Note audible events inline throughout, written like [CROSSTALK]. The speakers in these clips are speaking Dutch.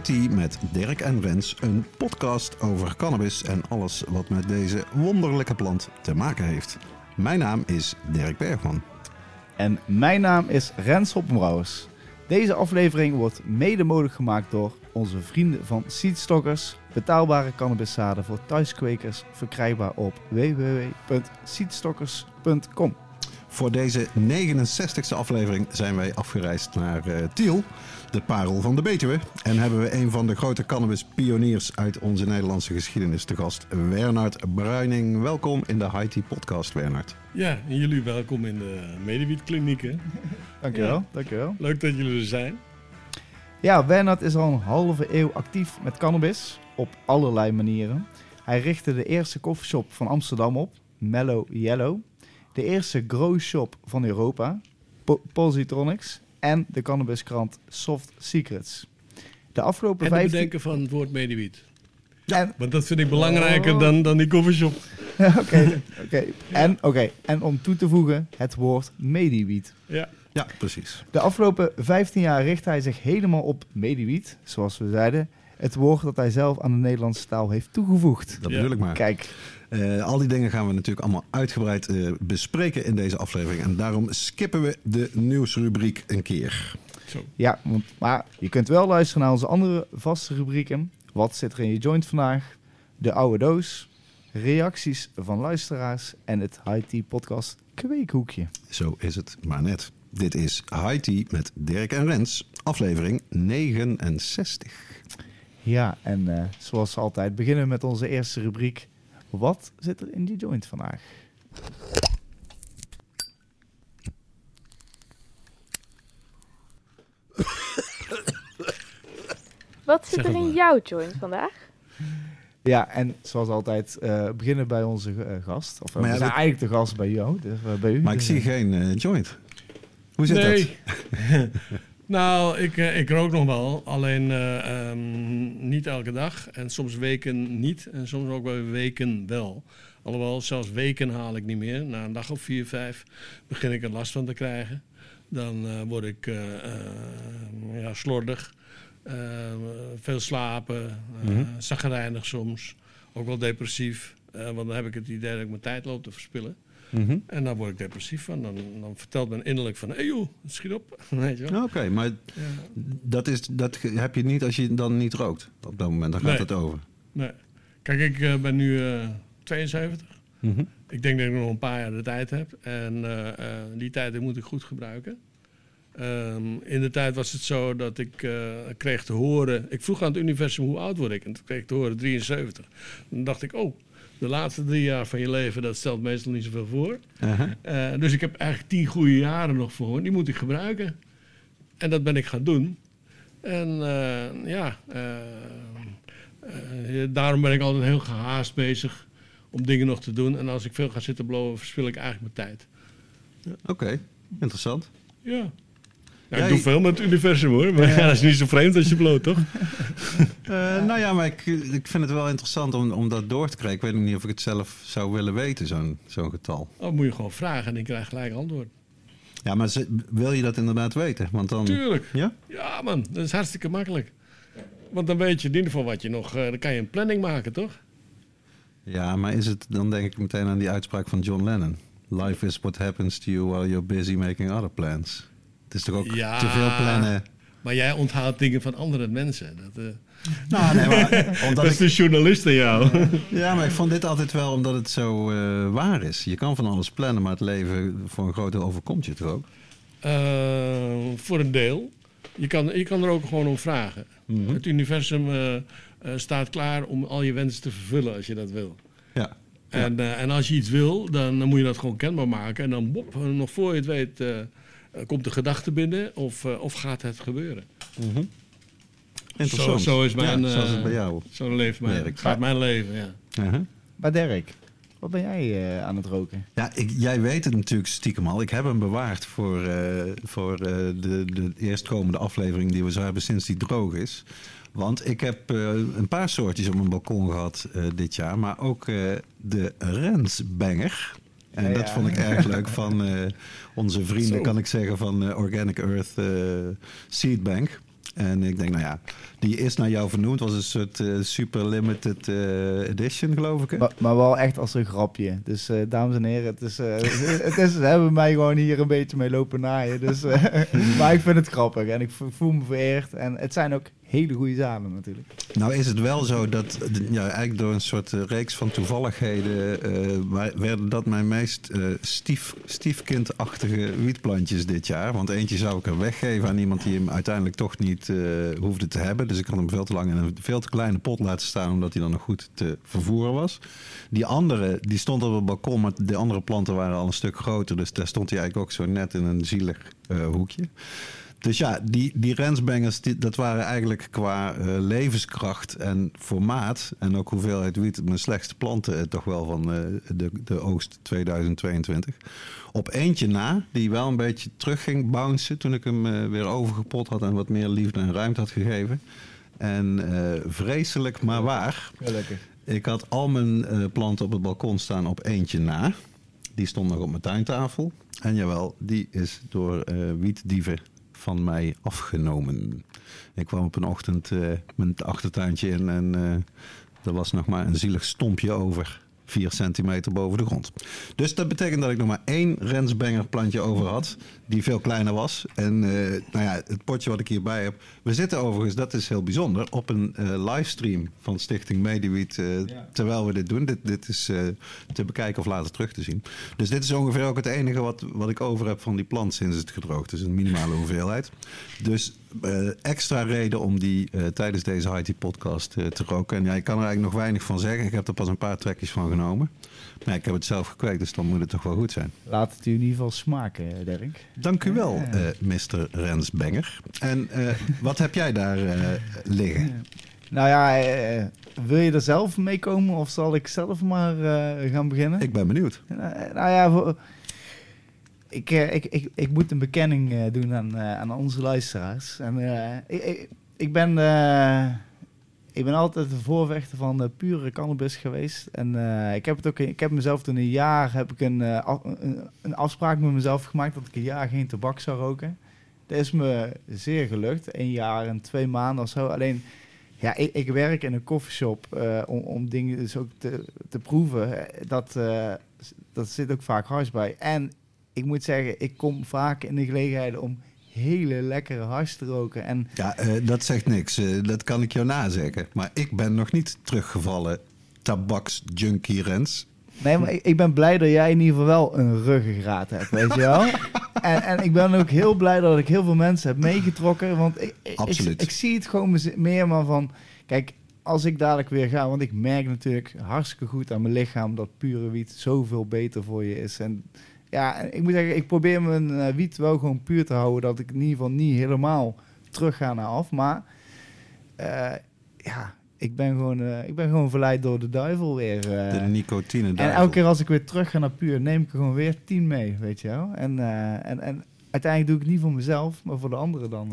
Tea met Dirk en Rens, een podcast over cannabis en alles wat met deze wonderlijke plant te maken heeft. Mijn naam is Dirk Bergman. En mijn naam is Rens Hoppenbrouwers. Deze aflevering wordt mede mogelijk gemaakt door onze vrienden van Seedstockers. Betaalbare cannabiszaden voor thuiskwekers verkrijgbaar op www.seedstockers.com. Voor deze 69e aflevering zijn wij afgereisd naar eh, Tiel, de parel van de Betuwe. En hebben we een van de grote cannabispioniers uit onze Nederlandse geschiedenis te gast, Wernard Bruining. Welkom in de High Tea podcast, Wernard. Ja, en jullie welkom in de Medewiet-kliniek. Dankjewel, Ja. dankjewel. Leuk dat jullie er zijn. Ja, Bernard is al een halve eeuw actief met cannabis op allerlei manieren. Hij richtte de eerste koffieshop van Amsterdam op, Mellow Yellow. De eerste grow shop van Europa, Po- Positronics. En de cannabiskrant Soft Secrets. De afgelopen En het 15... bedenken van het woord Medewiet. En, Want dat vind ik belangrijker Oh. dan, dan die koffieshop. [LAUGHS] Oké, oké. En, oké, en om toe te voegen het woord mediewiet. Ja. Ja, precies. De afgelopen 15 jaar richt hij zich helemaal op mediewiet, zoals we zeiden. Het woord dat hij zelf aan de Nederlandse taal heeft toegevoegd. Dat Ja. bedoel ik maar. Kijk, Eh, al die dingen gaan we natuurlijk allemaal uitgebreid eh, bespreken in deze aflevering. En daarom skippen we de nieuwsrubriek een keer. Zo. ja, want, maar je kunt wel luisteren naar onze andere vaste rubrieken. Wat zit er in je joint vandaag? De oude doos, reacties van luisteraars en het High Tea podcast Kweekhoekje. Zo is het maar net. Dit is High Tea met Dirk en Rens, aflevering 69. Ja, en eh, zoals altijd beginnen we met onze eerste rubriek. Wat zit er in die joint vandaag? Wat zit er in jouw joint vandaag? Ja, en zoals altijd eh, beginnen bij onze eh, gast. Of eh, ja, we zijn dat- eigenlijk de gast bij jou. Dus, bij u. Maar ik Dus, zie geen joint. Hoe zit nee. dat? [LAUGHS] nou, ik, eh, ik rook nog wel. Alleen eh, ehm, niet elke dag. En soms weken niet. En soms ook bij weken wel. Alhoewel, zelfs weken haal ik niet meer. Na een dag of vier, vijf begin ik er last van te krijgen. Dan eh, word ik ja, slordig. Veel slapen. zagrijnig soms. Ook wel depressief. Want dan heb ik het idee dat ik mijn tijd loop te verspillen. Mhm. En dan word ik depressief van. Dan, dan vertelt men innerlijk van... Hé hey joh, schiet op. [LAUGHS] Oké, maar Ja. dat, is, dat heb je niet als je dan niet rookt. Op dat moment, dan gaat Nee. het over. Nee. Kijk, ik eh, ben nu eh 72. Mhm. Ik denk dat ik nog een paar jaar de tijd heb. En eh, eh, die tijd moet ik goed gebruiken. Ehm, in de tijd was het zo dat ik eh, kreeg te horen... Ik vroeg aan het universum hoe oud word ik? En toen kreeg ik te horen 73. Dan dacht ik, oh, de laatste drie jaar van je leven... dat stelt meestal niet zoveel voor. Eh, dus ik heb eigenlijk tien goede jaren nog voor. Die moet ik gebruiken. En dat ben ik gaan doen. En eh, ja, eh, daarom ben ik altijd heel gehaast bezig om dingen nog te doen. En als ik veel ga zitten blowen, verspil ik eigenlijk mijn tijd. Oké, interessant. Ja. Ja, Ja, ik doe veel met het universum hoor. Maar ja, dat is niet zo vreemd als je bloot, toch? [LAUGHS] Eh, nou ja, maar ik, ik vind het wel interessant om, om dat door te krijgen. Ik weet niet of ik het zelf zou willen weten, zo'n zo'n getal. Dan moet je gewoon vragen en ik krijg gelijk antwoord. Ja, maar wil je dat inderdaad weten? Want dan... Tuurlijk. Ja? Ja man, dat is hartstikke makkelijk. Want dan weet je in ieder geval wat je nog... eh, dan kan je een planning maken, toch? Ja, maar is het, dan denk ik meteen aan die uitspraak van John Lennon. Life is what happens to you while you're busy making other plans. Het is toch ook Ja. te veel plannen. Maar jij onthoudt dingen van andere mensen. Dat, eh, Nou, nee, maar [LAUGHS] omdat dat is ik, de journalist in jou. [LAUGHS] ja, maar ik vond dit altijd wel omdat het zo eh, waar is. Je kan van alles plannen, maar het leven voor een groot deel overkomt je toch ook? Eh, voor een deel. Je kan, je kan er ook gewoon om vragen. Mhm. Het universum staat klaar om al je wensen te vervullen als je dat wil. Ja. En, en als je iets wil, dan, dan moet je dat gewoon kenbaar maken. En dan, bop, nog voor je het weet, komt de gedachte binnen of, eh, of gaat het gebeuren. Mhm. Interessant. Zo, zo is mijn... Ja, zoals het eh, bij jou. Zo leeft mijn, gaat mijn leven, ja. Uh-huh. Maar Dirk, wat ben jij eh, aan het roken? Ja, ik, jij weet het natuurlijk stiekem al. Ik heb hem bewaard voor, eh, voor eh, de, de eerstkomende aflevering die we zo hebben sinds die droog is. Want ik heb eh, een paar soortjes op mijn balkon gehad eh, dit jaar. Maar ook eh, de Rensbanger. En Ja, dat ja. vond ik erg leuk van eh, onze vrienden, Zo. kan ik zeggen, van eh, Organic Earth eh, Seed Bank. En ik denk, nou ja, die is naar jou vernoemd. was een soort eh, super limited edition, geloof ik. hè? Maar, maar wel echt als een grapje. Dus dames en heren, het is, het is, ze hebben mij gewoon hier een beetje mee lopen naaien. Dus, [LAUGHS] maar ik vind het grappig en ik vo- voel me vereerd. En het zijn ook hele goede zaden natuurlijk. Nou is het wel zo dat ja, eigenlijk door een soort eh, reeks van toevalligheden eh, werden dat mijn meest eh, stief, stiefkindachtige wietplantjes dit jaar. Want eentje zou ik er weggeven aan iemand die hem uiteindelijk toch niet hoefde te hebben. Dus ik had hem veel te lang in een veel te kleine pot laten staan omdat hij dan nog goed te vervoeren was. Die andere, die stond op het balkon, maar de andere planten waren al een stuk groter. Dus daar stond hij eigenlijk ook zo net in een zielig hoekje. Dus ja, die, die rensbangers, die, dat waren eigenlijk qua eh, levenskracht en formaat... en ook hoeveelheid wiet mijn slechtste planten eh, toch wel van eh, de, de oogst 2022. Op eentje na, die wel een beetje terug ging bouncen... toen ik hem weer overgepot had en wat meer liefde en ruimte had gegeven. En vreselijk maar waar... Gelukkig. Ik had al mijn planten op het balkon staan op eentje na. Die stond nog op mijn tuintafel. En jawel, die is door wietdieven van mij afgenomen. Ik kwam op een ochtend eh, mijn achtertuintje in en eh, er was nog maar een zielig stompje over. 4 centimeter boven de grond. Dus dat betekent dat ik nog maar één Rensbanger plantje over had. Die veel kleiner was. En eh, nou ja, het potje wat ik hierbij heb. We zitten overigens, dat is heel bijzonder, op een eh, livestream van Stichting Mediwiet. eh, Terwijl we dit doen. Dit, dit is te bekijken of later terug te zien. Dus dit is ongeveer ook het enige wat, wat ik over heb van die plant sinds het gedroogd is. Een minimale hoeveelheid. Dus extra reden om die eh, tijdens deze IT podcast eh, te roken. En ja, ik kan er eigenlijk nog weinig van zeggen. Ik heb er pas een paar trekjes van genomen. Maar ik heb het zelf gekweekt, dus dan moet het toch wel goed zijn. Laat het u in ieder geval smaken, Dirk. Dank u wel, eh Mr. Rensbanger. En eh, wat heb jij daar eh, liggen? Nou ja, eh, wil je er zelf mee komen of zal ik zelf maar eh, gaan beginnen? Ik ben benieuwd. Eh, nou ja, voor- ik, eh, ik, ik, ik moet een bekenning eh, doen aan, eh, aan onze luisteraars. En, ik, ik, ik, ben, ik ben altijd een voorvechter van pure cannabis geweest. En ik heb het ook, ik heb mezelf toen een jaar heb ik een, een, afspraak met mezelf gemaakt dat ik een jaar geen tabak zou roken. Dat is me zeer gelukt. Een jaar en twee maanden of zo. Alleen, ja, ik, ik werk in een koffieshop eh, om, om dingen dus ook te, te proeven. Dat, dat zit ook vaak hars bij. En ik moet zeggen, ik kom vaak in de gelegenheid om hele lekkere hars te roken. En Ja, eh, dat zegt niks. Eh, dat kan ik jou nazeggen. Maar ik ben nog niet teruggevallen tabaksjunkie Rens. nee, maar ik, ik ben blij dat jij in ieder geval wel een ruggengraat hebt, weet je wel. [LAUGHS] En, en ik ben ook heel blij dat ik heel veel mensen heb meegetrokken. Want ik, ik, Absoluut. ik, ik zie het gewoon meer maar van... Kijk, als ik dadelijk weer ga... Want ik merk natuurlijk hartstikke goed aan mijn lichaam... dat pure wiet zoveel beter voor je is. En ja, ik moet zeggen, ik probeer mijn eh, wiet wel gewoon puur te houden. Dat ik in ieder geval niet helemaal terug ga naar af. Maar eh, ja, ik ben, gewoon, eh, ik ben gewoon verleid door de duivel weer. De nicotine En duivel. elke keer als ik weer terug ga naar puur, neem ik er gewoon weer tien mee, weet je wel. En, en, en uiteindelijk doe ik het niet voor mezelf, maar voor de anderen dan.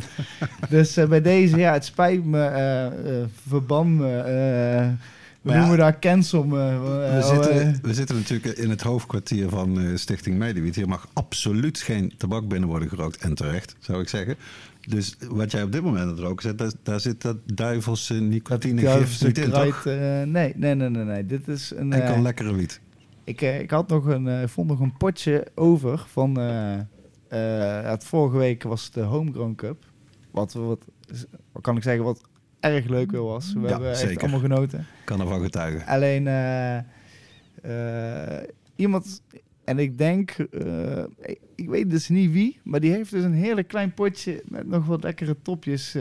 [LAUGHS] dus bij deze, ja, het spijt me, verban me, eh, we ja, noemen daar cancel me. eh, We zitten, eh. we zitten natuurlijk in het hoofdkwartier van eh, Stichting Mediwiet. Hier mag absoluut geen tabak binnen worden gerookt. En terecht, zou ik zeggen. Dus wat jij op dit moment aan het roken zet, daar, daar zit dat duivelse nicotinegif niet in, kruid, eh, nee, nee, nee, nee, nee. Dit is een. Enkel eh, lekkere wiet. Ik, eh, ik had nog een, eh, vond nog een potje over van. eh, eh, het vorige week was de Homegrown Cup. Wat, wat, wat kan ik zeggen, wat erg leuk weer was. We Ja, hebben echt zeker. allemaal genoten. Kan ervan getuigen. Alleen eh, eh, iemand, en ik denk, eh, ik, weet dus niet wie, maar die heeft dus een hele klein potje met nog wat lekkere topjes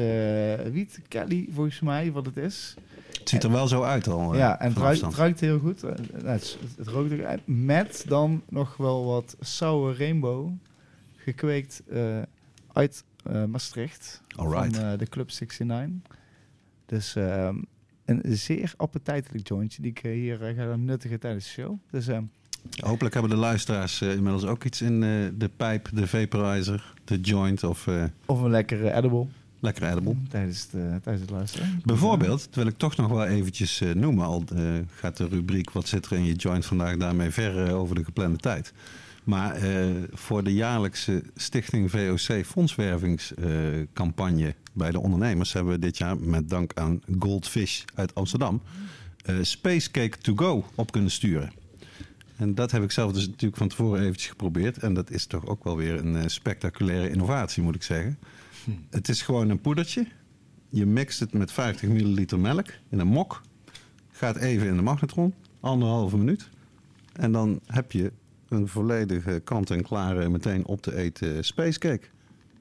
wiet. Kelly, volgens mij, wat het is. Het ziet er wel zo uit al. Ja, en het ruikt, afstand. het ruikt heel goed. Nou, Het, het rookt ook uit. Met dan nog wel wat sour rainbow gekweekt uit Maastricht. Alright. Van de Club 69. Dus ehm, een zeer appetijtelijk jointje die ik eh, hier eh, ga nuttigen tijdens de show. Dus ehm, Hopelijk hebben de luisteraars eh, inmiddels ook iets in de pijp, de vaporizer, de joint of of een lekkere edible lekker edible. tijdens, de, tijdens het luisteren. Bijvoorbeeld, dat wil ik toch nog wel eventjes eh, noemen, al gaat de rubriek wat zit er in je joint vandaag daarmee ver over de geplande tijd. Maar eh, voor de jaarlijkse Stichting VOC fondswervingscampagne bij de ondernemers hebben we dit jaar met dank aan Goldfish uit Amsterdam eh, Space Cake to Go op kunnen sturen. En dat heb ik zelf dus natuurlijk van tevoren eventjes geprobeerd. En dat is toch ook wel weer een eh, spectaculaire innovatie, moet ik zeggen. Het is gewoon een poedertje. Je mixt het met 50 milliliter melk in een mok. Gaat even in de magnetron, anderhalve minuut. En dan heb je een volledige kant-en-klare, meteen op te eten spacecake.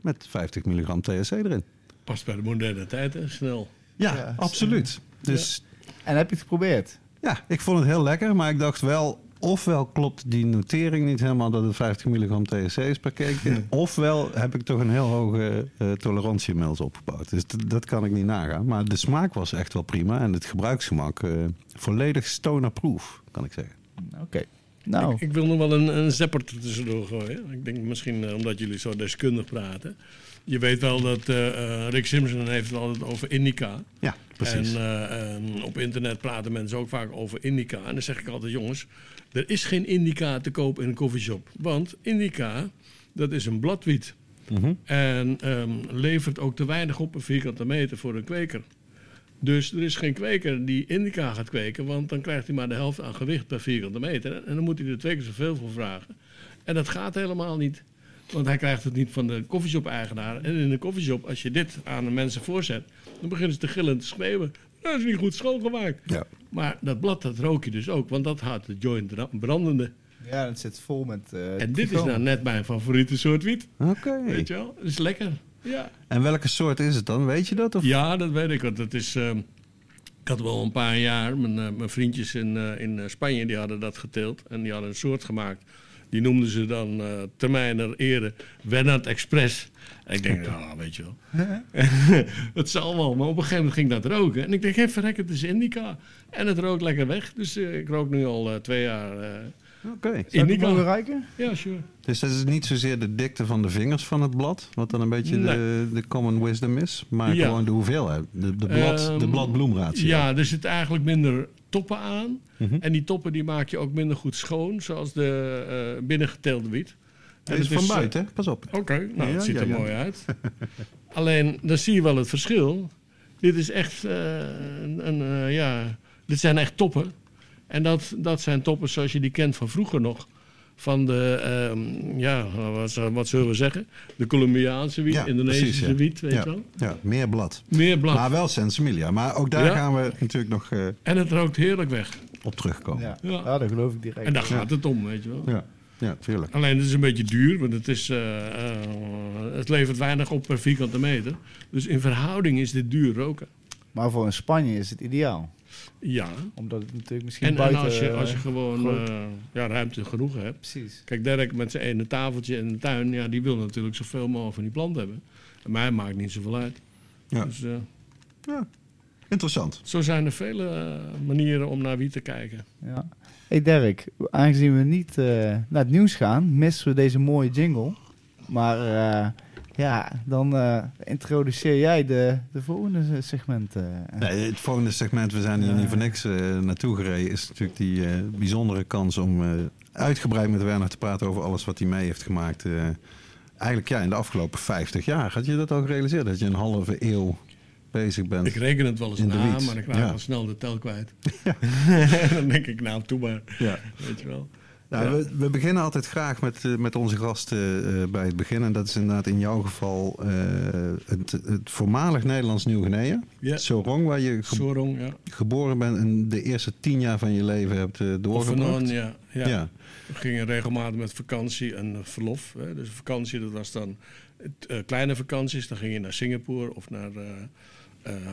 Met 50 milligram THC erin. Past bij de moderne tijd, hè? Snel. Ja, Ja, absoluut. Dus En heb je het geprobeerd? ja, ik vond het heel lekker. Maar ik dacht wel, ofwel klopt die notering niet helemaal dat het 50 milligram THC is per cake. [LAUGHS] Ofwel heb ik toch een heel hoge eh, tolerantie inmiddels opgebouwd. Dus dat kan ik niet nagaan. Maar de smaak was echt wel prima. En het gebruiksgemak eh, volledig stoner-proof, kan ik zeggen. Oké. Nou, Ik, ik wil nog wel een, een zapper er tussendoor gooien. Ik denk misschien eh, omdat jullie zo deskundig praten. Je weet wel dat eh, eh, Rick Simpson heeft het altijd over indica. Ja, precies. En op internet praten mensen ook vaak over indica. En dan zeg ik altijd, jongens, er is geen indica te koop in een koffieshop. Want indica, dat is een bladwiet. Mhm. En ehm, levert ook te weinig op een vierkante meter voor een kweker. Dus er is geen kweker die indica gaat kweken, want dan krijgt hij maar de helft aan gewicht per vierkante meter. En dan moet hij er twee keer zoveel voor vragen. En dat gaat helemaal niet. Want hij krijgt het niet van de koffieshop-eigenaar. En in de koffieshop, als je dit aan de mensen voorzet, dan beginnen ze te gillen en te schreeuwen. Dat is niet goed schoongemaakt. Ja. Maar dat blad, dat rook je dus ook, want dat houdt de joint ra- brandende. ja, het zit vol met... eh, En dit is nou net mijn favoriete soort wiet. Oké. Weet je wel? Dat is lekker. Ja. En welke soort is het dan? Weet je dat? Of? Ja, dat weet ik. Want het is, ehm, ik had wel een paar jaar, mijn, eh, mijn vriendjes in, eh, in eh, Spanje, die hadden dat geteeld. En die hadden een soort gemaakt. Die noemden ze dan termijner ere Wernand Express. En ik denk, ja, weet je wel. [LAUGHS] het zal wel. Maar op een gegeven moment ging dat roken. En ik denk, hé, verrek, het is indica. En het rookt lekker weg. Dus ik rook nu al twee jaar Oké. Zou ik indica. mogen ruiken? Ja, sure. Dus dat is niet zozeer de dikte van de vingers van het blad, wat dan een beetje Nee. de, de common wisdom is, maar Ja. gewoon de hoeveelheid, de, de, blad, de Ehm, blad-bloemratio. Ja, er zitten eigenlijk minder toppen aan. Mhm. En die toppen die maak je ook minder goed schoon, zoals de eh binnengeteelde wiet. En Dit is het van eh, buiten, hè? pas op. Oké, nou, Ja, het ziet ja, er ja. mooi uit. [LAUGHS] Alleen, dan zie je wel het verschil. Dit is echt eh, een, een, eh, ja, dit zijn echt toppen. En dat, dat zijn toppen zoals je die kent van vroeger nog. Van de, ehm, ja, wat, zou- wat zullen we zeggen? De Colombiaanse wiet, Ja, Indonesische precies, ja. wiet, weet ja, je wel? ja, meer blad. Meer blad. Maar wel sensimilia. Maar ook daar Ja. gaan we natuurlijk nog eh, En het rookt heerlijk weg. op terugkomen. Ja, Ja. Ja. ja, dat geloof ik direct. En daar gaat het om, weet je wel. ja, ja tuurlijk. Alleen het is een beetje duur, want het, is, eh, eh, het levert weinig op per vierkante meter. Dus in verhouding is dit duur roken. Maar voor in Spanje is het ideaal. Ja. Omdat het natuurlijk misschien En, en buiten... als, je, als je eh, gewoon eh, ja, ruimte genoeg hebt. Precies. Kijk, Dirk met zijn ene tafeltje in de tuin, ja, die wil natuurlijk zoveel mogelijk van die plant hebben. En mij maakt niet zoveel uit. Ja. Dus eh, Ja. Interessant. zo zijn er vele manieren om naar wiet te kijken. Ja. Hey Dirk, aangezien we niet eh, naar het nieuws gaan, missen we deze mooie jingle. Maar eh, ja, dan eh, introduceer jij de, de volgende segment. eh. Nee, het volgende segment, we zijn hier Ja. niet voor niks eh, naartoe gereden, is natuurlijk die eh, bijzondere kans om eh, uitgebreid met Werner te praten over alles wat hij mee heeft gemaakt. eh, eigenlijk ja, in de afgelopen 50 jaar. Had je dat al gerealiseerd? Dat je een halve eeuw bezig bent? Ik reken het wel eens na, maar ik raak Ja. al snel de tel kwijt. [LAUGHS] [LAUGHS] dan denk ik, nou, toe maar. Ja. Weet je wel. Nou, we, we beginnen altijd graag met, eh, met onze gasten eh, bij het begin. En dat is inderdaad in jouw geval eh, het, het voormalig Nederlands Nieuw-Guinea. Ja. Sorong, waar je ge- Sorong, ja. geboren bent en de eerste tien jaar van je leven hebt Of doorgebracht. van ja. ja. ja. We gingen regelmatig met vakantie en verlof. Hè. Dus vakantie, dat was dan kleine vakanties. Dan ging je naar Singapore of naar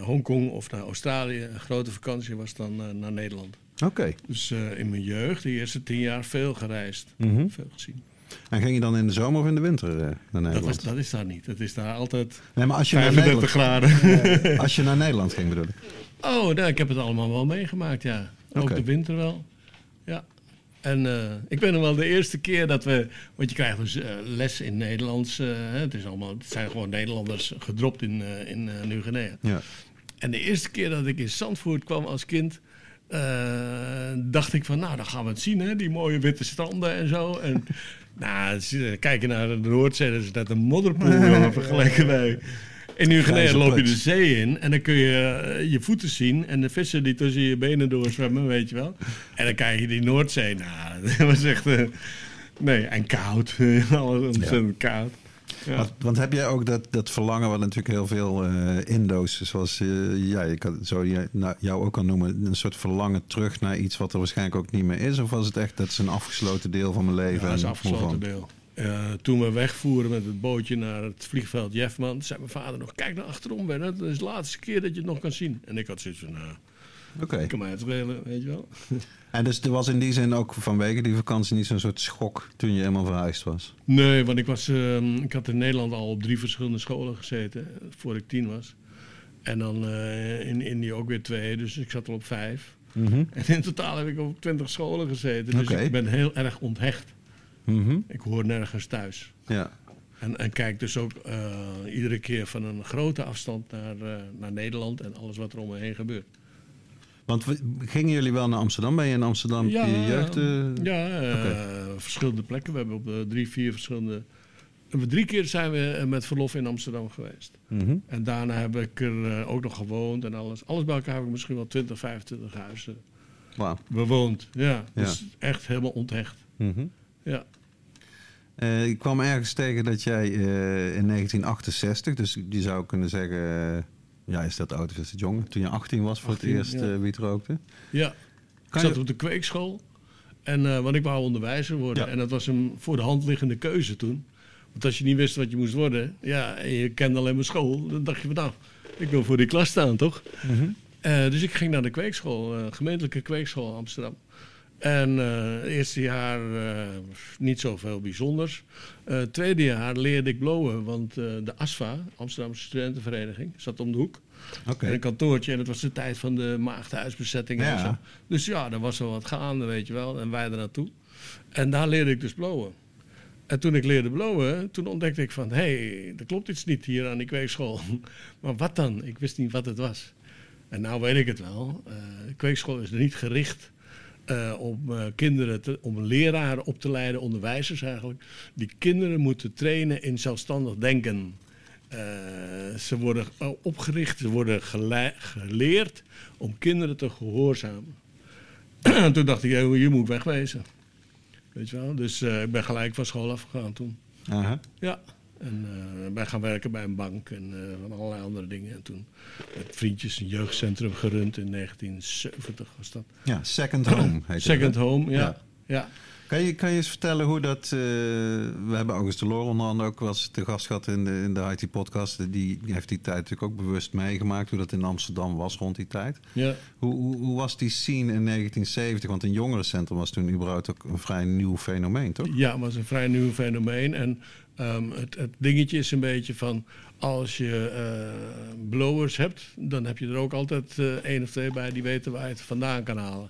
Hongkong of naar Australië. Een grote vakantie was dan naar Nederland. Oké. Dus eh, in mijn jeugd, de eerste tien jaar, veel gereisd. Mhm. Veel gezien. En ging je dan in de zomer of in de winter eh, naar Dat Nederland? is, dat is daar niet. Het is daar altijd Nee, maar als je, naar 35 Nederland, graden. [LAUGHS] als je naar Nederland ging bedoel ik. Oh, nou, ik heb het allemaal wel meegemaakt, ja. Ook de winter wel. Ja. En eh, ik ben nog wel de eerste keer dat we... Want je krijgt dus les in Nederlands. het, is allemaal, het zijn gewoon Nederlanders gedropt in, in Nieuw-Guinea. Ja. En de eerste keer dat ik in Zandvoort kwam als kind... eh, dacht ik van, nou, dan gaan we het zien, hè. Die mooie witte stranden en zo. En [LAUGHS] nou, eh, kijken naar de Noordzee, dat is net een modderpoel, [LAUGHS] jongen, vergeleken bij... In Nieuw-Guinea Grijze loop je de zee in en dan kun je eh, je voeten zien en de vissen die tussen je benen doorzwemmen, weet je wel. En dan kijk je die Noordzee, nou, [LAUGHS] dat was echt... nee, en koud. Alles ontzettend koud. Ja. Want, want heb jij ook dat, dat verlangen, wat natuurlijk heel veel eh, Indo's, zoals eh, ja, ik kan zo je, nou, jou ook kan noemen, een soort verlangen terug naar iets wat er waarschijnlijk ook niet meer is? Of was het echt, dat is een afgesloten deel van mijn leven? Ja, dat is en een afgesloten deel. Toen we wegvoeren met het bootje naar het vliegveld Jeffman, zei mijn vader nog: Kijk naar achterom, Bernard. Dat is de laatste keer dat je het nog kan zien. En ik had zoiets van: Nou, Oké. kan mij het schelen, weet je wel. [LAUGHS] En dus er was in die zin ook vanwege die vakantie niet zo'n soort schok toen je helemaal verhuisd was? Nee, want ik, was, ehm, ik had in Nederland al op drie verschillende scholen gezeten eh, voor ik tien was. En dan eh, in Indië ook weer twee, dus ik zat al op vijf. [LAUGHS] En in totaal heb ik op twintig scholen gezeten. Dus ik ben heel erg onthecht. Mhm. Ik hoor nergens thuis. Ja. En, en kijk dus ook eh, iedere keer van een grote afstand naar, eh, naar Nederland en alles wat er om me heen gebeurt. Want we, gingen jullie wel naar Amsterdam? Ben je in Amsterdam je jeugd? eh, ja eh, Oké. verschillende plekken. We hebben op de drie, vier verschillende. We drie keer zijn we eh, met verlof in Amsterdam geweest. mhm. En daarna heb ik er eh, ook nog gewoond en alles. Alles bij elkaar heb ik misschien wel 20, 25 huizen Wauw. bewoond. Ja, dus echt helemaal onthecht. Mhm. Ja. Eh, ik kwam ergens tegen dat jij eh, in 1968, dus je zou kunnen zeggen, eh, ja, is dat oud of is het jong? Toen je 18 was voor 18, het eerst ja. eh, wiet rookte. Ja, ik zat je- op de kweekschool. En, eh, want ik wou onderwijzer worden. Ja. En dat was een voor de hand liggende keuze toen. Want als je niet wist wat je moest worden, ja, en je kende alleen maar school, dan dacht je van nou, ik wil voor die klas staan, toch? Eh, dus ik ging naar de kweekschool, eh, gemeentelijke kweekschool Amsterdam. En eh, het eerste jaar eh, niet zoveel bijzonders. Eh, het tweede jaar leerde ik blowen, want eh, de ASFA, Amsterdamse Studentenvereniging, zat om de hoek. En een kantoortje. En het was de tijd van de maagdhuisbezetting en Ja. zo. Dus ja, er was wel wat gaande, weet je wel. En wij er naartoe. En daar leerde ik dus blowen. En toen ik leerde blowen, toen ontdekte ik van... hé, hey, er klopt iets niet hier aan die kweekschool. [LAUGHS] Maar wat dan? Ik wist niet wat het was. En nou weet ik het wel. Eh, de kweekschool is er niet gericht... eh, om eh, kinderen, te, om leraren op te leiden, onderwijzers eigenlijk, die kinderen moeten trainen in zelfstandig denken. Eh, ze worden opgericht, ze worden geleerd om kinderen te gehoorzamen. En [CLEARS THROAT] toen dacht ik, hier moet wegwezen. Weet je wel? Dus ik ben gelijk van school afgegaan toen. Aha. Ja. En ben gaan werken bij een bank en eh, van allerlei andere dingen. En toen met vriendjes een jeugdcentrum gerund in 1970 was dat. Ja, Second Home heet Second het. Home, ja. Ja. ja. Kan je, kan je eens vertellen hoe dat... eh, we hebben August de Loor onder andere ook was te gast gehad in de, in de IT-podcast. Die heeft die tijd natuurlijk ook bewust meegemaakt. Hoe dat in Amsterdam was rond die tijd. ja. Hoe, hoe, hoe was die scene in 1970? Want een jongerencentrum was toen überhaupt ook een vrij nieuw fenomeen, toch? Ja, het was een vrij nieuw fenomeen. En ehm, het, het dingetje is een beetje van... als je eh, blowers hebt... dan heb je er ook altijd eh één of twee bij... die weten waar je het vandaan kan halen.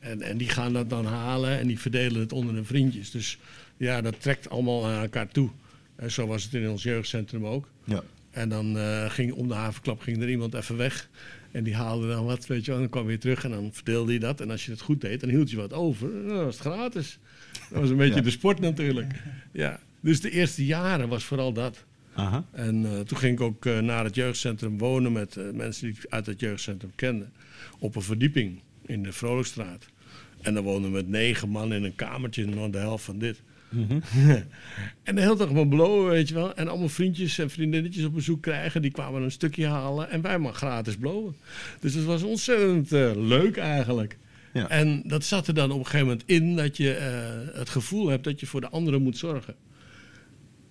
En, en die gaan dat dan halen en die verdelen het onder hun vriendjes. Dus ja, dat trekt allemaal naar elkaar toe. En zo was het in ons jeugdcentrum ook. Ja. En dan eh, ging om de havenklap ging er iemand even weg. En die haalde dan wat, weet je wel. En dan kwam weer terug en dan verdeelde hij dat. En als je het goed deed, dan hield je wat over. Dan was het gratis. Dat was een beetje Ja. de sport natuurlijk. Ja. Dus de eerste jaren was vooral dat. Aha. En eh, toen ging ik ook eh, naar het jeugdcentrum wonen met eh, mensen die ik uit het jeugdcentrum kende. Op een verdieping in de Vrolijkstraat. En dan woonden we met negen man in een kamertje, nog de helft van dit. [LAUGHS] en de hele dag maar blowen, weet je wel. En allemaal vriendjes en vriendinnetjes op bezoek krijgen. Die kwamen een stukje halen en wij maar gratis blowen. Dus het was ontzettend leuk eigenlijk. Ja. En dat zat er dan op een gegeven moment in dat je het gevoel hebt dat je voor de anderen moet zorgen.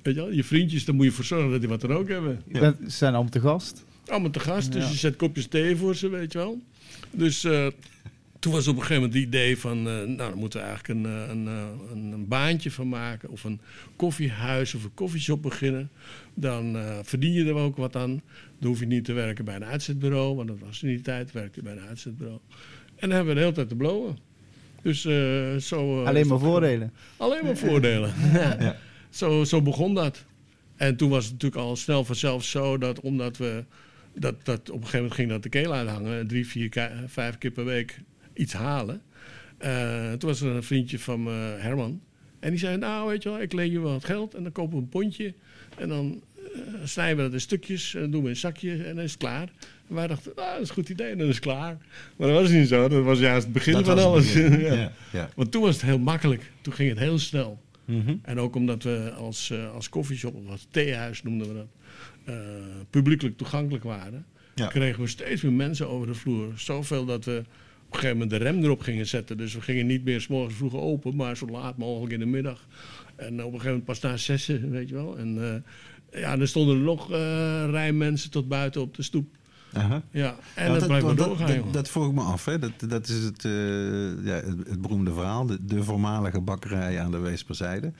Weet je wel, je vriendjes, daar moet je voor zorgen dat die wat er ook hebben. Ze zijn allemaal te gast. Allemaal te gast, dus Ja. je zet kopjes thee voor ze, weet je wel. Dus, eh, toen was op een gegeven moment het idee van, eh, nou, daar moeten we eigenlijk een, eh, een, een, een baantje van maken. Of een koffiehuis of een koffieshop beginnen. Dan eh, verdien je er ook wat aan. Dan hoef je niet te werken bij een uitzetbureau, want dat was in die tijd, werkte je bij een uitzetbureau. En dan hebben we de hele tijd te blowen. Dus eh, zo... eh, Alleen maar voordelen. Alleen maar voordelen. [LAUGHS] ja. Zo, zo begon dat. En toen was het natuurlijk al snel vanzelf zo dat omdat we. Dat, dat op een gegeven moment ging dat de keel uithangen. Drie, vier, vijf keer per week iets halen. Eh, toen was er een vriendje van Herman. En die zei: Nou, weet je wel, ik leen je wel wat geld. En dan kopen we een pondje. En dan eh, snijden we dat in stukjes. En dan doen we een zakje. En dan is het klaar. En wij dachten: ah, dat is een goed idee. En dan is het klaar. Maar dat was niet zo. Dat was juist het begin Dat van alles. begin. [LAUGHS] Ja. Ja, ja. Want toen was het heel makkelijk. Toen ging het heel snel. Mhm. En ook omdat we als, eh als koffieshop, of als theehuis noemden we dat, eh, publiekelijk toegankelijk waren, Ja. kregen we steeds meer mensen over de vloer. Zoveel dat we op een gegeven moment de rem erop gingen zetten. Dus we gingen niet meer s morgens vroeg open, maar zo laat mogelijk in de middag. En op een gegeven moment pas na zessen, weet je wel. En eh, ja, er stonden er nog eh rij mensen tot buiten op de stoep. Ja, en dat blijft maar dat, doorgaan, dat, joh. dat vroeg ik me af. Hè. Dat, dat is het, eh, ja, het, het beroemde verhaal. De, de voormalige bakkerij aan de Weesperzijde.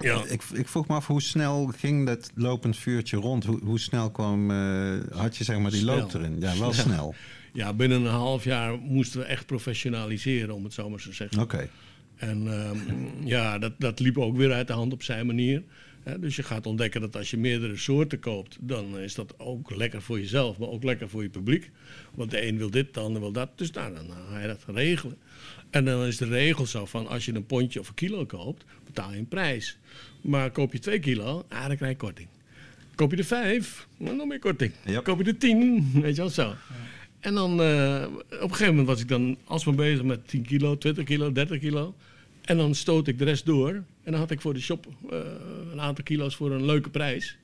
Ja. Ik, ik vroeg me af, hoe snel ging dat lopend vuurtje rond? Hoe, hoe snel kwam, eh, had je zeg maar die Snel. loop erin? Ja, wel snel. ja, binnen een half jaar moesten we echt professionaliseren, om het zo maar zo te zeggen. Oké. En ehm, ja, dat, dat liep ook weer uit de hand op zijn manier. Dus je gaat ontdekken dat als je meerdere soorten koopt, dan is dat ook lekker voor jezelf, maar ook lekker voor je publiek. Want de een wil dit, de ander wil dat. Dus nou, dan ga je dat regelen. En dan is de regel zo van als je een pondje of een kilo koopt, betaal je een prijs. Maar koop je twee kilo, ah, dan krijg je korting. Koop je er vijf, dan nog meer korting. Koop je er tien, [LAUGHS] weet je wel zo. En dan eh, op een gegeven moment was ik dan alsmaar bezig met 10 kilo, 20 kilo, 30 kilo. En dan stoot ik de rest door. En dan had ik voor de shop eh, een aantal kilo's voor een leuke prijs.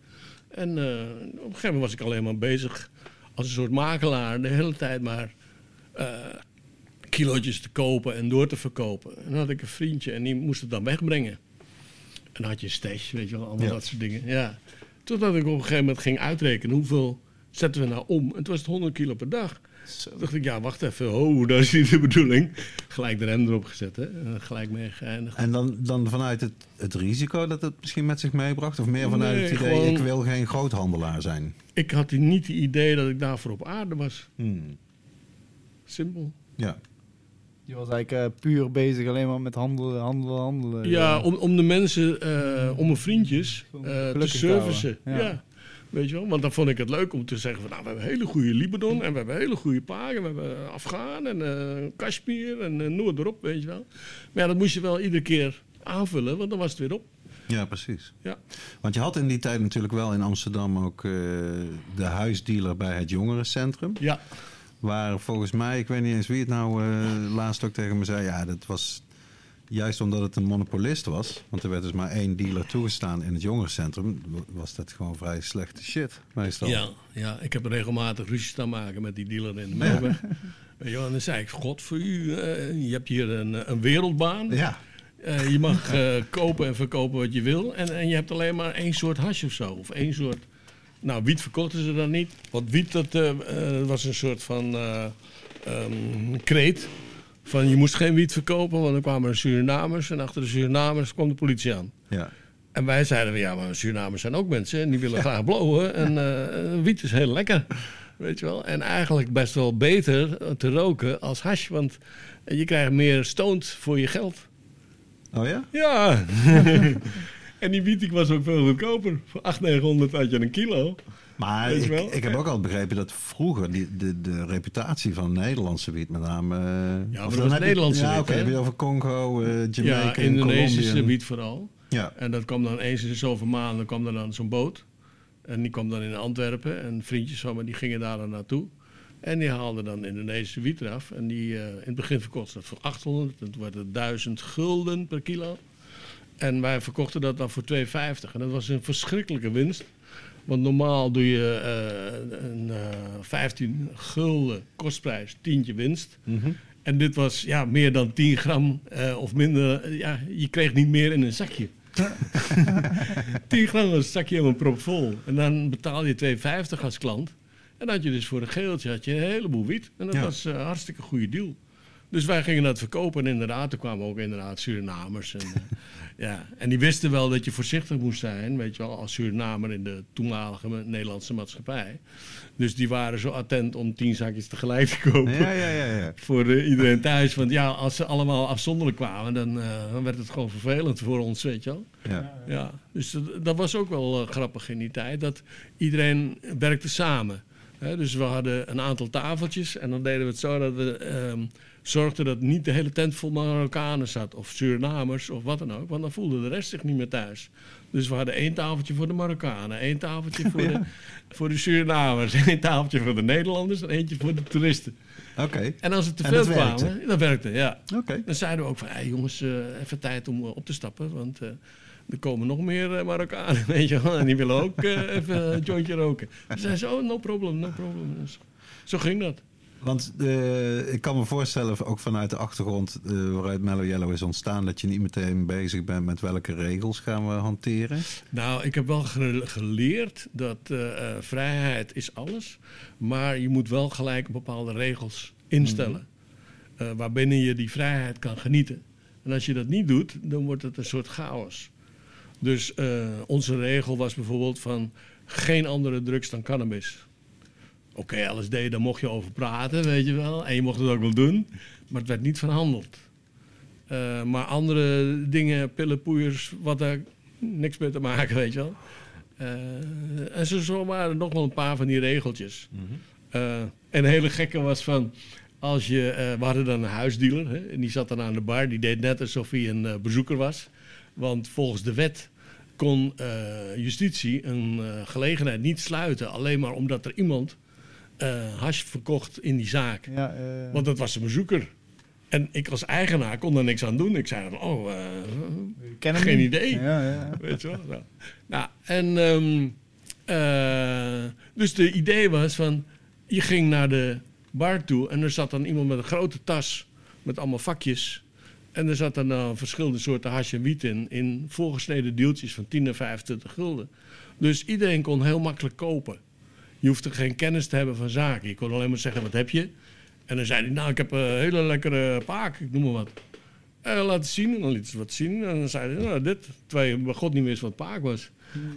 En eh, op een gegeven moment was ik alleen maar bezig als een soort makelaar. De hele tijd maar eh kilootjes te kopen en door te verkopen. En dan had ik een vriendje en die moest het dan wegbrengen. En dan had je een stash, weet je wel, allemaal Ja. dat soort dingen. Ja. Totdat ik op een gegeven moment ging uitrekenen hoeveel zetten we nou om. En toen was het 100 kilo per dag. Toen dacht ik, ja, wacht even. Oh, dat is niet de bedoeling. Gelijk de rem erop gezet, hè. En gelijk mee geëindigd. En dan, dan vanuit het, het risico dat het misschien met zich meebracht? Of meer vanuit Nee, het idee, gewoon- ik wil geen groothandelaar zijn? Ik had niet het idee dat ik daarvoor op aarde was. Hmm. Simpel. Ja. Je was eigenlijk eh, puur bezig alleen maar met handelen, handelen, handelen. Ja, om, om de mensen, eh, om mijn vriendjes eh, te servicen. ja. Weet je wel? Want dan vond ik het leuk om te zeggen van, nou, we hebben hele goede Libanon en we hebben hele goede pagen. We hebben Afghaan en eh Kashmir en eh, noem het erop, weet je wel. Maar ja, dat moest je wel iedere keer aanvullen, want dan was het weer op. ja, precies. Ja. Want je had in die tijd natuurlijk wel in Amsterdam ook eh, de huisdealer bij het jongerencentrum. Ja, Waar volgens mij, ik weet niet eens wie het nou eh, laatst ook tegen me zei. Ja, dat was juist omdat het een monopolist was. Want er werd dus maar één dealer toegestaan in het jongerencentrum. Was dat gewoon vrij slechte shit meestal. ja, ja, ik heb regelmatig ruzie staan maken met die dealer in de Melkweg. Je wel, en dan zei ik, god voor u, eh, je hebt hier een, een wereldbaan. Ja. Eh, je mag eh, kopen en verkopen wat je wil. En, en je hebt alleen maar één soort hash of zo. Of één soort... Nou, wiet verkochten ze dan niet. Want wiet, dat was een soort van ehm, kreet. Van je moest geen wiet verkopen, want dan kwamen er Surinamers. En achter de Surinamers kwam de politie aan. ja. En wij zeiden, ja, maar Surinamers zijn ook mensen. En die willen graag blowen. En eh, wiet is heel lekker. Weet je wel? En eigenlijk best wel beter te roken als hash. Want je krijgt meer stoned voor je geld. Oh ja? Ja. [LAUGHS] en die wiet was ook veel goedkoper. Voor 800, 900 had je een kilo. Maar ik, ik heb ook al begrepen dat vroeger die, de, de reputatie van Nederlandse wiet met name... dat was heb je- Nederlandse Ja, wiet, oké. hè? heb je over Congo, eh Jamaica, ja, Indonesische wiet vooral. Ja, En dat kwam dan eens in de zoveel maanden kwam er dan zo'n boot. En die kwam dan in Antwerpen. En vriendjes van me die gingen daar dan naartoe. En die haalden dan Indonesische wiet eraf. En die eh, in het begin verkocht ze dat voor 800. En toen werd het 1000 gulden per kilo. En wij verkochten dat dan voor 2,50. En dat was een verschrikkelijke winst. Want normaal doe je eh, een eh 15 gulden kostprijs, tientje winst. Mhm. En dit was ja, meer dan 10 gram eh, of minder. Eh, ja, je kreeg niet meer in een zakje. [LAUGHS] 10 gram was een zakje helemaal propvol. En dan betaal je 2,50 als klant. En dan had je dus voor een geeltje had je een heleboel wiet. En dat Ja. was eh, een hartstikke goede deal. Dus wij gingen dat verkopen en inderdaad, er kwamen ook inderdaad Surinamers. En, eh, [LAUGHS] ja. en die wisten wel dat je voorzichtig moest zijn, weet je wel, als Surinamer in de toenmalige Nederlandse maatschappij. Dus die waren zo attent om tien zakjes tegelijk te kopen Ja, ja, ja. ja. [LAUGHS] voor iedereen thuis. Want ja, als ze allemaal afzonderlijk kwamen, dan, eh, dan werd het gewoon vervelend voor ons, weet je wel. ja. Ja, dus dat, dat was ook wel eh, grappig in die tijd. Dat iedereen werkte samen. Dus we hadden een aantal tafeltjes en dan deden we het zo dat we zorgden dat niet de hele tent vol Marokkanen zat. Of Surinamers of wat dan ook. Want dan voelde de rest zich niet meer thuis. Dus we hadden één tafeltje voor de Marokkanen, één tafeltje voor, [LAUGHS] de, voor de Surinamers, [LAUGHS] één tafeltje voor de Nederlanders en eentje voor de toeristen. Oké, En als het te veel dat werkte? kwamen, dat werkte, ja. oké. Dan zeiden we ook van, hey jongens, eh, even tijd om eh, op te stappen. Want eh, er komen nog meer Marokkanen, [LAUGHS] weet je wel. En die willen ook even een jointje roken. Ze zeiden zo, oh, no problem, no problem. Zo ging dat. Want eh, ik kan me voorstellen, ook vanuit de achtergrond eh, waaruit Mellow Yellow is ontstaan, dat je niet meteen bezig bent met welke regels gaan we hanteren. Nou, ik heb wel ge- geleerd dat eh, vrijheid is alles. Maar je moet wel gelijk bepaalde regels instellen. eh, waarbinnen je die vrijheid kan genieten. En als je dat niet doet, dan wordt het een soort chaos. Dus onze regel was bijvoorbeeld van geen andere drugs dan cannabis. Oké, LSD, daar mocht je over praten, weet je wel. En je mocht het ook wel doen, maar het werd niet verhandeld. Eh, maar andere dingen, pillen, poeiers, wat daar niks mee te maken, weet je wel. Eh, en zo, waren er nog wel een paar van die regeltjes. Eh, en een hele gekke was van... Als je, we hadden dan een huisdealer hè, en die zat dan aan de bar. Die deed net alsof hij een bezoeker was. Want volgens de wet kon justitie een gelegenheid niet sluiten. Alleen maar omdat er iemand hash verkocht in die zaak. Ja, eh, Want dat was een bezoeker. En ik als eigenaar kon daar niks aan doen. Ik zei dan, oh, ken hem geen niet. idee. Ja, ja. Weet je wel? Nou, nou en ehm, eh, dus de idee was van, je ging naar de bar toe en er zat dan iemand met een grote tas met allemaal vakjes. En er zat dan verschillende soorten hash en wiet in, in voorgesneden deeltjes van 10 en 25 gulden. Dus iedereen kon heel makkelijk kopen. Je hoefde geen kennis te hebben van zaken. Je kon alleen maar zeggen, wat heb je? En dan zei hij, nou, ik heb een hele lekkere paak, ik noem maar wat. En laten zien, en dan liet ze wat zien. En dan zei hij, nou, dit. Terwijl je bij god niet wist wat paak was.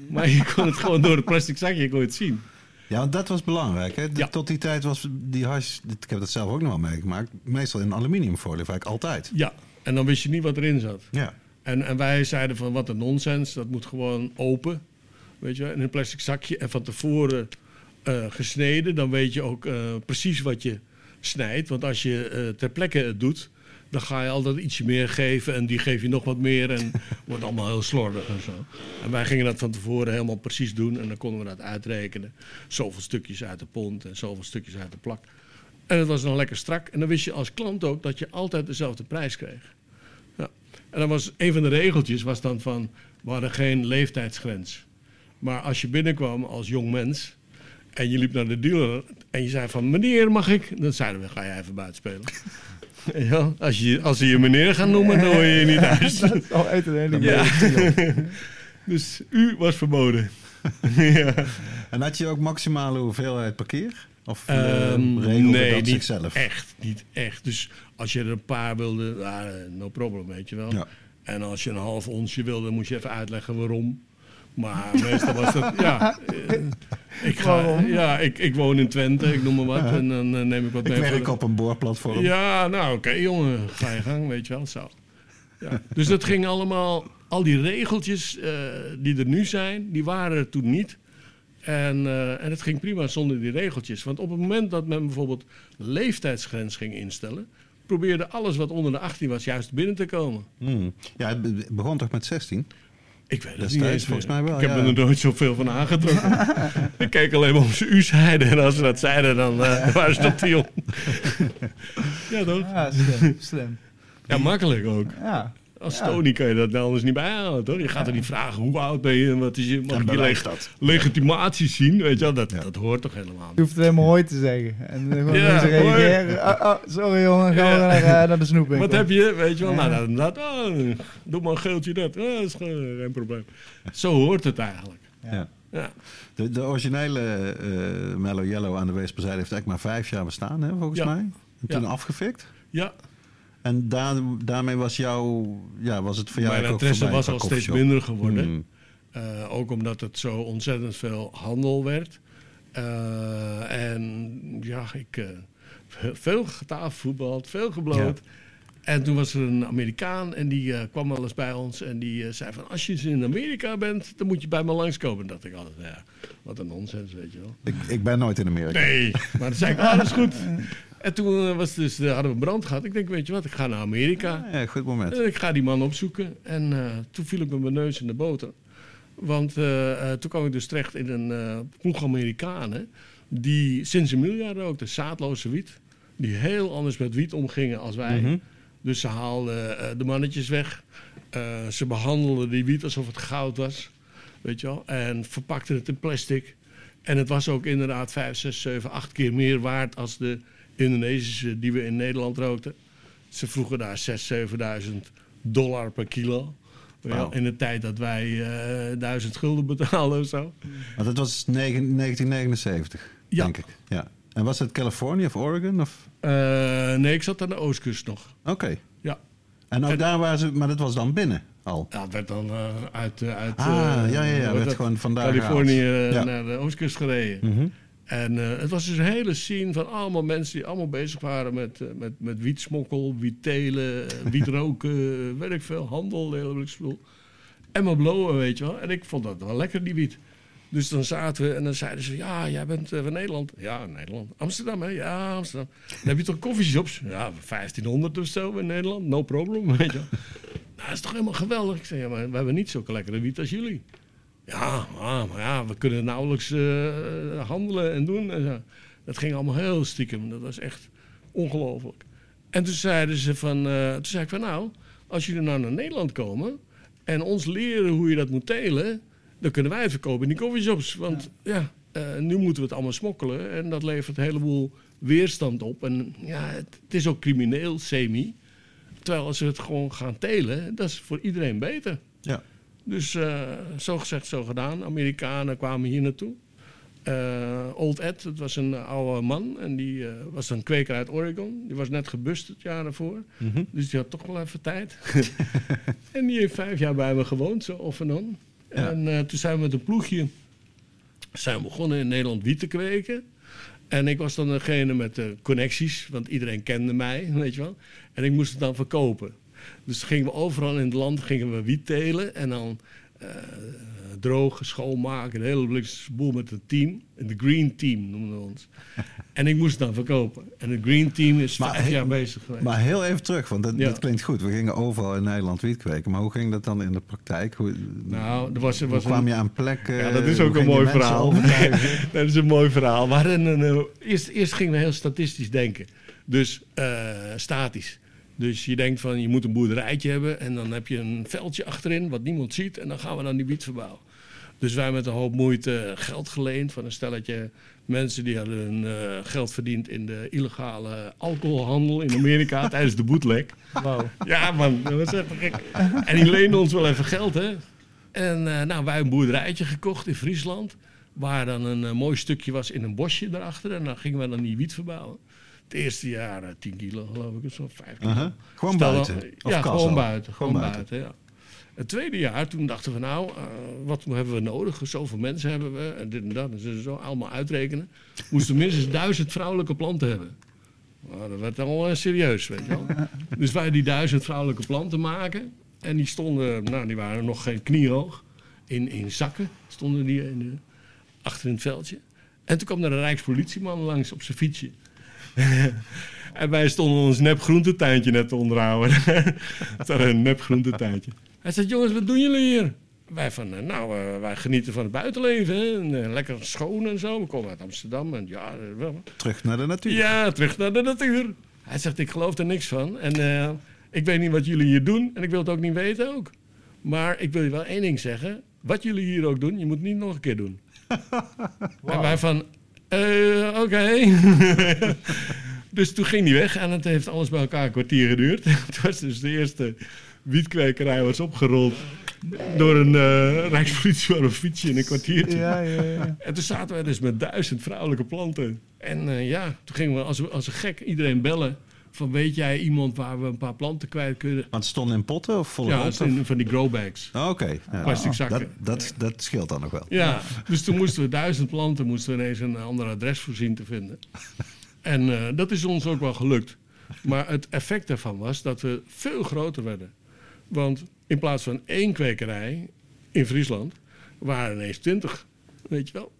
Maar je kon het gewoon door het plastic zakje kon je het zien. Ja, want dat was belangrijk. Hè? Ja. Tot die tijd was die hash, ik heb dat zelf ook nog wel meegemaakt, meestal in aluminiumfolie, vaak altijd. Ja, en dan wist je niet wat erin zat. Ja. En, en wij zeiden van, wat een nonsens. Dat moet gewoon open. Weet je, wel, in een plastic zakje. En van tevoren eh, gesneden. Dan weet je ook eh, precies wat je snijdt. Want als je eh, ter plekke het doet... dan ga je altijd ietsje meer geven. En die geef je nog wat meer. En [LAUGHS] wordt allemaal heel slordig en zo. En wij gingen dat van tevoren helemaal precies doen. En dan konden we dat uitrekenen. Zoveel stukjes uit de pond en zoveel stukjes uit de plak. En het was dan lekker strak. En dan wist je als klant ook dat je altijd dezelfde prijs kreeg. Ja. En dan was een van de regeltjes was dan van, we hadden geen leeftijdsgrens. Maar als je binnenkwam als jong mens en je liep naar de dealer en je zei van, meneer mag ik? Dan zeiden we, ga jij even buiten spelen. [LAUGHS] ja, als, je, als ze je meneer gaan noemen, dan hoor je je niet thuis. [LAUGHS] Dat is al uit een hele Ja. mooie [LAUGHS] dus u was verboden. ja. En had je ook maximale hoeveelheid parkeer? Of Ehm, regelde nee, dat niet zichzelf? echt, niet echt. Dus als je er een paar wilde, ah, no problem, weet je wel. Ja. En als je een half onsje wilde, moest je even uitleggen waarom. Maar meestal was dat, ja. [LAUGHS] ik, ga, Waarom? ja ik, ik woon in Twente, ik noem maar wat. En dan eh, neem ik wat Ik mee. voor werk de- op een boorplatform. Ja, nou oké jongen, ga je gang, weet je wel, zo. Ja. Dus dat ging allemaal, al die regeltjes eh, die er nu zijn, die waren er toen niet. En, eh, en het ging prima zonder die regeltjes. Want op het moment dat men bijvoorbeeld de leeftijdsgrens ging instellen, probeerde alles wat onder de 18 was juist binnen te komen. Hmm. Ja, het be- begon toch met 16? Ik weet het Destijds niet eens volgens mij wel, Ik heb ja. er nooit zoveel van aangetrokken. [LAUGHS] ik keek alleen maar of ze u zeiden. En als ze dat zeiden, dan eh, [LAUGHS] waren ze dat jong. [LAUGHS] ja, toch? Ja, slim. slim. Ja, makkelijk ook. Ja. Als Ja. Tony kan je dat nou anders niet bijhouden, toch? Je gaat er niet vragen hoe oud ben je en wat is je, mag ik je leg- dat. legitimatie zien, weet je wel? Dat, Ja. dat hoort toch helemaal Je hoeft alleen maar hoi te zeggen. En dan gewoon Ja, mensen hoi. reageren. Oh, oh, sorry jongen, gaan we Ja. naar, eh, naar de snoepwinkel. [LAUGHS] Wat heb je, weet je wel? Ja. Nou, dat, dat, oh, doe maar een geeltje dat. Oh, dat is gewoon geen probleem. Zo hoort het eigenlijk. Ja. Ja. De, de originele eh Mellow Yellow aan de Weesperzijde heeft eigenlijk maar vijf jaar bestaan, hè, volgens Ja. mij. En toen Ja. afgefikt. Ja, En daar, daarmee was jou, ja, was het voor jou Mijn ook interesse was al steeds minder geworden. Hmm. Eh, ook omdat het zo ontzettend veel handel werd. Eh, en ja, ik eh, veel getafelvoetbald, veel gebloot. En toen was er een Amerikaan en die eh, kwam wel eens bij ons en die zei van... als je eens in Amerika bent, dan moet je bij me langskomen. dacht ik altijd, ja, wat een nonsens, weet je wel. Ik, ik ben nooit in Amerika. Nee, maar dan zei ik, ah, dat is goed. [LAUGHS] En toen eh, was dus, eh, hadden we brand gehad. Ik denk, weet je wat, ik ga naar Amerika. Ja, goed moment. En ik ga die man opzoeken. En eh, toen viel ik met mijn neus in de boter. Want toen kwam ik dus terecht in een eh ploeg Amerikanen... die sinds een miljard rookten, zaadloze wiet. Die heel anders met wiet omgingen als wij. Mhm. Dus ze haalden de mannetjes weg. Ze behandelden die wiet alsof het goud was. Weet je wel? En verpakten het in plastic. En het was ook inderdaad 5, 6, 7, 8 keer meer waard als de Indonesische die we in Nederland rookten. Ze vroegen daar 6.000, 7.000 dollar per kilo. In de tijd dat wij eh 1000 gulden betaalden of zo. Het was negen- 1979, Ja. denk ik. Ja. En was het Californië of Oregon? Of? Eh, nee, ik zat aan de oostkust nog. Oké. Ja. En ook En- daar waren ze, maar dat was dan binnen al. Ja, het werd dan eh, uit, uit Ah, ja, ja, ja. Werd dat? gewoon vandaar Californië naar de oostkust gereden. Mhm. En eh, het was dus een hele scene van allemaal mensen die allemaal bezig waren met, eh, met, met wietsmokkel, wiettelen, eh, wietroken, [LAUGHS] weet ik veel, handel, hele spul. En maar blowen, weet je wel. En ik vond dat wel lekker, die wiet. Dus dan zaten we en dan zeiden ze, ja, jij bent van Nederland. Ja, Nederland. Amsterdam, hè? Ja, Amsterdam. Dan heb je toch koffieshops? Ja, 1500 of zo in Nederland. No problem, [LAUGHS] weet je wel. Nou, dat is toch helemaal geweldig. Ik zei, ja, maar we hebben niet zulke lekkere wiet als jullie. Ja, maar, maar ja, we kunnen nauwelijks eh, handelen en doen. En zo. Dat ging allemaal heel stiekem. Dat was echt ongelooflijk. En toen zeiden ze van, eh, toen zei ik van nou, als jullie nou naar Nederland komen en ons leren hoe je dat moet telen, dan kunnen wij het verkopen in die coffeeshops. Want ja, eh, nu moeten we het allemaal smokkelen en dat levert een heleboel weerstand op. En ja, het, het is ook crimineel, semi. Terwijl als we het gewoon gaan telen, dat is voor iedereen beter. Ja. Dus eh, zo gezegd, zo gedaan. Amerikanen kwamen hier naartoe. Eh, Old Ed, dat was een oude man. En die eh, was een kweker uit Oregon. Die was net gebust het jaar daarvoor. Mhm. Dus die had toch wel even tijd. [LAUGHS] en die heeft vijf jaar bij me gewoond, zo off en on. Ja. En toen zijn we met een ploegje zijn we begonnen in Nederland wiet te kweken. En ik was dan degene met de connecties, want iedereen kende mij, [LAUGHS] weet je wel. En ik moest het dan verkopen. Dus gingen we overal in het land gingen we wiet telen en dan eh, drogen, schoonmaken, een hele boel met een team. De Green Team noemden we ons. [LAUGHS] en ik moest het dan verkopen. En het Green Team is Maar vijf jaar bezig geweest. Maar heel even terug, want dat, Ja. dat klinkt goed. We gingen overal in Nederland wiet kweken. Maar hoe ging dat dan in de praktijk? Hoe, nou, er was, er was kwam een, je aan plekken? Ja, dat is ook een mooi verhaal. [LAUGHS] dat is een mooi verhaal. Een, eh, eerst, eerst gingen we heel statistisch denken. Dus eh, statisch. Dus je denkt van je moet een boerderijtje hebben en dan heb je een veldje achterin wat niemand ziet en dan gaan we dan die wiet verbouwen. Dus wij met een hoop moeite geld geleend van een stelletje mensen die hadden hun eh, geld verdiend in de illegale alcoholhandel in Amerika [LAUGHS] tijdens de bootleg. Wauw. Ja, man, dat was even gek. En die leende ons wel even geld, hè. En eh, nou, wij een boerderijtje gekocht in Friesland. Waar dan een eh, mooi stukje was in een bosje erachter. En dan gingen we dan die wiet verbouwen. Het eerste jaar eh, 10 kilo, geloof ik, of zo, 5 kilo. Uh-huh. Gewoon Stel buiten? Of ja, gewoon buiten. Gewoon Gewoon buiten, ja. Het tweede jaar, toen dachten we nou, eh, wat hebben we nodig? Zoveel mensen hebben we en dit en dat. En ze zo allemaal uitrekenen. Moesten minstens duizend vrouwelijke planten hebben. Nou, dat werd al eh, serieus, weet je wel. [LAUGHS] Dus wij die duizend vrouwelijke planten maken. En die stonden, nou die waren nog geen kniehoog. In, in zakken stonden die in de, achter in het veldje. En toen kwam er een rijkspolitieman langs op zijn fietsje. [LAUGHS] en wij stonden ons nep groentetuintje net te onderhouden. [LAUGHS] Het was een nep groentetuintje. Hij zei, jongens, wat doen jullie hier? Wij van, eh, nou, eh, wij genieten van het buitenleven. Hè? En, eh, lekker schoon en zo. We komen uit Amsterdam. En ja, wel- Terug naar de natuur. ja, terug naar de natuur. Hij zegt, ik geloof er niks van. En eh, ik weet niet wat jullie hier doen. En ik wil het ook niet weten ook. Maar ik wil je wel één ding zeggen. Wat jullie hier ook doen, je moet het niet nog een keer doen. [LAUGHS] En wij van, eh, oké. [LAUGHS] dus toen ging hij weg. En het heeft alles bij elkaar een kwartier geduurd. [LAUGHS] Het was dus de eerste wietkwekerij was opgerold door een eh rijkspolitie op een fietsje in een kwartiertje. Ja, ja, ja. En toen zaten wij dus met duizend vrouwelijke planten. En eh, ja, toen gingen we als, als een gek iedereen bellen van weet jij iemand waar we een paar planten kwijt kunnen? Want het stond in potten of volle Ja, het zijn van die growbags. Oh, Oké, ja, Plastic dat, zakken. dat, dat scheelt dan nog wel. Ja, dus toen moesten we duizend planten, moesten we ineens een ander adres voorzien te vinden. [LAUGHS] En eh, dat is ons ook wel gelukt. Maar het effect daarvan was dat we veel groter werden. Want in plaats van één kwekerij in Friesland, waren er ineens twintig. Weet je wel?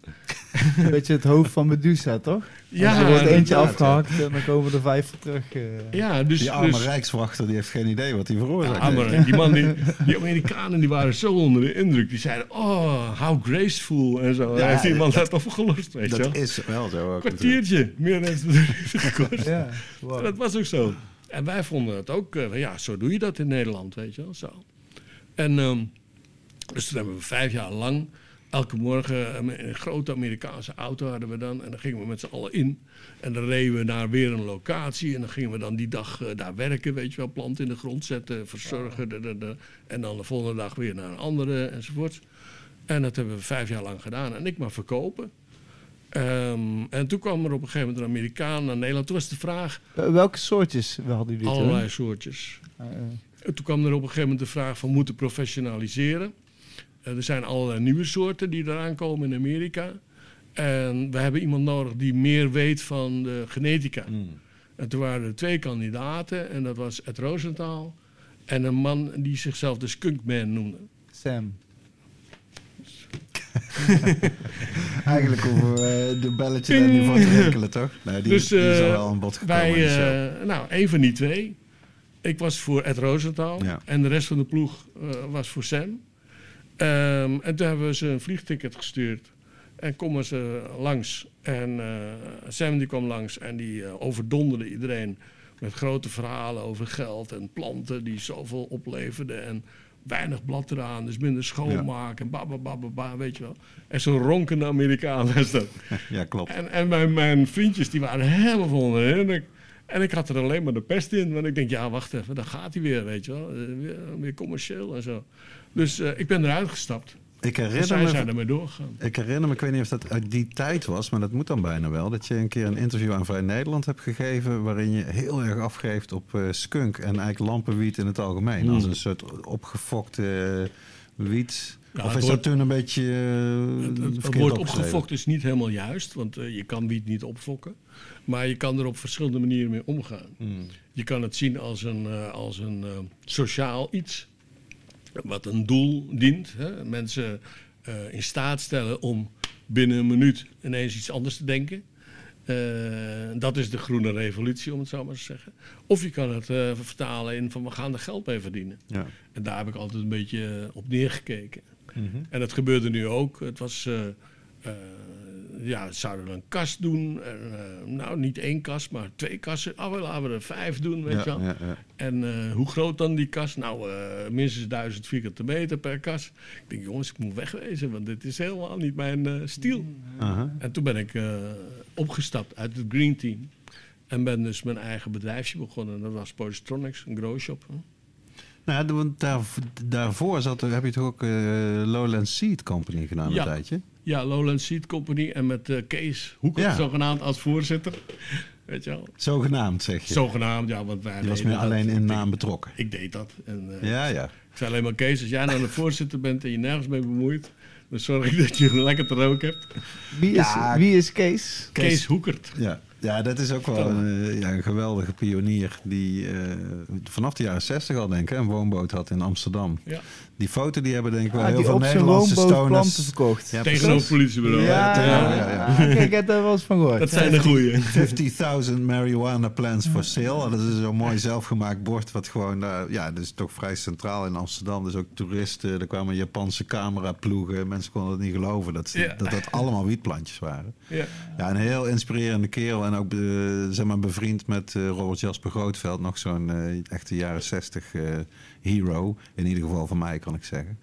[LAUGHS] Een beetje het hoofd van Medusa, toch? Ja, er wordt eentje afgehakt en dan komen er vijf voor terug. eh. Ja, dus, Die arme dus rijkswachter die heeft geen idee wat hij veroorzaakt Ja, heeft. maar die man, die, die Amerikanen, die waren zo onder de indruk. Die zeiden, oh, how graceful en zo. Ja, heeft die man dat- dat opgelost, weet je wel. Dat is wel zo ook. natuurlijk. kwartiertje, meer heeft het niet gekost. Ja, wow. Dat was ook zo. En wij vonden het ook, eh, ja, zo doe je dat in Nederland, weet je wel. Zo. En ehm, dus toen hebben we vijf jaar lang, elke morgen een, een grote Amerikaanse auto hadden we dan. En dan gingen we met z'n allen in. En dan reden we naar weer een locatie. En dan gingen we dan die dag eh, daar werken, weet je wel. Planten in de grond zetten, verzorgen. da, da, da. En dan de volgende dag weer naar een andere enzovoort. En dat hebben we vijf jaar lang gedaan. En ik maar verkopen. Ehm, en toen kwam er op een gegeven moment een Amerikaan naar Nederland. Toen was de vraag, Eh, Welke soortjes hadden jullie toen? allerlei soortjes. Eh, En toen kwam er op een gegeven moment de vraag van moeten professionaliseren. Eh, er zijn allerlei nieuwe soorten die eraan komen in Amerika. En we hebben iemand nodig die meer weet van de genetica. Hmm. En toen waren er twee kandidaten. En dat was Ed Rosenthal en een man die zichzelf de Skunkman noemde. Sam. [LAUGHS] Eigenlijk hoeven we eh, de belletje daar niet voor te rinkelen, toch? Nee, die, Dus, die is al eh, wel aan bod gekomen. Wij, nou, een van die twee. Ik was voor Ed Rosenthal. Ja. En de rest van de ploeg eh, was voor Sam. Ehm, en toen hebben we ze een vliegticket gestuurd. En komen ze langs. En eh, Sam die kwam langs en die eh, overdonderde iedereen met grote verhalen over geld en planten die zoveel opleverden. En weinig blad eraan, dus minder schoonmaken. En ba, weet je wel. En zo'n ronkende Amerikaan was dat. [LAUGHS] ja, klopt. En, en mijn, mijn vriendjes die waren helemaal vol de indruk. En ik had er alleen maar de pest in. Want ik denk, ja, wacht even, dan gaat hij weer, weet je wel. Eh, Weer, weer commercieel en zo. Dus eh, ik ben eruit gestapt. Ik herinner, zij zijn me, ermee doorgegaan. ik herinner me, ik weet niet of dat uit die tijd was, maar dat moet dan bijna wel, dat je een keer een interview aan Vrij Nederland hebt gegeven waarin je heel erg afgeeft op eh, skunk en eigenlijk lampenwiet in het algemeen. Hmm. Als een soort opgefokte eh, wiet. Of is woord- dat toen een beetje eh, Het, het- het verkeerd woord opgefokt is niet helemaal juist. Want je kan wiet niet opfokken. Maar je kan er op verschillende manieren mee omgaan. Hmm. Je kan het zien als een, als een sociaal iets. Wat een doel dient. Hè? Mensen eh, in staat stellen om binnen een minuut ineens iets anders te denken. Eh, dat is de groene revolutie, om het zo maar te zeggen. Of je kan het eh, vertalen in van we gaan er geld mee verdienen. Ja. En daar heb ik altijd een beetje op neergekeken. Mhm. En dat gebeurde nu ook. Het was, ja, zouden een kast doen. En, eh, nou, niet één kast, maar twee kassen. Oh, wel, laten we er vijf doen, weet Ja, je wel. ja, ja. En eh, hoe groot dan die kast? Nou, eh, minstens duizend vierkante meter per kast. Ik denk, jongens, ik moet wegwezen, want dit is helemaal niet mijn stiel. En toen ben ik opgestapt uit het Green Team. En ben dus mijn eigen bedrijfje begonnen. Dat was Positronics, een grow shop. Nou, ja, want daar, daarvoor zat, er- heb je toch ook Lowland Seed Company gedaan Ja. een tijdje? Ja, Lowland Seed Company en met eh, Kees Hoeker, Ja. zogenaamd als voorzitter. Weet je wel? Zogenaamd, zeg je. Zogenaamd, ja, want wij Je was meer alleen in naam betrokken. Ik deed dat. En, eh, Ja, ja. Ik zei alleen maar, Kees, als jij nou de voorzitter bent en je nergens mee bemoeit, dan zorg ik dat je lekker te roken hebt. Wie is, Ja. wie is Kees? Kees- Kees Hoekert. Ja, ja dat is ook wel een, eh, ja, een geweldige pionier die vanaf de jaren 60 al denk ik een woonboot had in Amsterdam. Ja. Die foto die hebben denk ik wel Ah, heel veel Nederlandse stoners. verkocht. Ja, Tegenover het politiebureau. Ja, ja, ja, ja. [LAUGHS] Kijk, ik heb daar wel eens van gehoord. Dat zijn de goeie. [LAUGHS] 50.000 marijuana plants for sale. Dat is zo'n mooi zelfgemaakt bord wat gewoon, daar ja, dat is toch vrij centraal in Amsterdam. Dus ook toeristen, er kwamen Japanse cameraploegen. Mensen konden het niet geloven dat ze- Ja. dat, dat allemaal wietplantjes waren. Ja. Ja, een heel inspirerende kerel. En ook eh, zeg maar, bevriend met eh, Robert Jasper Grootveld. Nog zo'n echte jaren 60 eh, hero. In ieder geval van mij, kan ik zeggen.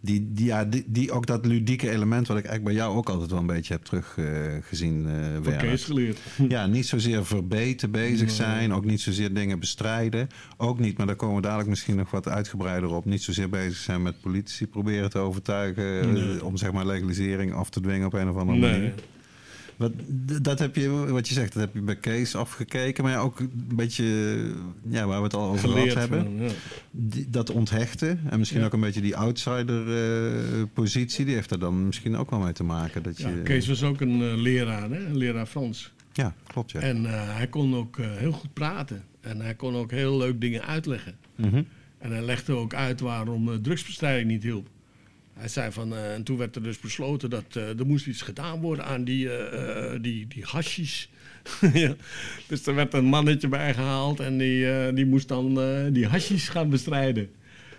Die, die, ja, die, die ook dat ludieke element... wat ik eigenlijk bij jou ook altijd wel een beetje heb teruggezien. eh Van Werner. Kees geleerd. [LAUGHS] Ja, niet zozeer verbeten bezig zijn. Ook niet zozeer dingen bestrijden. Ook niet, maar daar komen we dadelijk misschien nog wat uitgebreider op. Niet zozeer bezig zijn met politici proberen te overtuigen. eh, om zeg maar legalisering af te dwingen op een of andere Nee. manier. Wat, dat heb je, wat je zegt, dat heb je bij Kees afgekeken. Maar ja, ook een beetje, ja, waar we het al over gehad hebben. ja. Die- dat onthechten en misschien ook een beetje die outsider-positie, die heeft er dan misschien ook wel mee te maken. Dat je, Ja, Kees was ook een eh, leraar, hè? een leraar Frans. Ja, klopt, ja. En eh, hij kon ook eh, heel goed praten. En hij kon ook heel leuk dingen uitleggen. Mhm. En hij legde ook uit waarom eh, drugsbestrijding niet hielp. Hij zei van, eh, en toen werd er dus besloten dat eh, er moest iets gedaan worden aan die, eh eh, die, die hashies. [LAUGHS] ja. Dus er werd een mannetje bijgehaald en die, eh, die moest dan eh, die hashies gaan bestrijden.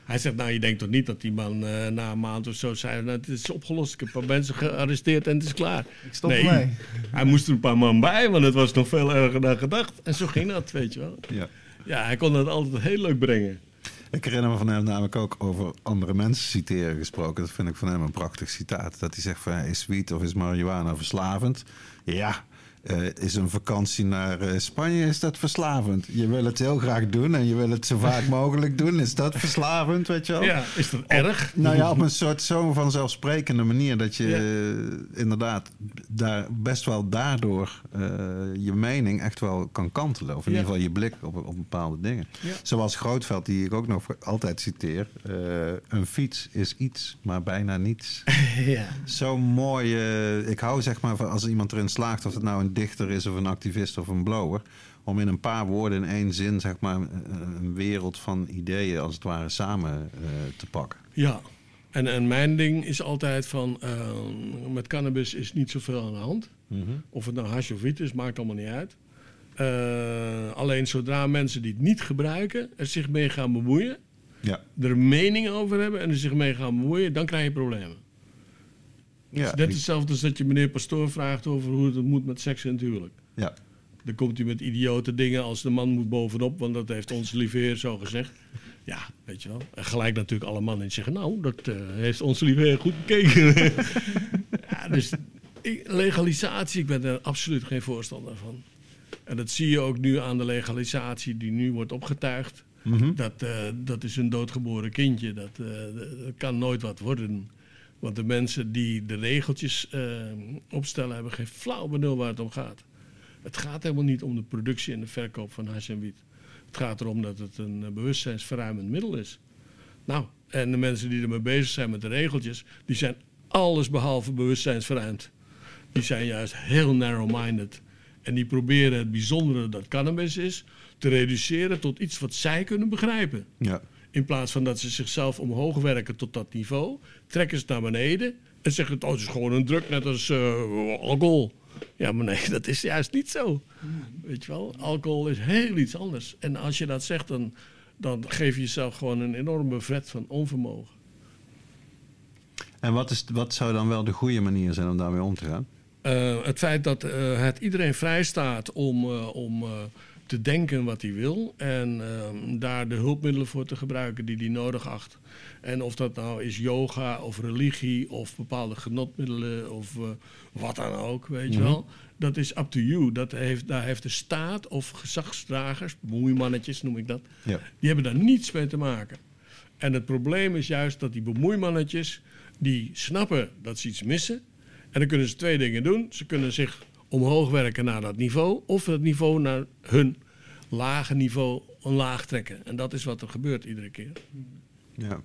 Hij zegt, nou je denkt toch niet dat die man eh, na een maand of zo zei, nou, het is opgelost, ik heb een paar mensen gearresteerd en het is klaar. Ik stop Nee. Hij moest er een paar man bij, want het was nog veel erger dan gedacht. En zo ging dat, weet je wel. ja. Ja, hij kon het altijd heel leuk brengen. Ik herinner me van hem namelijk ook over andere mensen citeren gesproken. Dat vind ik van hem een prachtig citaat. Dat hij zegt van, is wiet of is marihuana verslavend? Ja, eh, is een vakantie naar eh, Spanje, is dat verslavend? Je wil het heel graag doen en je wil het zo vaak [LAUGHS] mogelijk doen. Is dat verslavend, weet je wel? Ja, is dat erg? Nou ja, op een soort zo vanzelfsprekende manier dat je eh, inderdaad daar best wel daardoor je mening echt wel kan kantelen. Of in Ja. ieder geval je blik op, op bepaalde dingen. Ja. Zoals Grootveld, die ik ook nog altijd citeer. een fiets is iets, maar bijna niets. [LAUGHS] ja. Zo mooi. ik hou zeg maar van als iemand erin slaagt, of het nou een dichter is of een activist of een blower. Om in een paar woorden in één zin zeg maar een, een wereld van ideeën als het ware samen eh, te pakken. Ja, en, en mijn ding is altijd van, eh, met cannabis is niet zoveel aan de hand. Of het nou hash of wiet is, maakt allemaal niet uit. Eh, alleen zodra mensen die het niet gebruiken, er zich mee gaan bemoeien, Ja. er mening over hebben en er zich mee gaan bemoeien, dan krijg je problemen. Ja, Dus net hetzelfde als dat je meneer Pastoor vraagt over hoe het moet met seks en het huwelijk. ja. Dan komt hij met idiote dingen als de man moet bovenop, want dat heeft onze lieve heer zo gezegd. Ja, weet je wel. En gelijk natuurlijk alle mannen die zeggen, nou, dat eh, heeft onze lieve heer goed bekeken. [LAUGHS] ja, dus ik- legalisatie, ik ben er absoluut geen voorstander van. En dat zie je ook nu aan de legalisatie die nu wordt opgetuigd. Mhm. Dat, eh, dat is een doodgeboren kindje. Dat, eh, dat kan nooit wat worden. Want de mensen die de regeltjes eh, opstellen, hebben geen flauw benul waar het om gaat. Het gaat helemaal niet om de productie en de verkoop van hash en wiet. Het gaat erom dat het een eh, bewustzijnsverruimend middel is. Nou, en de mensen die ermee bezig zijn met de regeltjes, die zijn alles behalve bewustzijnsverruimd. Die zijn juist heel narrow-minded. En die proberen het bijzondere dat cannabis is, te reduceren tot iets wat zij kunnen begrijpen. Ja. In plaats van dat ze zichzelf omhoog werken tot dat niveau, trekken ze het naar beneden en zeggen: Oh, het is gewoon een druk, net als eh, alcohol. Ja, maar nee, [LAUGHS] dat is juist niet zo. Weet je wel, alcohol is heel iets anders. En als je dat zegt, dan, dan geef je jezelf gewoon een enorme vet van onvermogen. En wat, is, wat zou dan wel de goede manier zijn om daarmee om te gaan? Eh, het feit dat eh, het iedereen vrij staat om, om te denken wat hij wil en ehm, daar de hulpmiddelen voor te gebruiken die hij nodig acht. En of dat nou is yoga of religie of bepaalde genotmiddelen of eh, wat dan ook, weet je wel. Dat is up to you. Dat heeft, daar heeft de staat of gezagsdragers, bemoeimannetjes noem ik dat, Ja. die hebben daar niets mee te maken. En het probleem is juist dat die bemoeimannetjes, die snappen dat ze iets missen. En dan kunnen ze twee dingen doen. Ze kunnen zich omhoog werken naar dat niveau, of dat niveau naar hun lage niveau omlaag trekken. En dat is wat er gebeurt iedere keer. Ja.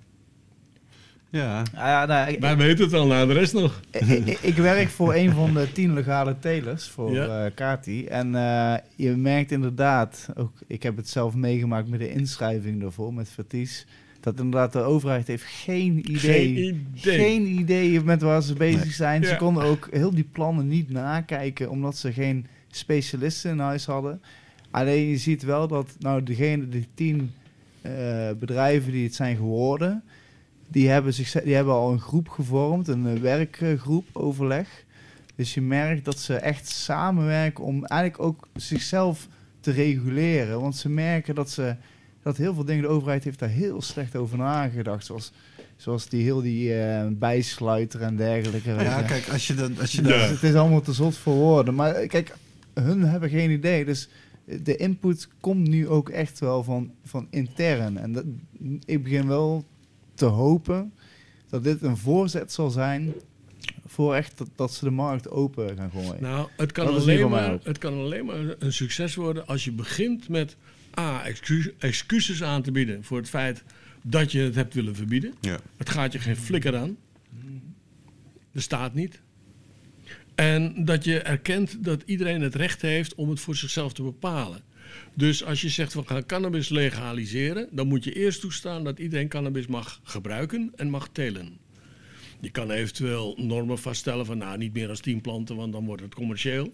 Ja. Ah, ja, nou, ik, Wij weten het al, nou de rest nog. ik, ik- ik werk voor een van de tien legale telers voor Ja. eh Kati. En eh, je merkt inderdaad, ook, ik heb het zelf meegemaakt met de inschrijving daarvoor, met Verties, dat inderdaad de overheid heeft geen idee. Geen idee. Geen idee met waar ze bezig Nee. zijn. Ze Ja. konden ook heel die plannen niet nakijken, omdat ze geen specialisten in huis hadden. Alleen je ziet wel dat nou degene, die tien eh, bedrijven die het zijn geworden, die hebben, zich, die hebben al een groep gevormd, een eh, werkgroep, overleg. Dus je merkt dat ze echt samenwerken om eigenlijk ook zichzelf te reguleren. Want ze merken dat ze dat heel veel dingen, de overheid heeft daar heel slecht over nagedacht. Zoals, zoals die heel die eh, bijsluiter en dergelijke. Ja, Eh, kijk, als je dat... Als je dus het is allemaal te zot voor woorden. Maar eh, kijk, hun hebben geen idee. Dus de input komt nu ook echt wel van, van intern. En dat, ik begin wel te hopen dat dit een voorzet zal zijn voor echt dat, dat ze de markt open gaan gooien. Nou, het kan, Dat alleen maar, het kan alleen maar een succes worden als je begint met A, excu- excuses aan te bieden voor het feit dat je het hebt willen verbieden. Ja. Het gaat je geen flikker aan. Er staat niet. En dat je erkent dat iedereen het recht heeft om het voor zichzelf te bepalen. Dus als je zegt we gaan cannabis legaliseren, dan moet je eerst toestaan dat iedereen cannabis mag gebruiken en mag telen. Je kan eventueel normen vaststellen van nou niet meer dan 10 planten, want dan wordt het commercieel.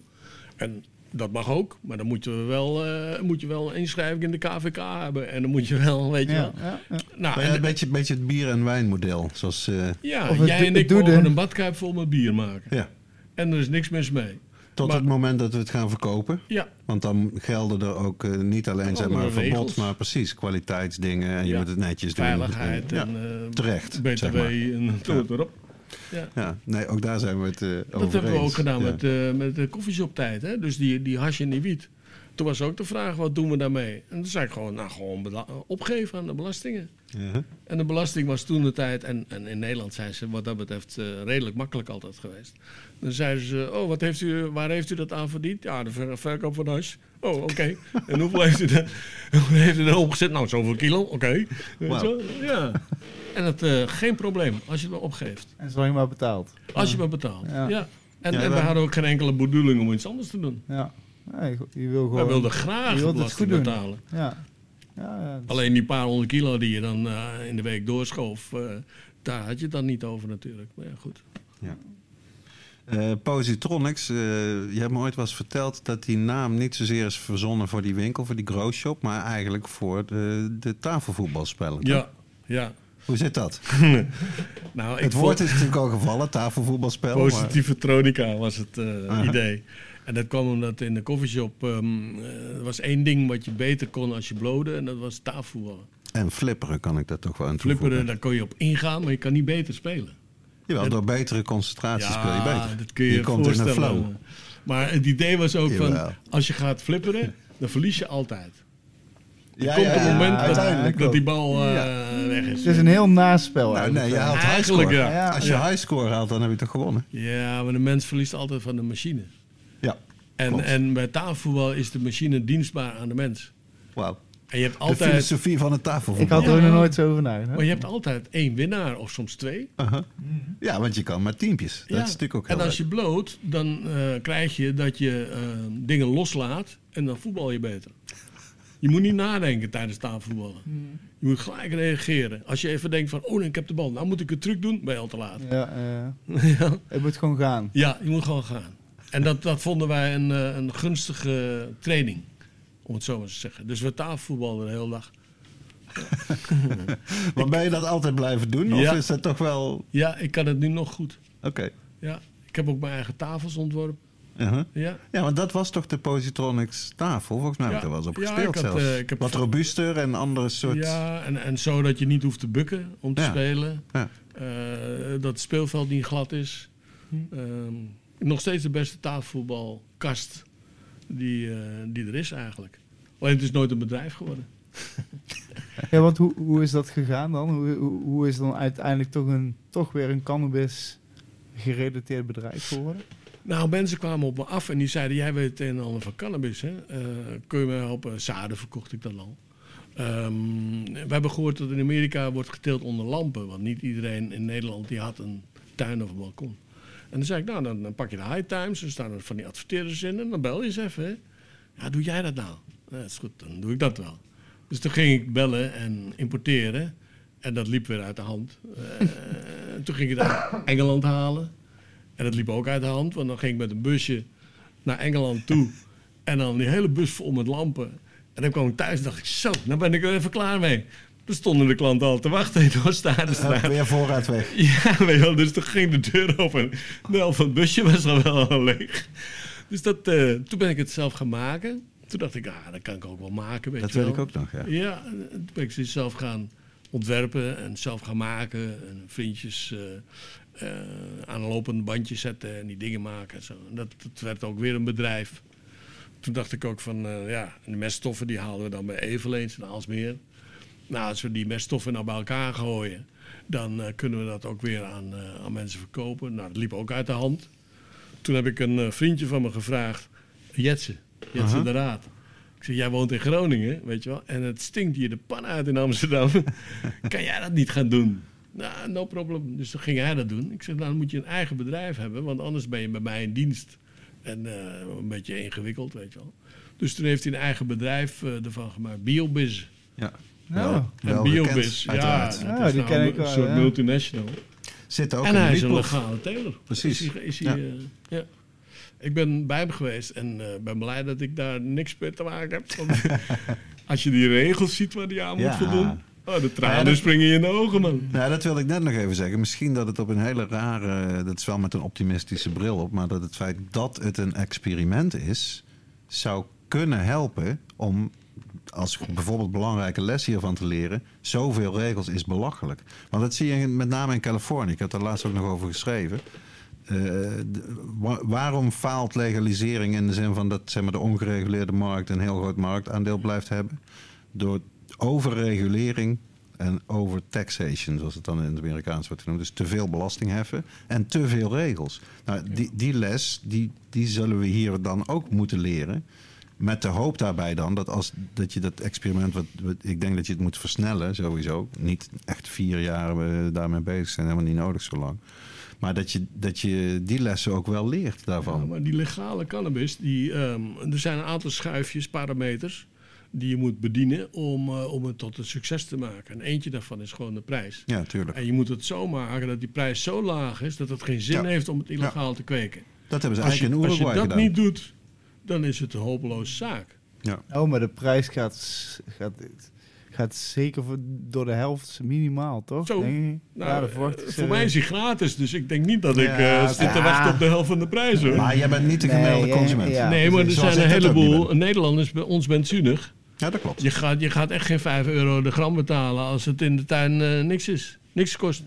En dat mag ook, maar dan moet je wel, eh, moet je wel een inschrijving in de KVK hebben. En dan moet je wel, weet je ja, wel. ja, ja. Nou, en- een, beetje, beetje het bier- en wijnmodel. Zoals, eh, ja, Of jij en ik mogen een badkuip vol met bier maken. ja. En er is niks mis mee. Tot Maar- het moment dat we het gaan verkopen. Ja, Want dan gelden er ook eh, niet alleen zeg maar, verbod, regels. maar precies kwaliteitsdingen. En je moet het netjes doen. veiligheid Ja. en terecht, BTW zeg maar. en tot erop. Ja. Ja, nee, ook daar zijn we het eh over Dat hebben we ook gedaan Ja. met, eh met de koffieshoptijd. Hè? Dus die, die hash en die wiet. Toen was ook de vraag, wat doen we daarmee? En toen zei ik gewoon, nou gewoon opgeven aan de belastingen. Ja. En de belasting was toen de tijd, en, en in Nederland zijn ze wat dat betreft eh, redelijk makkelijk altijd geweest. Dan zeiden ze, oh, wat heeft u, waar heeft u dat aan verdiend? Ja, de ver- verkoop van hash. Oh, oké. [LAUGHS] en hoeveel heeft u, dat, hoeveel heeft u erop gezet? Nou, zoveel kilo, oké. Ja. En dat, eh, geen probleem, als je het maar opgeeft. En zolang je maar betaalt. Als je maar betaalt. Ja. Ja. En, Ja, en we we- hadden ook geen enkele bedoeling om iets anders te doen. Ja. Nee, je wil gewoon... Wij wilden graag je wilt het belasting goed betalen. Ja, ja, is- Alleen die paar honderd kilo die je dan eh, in de week doorschoof, eh, daar had je het dan niet over natuurlijk. Maar ja, goed. Eh, Positronics, eh, je hebt me ooit wel eens verteld dat die naam niet zozeer is verzonnen voor die winkel, voor die growshop, maar eigenlijk voor de, de tafelvoetbalspellen. toch? Ja, ja. Hoe zit dat? [LAUGHS] Nou, ik het vond- woord is natuurlijk al gevallen, tafelvoetbalspel. maar- Positieve tronica was het eh, Aha. En dat kwam omdat in de koffieshop ehm, eh, er was één ding wat je beter kon als je blode en dat was tafelvoetballen. En flipperen kan ik daar toch wel aan toevoegen. Flipperen, daar kon je op ingaan, maar je kan niet beter spelen. Jawel, door betere concentratie speel je beter. dat kun je, je komt in een flow. Maar het idee was ook Jawel. van, als je gaat flipperen, dan verlies je altijd. Er Ja, komt ja, een ja, moment dat, dat die bal eh, weg is. Het is een heel naspel Nou, eigenlijk. nee, je haalt Eigenlijk, highscore. ja. Als je Ja. highscore haalt, dan heb je toch gewonnen? Ja, maar de mens verliest altijd van de machine. Ja. En, Klopt. en bij tafelvoetbal is de machine dienstbaar aan de mens. Wauw. En je hebt De altijd, filosofie van het Ik tafelvoetbal. had er Ja. nog nooit zo over nagedacht. maar je hebt altijd één winnaar of soms twee. Aha. Ja, want je kan met teampjes. Dat Ja. is natuurlijk ook heel en als leuk. je bloot, dan eh, krijg je dat je eh, dingen loslaat en dan voetbal je beter. Je moet niet nadenken tijdens tafelvoetballen. Je moet gelijk reageren. Als je even denkt van, oh, ik heb de bal, nou moet ik een truc doen, ben je al te laat. Ja, eh, Ja. [LAUGHS] het moet gewoon gaan. Ja, je moet gewoon gaan. En dat, dat vonden wij een, eh, een gunstige training, om het zo maar te zeggen. Dus we tafelvoetbalden de hele dag. [LAUGHS] Maar ben je dat altijd blijven doen? Of Ja. is dat toch wel... Oké. Ja, ik kan het nu nog goed. Ja, ik heb ook mijn eigen tafels ontworpen. Uh-huh. Ja, Ja, want dat was toch de Positronics tafel? Volgens mij heb ik Ja. er wel eens op Ja, gespeeld ik had, zelfs. eh, ik heb Wat robuuster en andere soort... ja en, en zo dat je niet hoeft te bukken om te Ja. spelen. Ja. Eh, dat het speelveld niet glad is. Ehm, nog steeds de beste tafelvoetbalkast die, eh, die er is eigenlijk. Alleen het is nooit een bedrijf geworden. [LAUGHS] Ja, want hoe, hoe is dat gegaan dan? Hoe, hoe, hoe is dan uiteindelijk toch, een, toch weer een cannabis gerelateerd bedrijf geworden? Nou, mensen kwamen op me af en die zeiden: Jij weet het een en ander van cannabis, hè? Eh, kun je me helpen? Zaden verkocht ik dan al. Ehm, we hebben gehoord dat in Amerika wordt geteeld onder lampen. Want niet iedereen in Nederland die had een tuin of een balkon. En dan zei ik: Nou, dan, dan pak je de High Times. Er staan er van die adverteerders in. En dan bel je eens even. Ja, doe jij dat nou? Dat is goed, dan doe ik dat wel. Dus toen ging ik bellen en importeren. En dat liep weer uit de hand. Eh, [LAUGHS] toen ging ik uit Engeland halen. En dat liep ook uit de hand, want dan ging ik met een busje naar Engeland toe. En dan die hele bus vol met lampen. En dan kwam ik thuis en dacht ik, zo, nou ben ik er even klaar mee. Toen stonden de klanten al te wachten in de Staarenstraat. Weer voorraad weg. [LAUGHS] Ja, weet je wel, dus toen ging de deur open. De helft van het busje was al wel leeg. Dus dat, eh, toen ben ik het zelf gaan maken. Toen dacht ik, ah, dat kan ik ook wel maken, weet Dat weet wel. ik ook nog, ja. Ja, en toen ben ik ze zelf gaan ontwerpen en zelf gaan maken. En vriendjes eh, eh, aan een lopend bandje zetten en die dingen maken. En zo. En dat, dat werd ook weer een bedrijf. Toen dacht ik ook van, ja, de meststoffen die haalden we dan bij Eveneens en Aalsmeer. Nou, als we die meststoffen nou bij elkaar gooien, dan eh, kunnen we dat ook weer aan, eh, aan mensen verkopen. Nou, dat liep ook uit de hand. Toen heb ik een eh, vriendje van me gevraagd, Jetse, Jetse Aha. de Raad. Ik zeg, jij woont in Groningen, weet je wel, en het stinkt hier de pan uit in Amsterdam. [LAUGHS] kan jij dat niet gaan doen? Nou, no problem. Dus toen ging hij dat doen. Ik zeg, nou, dan moet je een eigen bedrijf hebben, want anders ben je bij mij in dienst. En een beetje ingewikkeld, weet je wel. Dus toen heeft hij een eigen bedrijf ervan gemaakt, Biobiz. Ja. Ja. Wel- En wel Biobiz, bekend, ja, Ja, die nou ken een ik wel, soort ja. multinational. Zit ook En in hij is een legale teler. Precies. Is hij, is hij, Ja. eh, ja. Ik ben bij hem geweest en eh, ben blij dat ik daar niks mee te maken heb. Want [LAUGHS] als je die regels ziet waar hij aan Ja. moet voldoen. Oh, de tranen Ja, dat- springen je in de ogen, man. Nou, dat wilde ik net nog even zeggen. Misschien dat het op een hele rare, dat is wel met een optimistische bril op, maar dat het feit dat het een experiment is, zou kunnen helpen om als bijvoorbeeld belangrijke les hiervan te leren. Zoveel regels is belachelijk. Want dat zie je met name in Californië. Ik heb daar laatst ook nog over geschreven. Eh, waarom faalt legalisering in de zin van dat zeg maar, de ongereguleerde markt een heel groot marktaandeel blijft hebben? Door overregulering en overtaxation, zoals het dan in het Amerikaans wordt genoemd. Dus te veel belasting heffen en te veel regels. Nou, die, die les, die, die zullen we hier dan ook moeten leren. Met de hoop daarbij dan dat als dat je dat experiment, wat, wat- ik denk dat je het moet versnellen sowieso. Niet echt vier jaar eh, daarmee bezig zijn, helemaal niet nodig zo lang. Maar dat je, dat je die lessen ook wel leert Ja, daarvan. maar die legale cannabis, die, ehm, er zijn een aantal schuifjes, parameters, die je moet bedienen om, eh, om het tot een succes te maken. En eentje daarvan is gewoon de prijs. Ja, tuurlijk. En je moet het zo maken dat die prijs zo laag is dat het geen zin Ja. heeft om het illegaal te kweken. Dat hebben ze Als je, eigenlijk in als je Uruguay dat gedaan. niet doet, dan is het een hopeloze zaak. Ja. Oh, maar de prijs gaat, gaat, gaat zeker voor, door de helft minimaal, toch? Zo. Nou, ja, ik eh, voor mij is hij gratis, dus ik denk niet dat ik Ja, eh, zit te wachten op de helft van de prijs. Hoor. Maar jij bent niet de gemiddelde consument. ja. nee, maar er Zoals zijn een heleboel. Nederlanders bij ons benzunig. Ja, dat klopt. Je gaat, je gaat echt geen 5 euro de gram betalen als het in de tuin eh, niks is. Niks kost.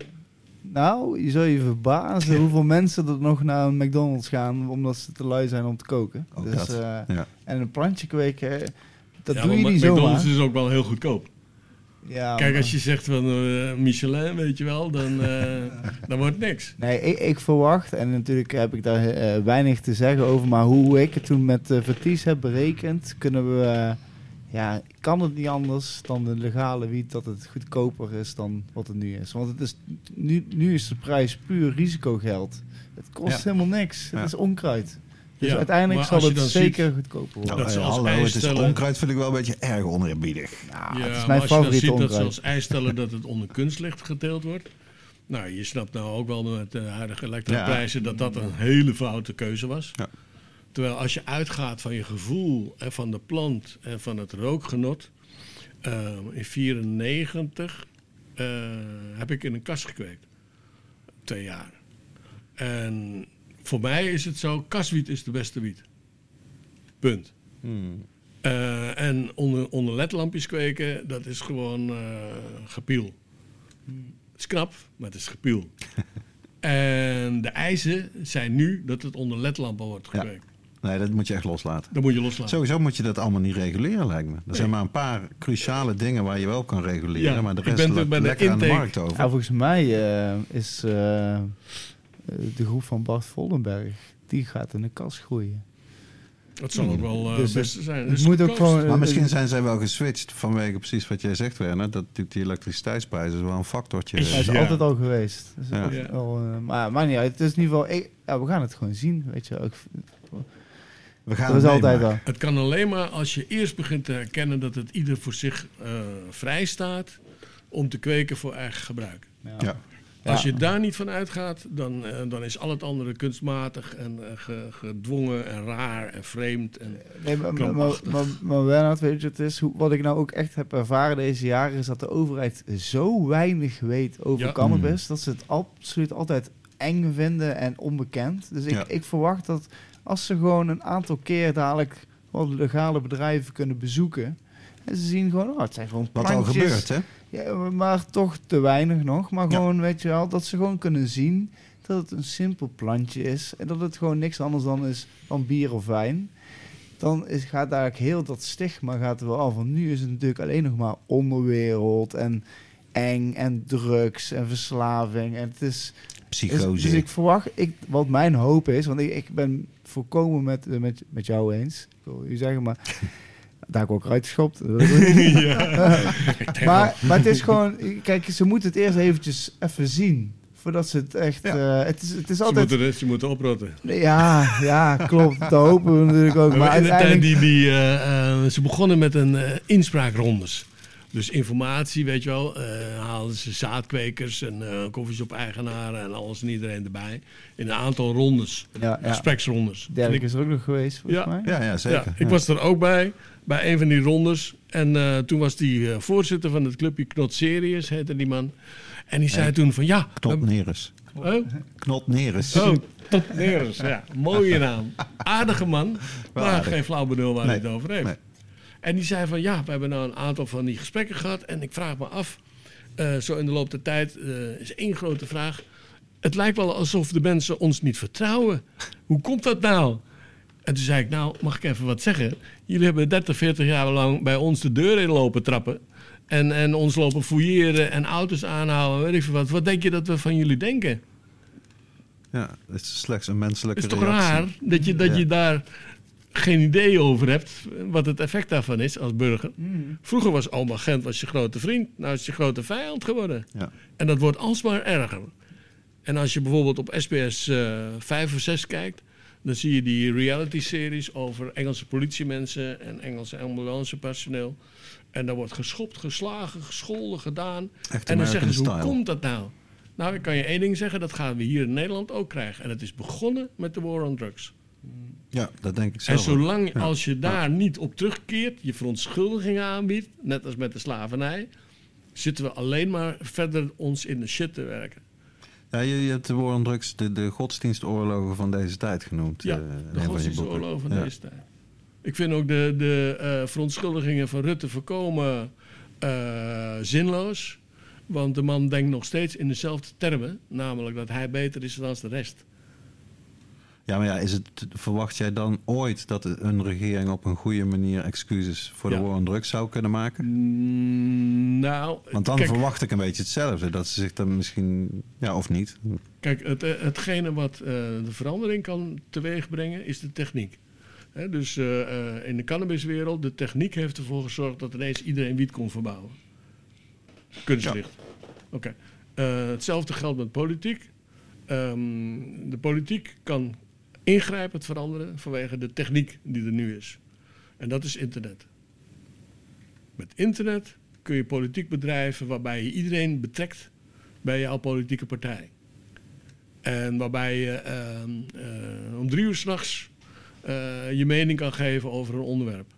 Nou, je zou je verbazen hoeveel [LAUGHS] mensen er nog naar een McDonald's gaan omdat ze te lui zijn om te koken. Ook dus, eh, Ja. en een plantje kweken, dat Ja, doe je maar niet McDonald's zomaar. is ook wel heel goedkoop. Ja, Kijk, maar- als je zegt van eh, Michelin, weet je wel, dan, eh, [LAUGHS] dan wordt het niks. Nee, ik, ik verwacht, en natuurlijk heb ik daar eh, weinig te zeggen over, maar hoe ik het toen met uh, Verties heb berekend, kunnen we, ja, kan het niet anders dan de legale wiet dat het goedkoper is dan wat het nu is. Want het is, nu, nu is de prijs puur risicogeld. Het kost Ja. helemaal niks. Het Ja. is onkruid. Dus Ja, uiteindelijk zal het zeker ziet- goedkoper worden. Nou, Dat ze als hallo, het is onkruid vind ik wel een beetje erg oneerbiedig. Nou, ja, het is maar mijn als je dan ziet dat ze onkruid. als eis stellen dat het onder kunstlicht geteeld wordt. Nou, je snapt nou ook wel met de huidige elektroprijzen dat dat een hele foute keuze was. Ja. Terwijl als je uitgaat van je gevoel en van de plant en van het rookgenot. eh, in 1994 heb ik in een kast gekweekt. Twee jaar. En voor mij is het zo, kaswiet is de beste wiet. Punt. Eh, en onder, onder ledlampjes kweken, dat is gewoon eh gepiel. Het is knap, maar het is gepiel. [LAUGHS] en de eisen zijn nu dat het onder ledlampen wordt Ja. Nee, dat moet je echt loslaten. Dat moet je loslaten. Sowieso moet je dat allemaal niet reguleren, lijkt me. Er zijn maar een paar cruciale dingen waar je wel kan reguleren. Ja, maar de ik rest ben er bij de lekker aan de markt over. Ja, volgens mij eh, is eh, de groep van Bart Vollenberg, die gaat in de kas groeien. Dat zal ook wel eh, Dus het- beste zijn. is moet ook gewoon- Maar misschien zijn zij wel geswitcht vanwege precies wat jij zegt, Werner. Dat natuurlijk die elektriciteitsprijs is wel een factortje. Hij is Ja. altijd al geweest. Dus Ja. eh, maar niet uit. Het is in ieder geval... Ik, ja, we gaan het gewoon zien, weet je. Ook, We gaan dat is het altijd al. Het kan alleen maar als je eerst begint te herkennen dat het ieder voor zich eh, vrij staat om te kweken voor eigen gebruik. Ja. Ja. Als je daar niet van uitgaat, dan, eh, dan is al het andere kunstmatig en eh, ge- gedwongen en raar en vreemd. En, Nee, maar, maar, weet je, het is hoe, wat ik nou ook echt heb ervaren deze jaren, is dat de overheid zo weinig weet over Ja. cannabis, dat ze het absoluut altijd eng vinden en onbekend. Dus ik, Ja. ik verwacht dat als ze gewoon een aantal keer dadelijk wat legale bedrijven kunnen bezoeken, en ze zien gewoon, oh, het zijn gewoon Wat al plantjes. gebeurt, hè? Ja, maar toch te weinig nog. Maar Ja. gewoon, weet je wel, dat ze gewoon kunnen zien dat het een simpel plantje is. En dat het gewoon niks anders dan is dan bier of wijn. Dan is, gaat eigenlijk heel dat stigma gaat er wel af. Want nu is het natuurlijk alleen nog maar onderwereld. En eng en drugs en verslaving. En het is, Psychose. dus ik verwacht, ik, wat mijn hoop is, want ik, ik ben volkomen met, eh, met, met jou eens. Ik wil u zeggen, maar [LAUGHS] daar heb ik [LAUGHS] ook uitgeschopt. [LAUGHS] maar, maar het is gewoon, kijk, ze moeten het eerst eventjes even zien. Voordat ze het echt. Ja. eh, het, is, het is Ze altijd. moeten, ze moeten oprotten. Ja, ja, klopt. Dat hopen we natuurlijk ook. Maar Maar in de tijd uiteindelijk. die, die, eh, ze begonnen met een inspraakrondes. Dus informatie, weet je wel, eh, haalden ze zaadkwekers en eh koffieshop-eigenaren en alles en iedereen erbij. In een aantal rondes, Ja, ja. gespreksrondes. Ik- is er ook nog geweest, volgens Ja. mij. Ja, ja, zeker. Ja, ik was er ook bij, bij een van die rondes. En eh, toen was die eh, voorzitter van het clubje Knot Serious, heette die man. En die zei Ja. toen van ja... Knot Neres. Oh, Knot Neres. oh Neres, ja. Mooie naam. [LAUGHS] Aardige man, maar aardig. geen flauw benul waar Nee, hij het over heeft. nee. En die zei van ja, we hebben nou een aantal van die gesprekken gehad. En ik vraag me af, eh, zo in de loop der tijd, eh, is één grote vraag. Het lijkt wel alsof de mensen ons niet vertrouwen. Hoe komt dat nou? En toen zei ik, nou, mag ik even wat zeggen? Jullie hebben 30, 40 jaar lang bij ons de deur in lopen trappen. En, en ons lopen fouilleren en auto's aanhouden, weet ik veel wat. Wat denk je dat we van jullie denken? Ja, het is slechts een menselijke Het is toch reactie. raar dat je, dat Ja. je daar geen idee over hebt wat het effect daarvan is als burger. Vroeger was oma Gent was je grote vriend, nou is je grote vijand geworden. Ja. En dat wordt alsmaar erger. En als je bijvoorbeeld op SBS eh 5 of 6 kijkt, dan zie je die reality-series over Engelse politiemensen en Engelse ambulancepersoneel. En daar wordt geschopt, geslagen, gescholden, gedaan. Echt En dan zeggen ze, hoe komt dat nou? Nou, ik kan je één ding zeggen, dat gaan we hier in Nederland ook krijgen. En het is begonnen met de war on drugs. Ja, dat denk ik En zelf. ook. zolang Ja. als je daar niet op terugkeert, je verontschuldigingen aanbiedt, net als met de slavernij, zitten we alleen maar verder ons in de shit te werken. Ja, je, je hebt de war on drugs de, de godsdienstoorlogen van deze tijd genoemd. Ja, eh, de van je godsdienstoorlog boeken. van Ja. deze tijd. Ik vind ook de, de eh, verontschuldigingen van Rutte voorkomen eh, zinloos. Want de man denkt nog steeds in dezelfde termen. Namelijk dat hij beter is dan de rest. Ja, maar ja, is het, verwacht jij dan ooit dat een regering op een goede manier excuses voor de Ja. war on drugs zou kunnen maken? Mm, nou, Want dan kijk, verwacht ik een beetje hetzelfde. Dat ze zich dan misschien, ja of niet. Kijk, het, eh, hetgene wat eh, de verandering kan teweegbrengen is de techniek. Hè, dus eh, in de cannabiswereld, de techniek heeft ervoor gezorgd dat ineens iedereen wiet kon verbouwen. Kunstlicht. Oké. Eh, hetzelfde geldt met politiek. Ehm, de politiek kan ingrijpend veranderen vanwege de techniek die er nu is. En dat is internet. Met internet kun je politiek bedrijven waarbij je iedereen betrekt bij jouw politieke partij. En waarbij je ehm, eh, om drie uur s'nachts eh je mening kan geven over een onderwerp.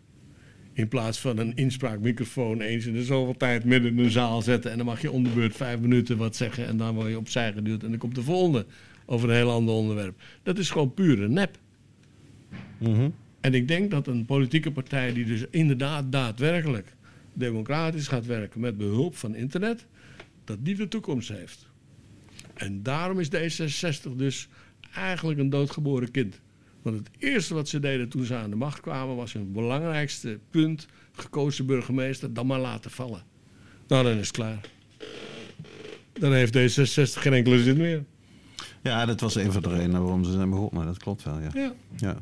In plaats van een inspraakmicrofoon eens in de zoveel tijd midden in een zaal zetten. En dan mag je om de beurt vijf minuten wat zeggen. En dan word je opzij geduwd. En dan komt de volgende over een heel ander onderwerp. Dat is gewoon pure nep. Mhm. En ik denk dat een politieke partij die dus inderdaad daadwerkelijk democratisch gaat werken met behulp van internet, dat die de toekomst heeft. En daarom is D66 dus eigenlijk een doodgeboren kind. Want het eerste wat ze deden toen ze aan de macht kwamen, was hun belangrijkste punt, gekozen burgemeester, dan maar laten vallen. Nou, dan is het klaar. Dan heeft D66 geen enkele zin meer. Ja, dat was een van de redenen waarom ze zijn begonnen. Dat klopt wel, ja. Ja. Ja,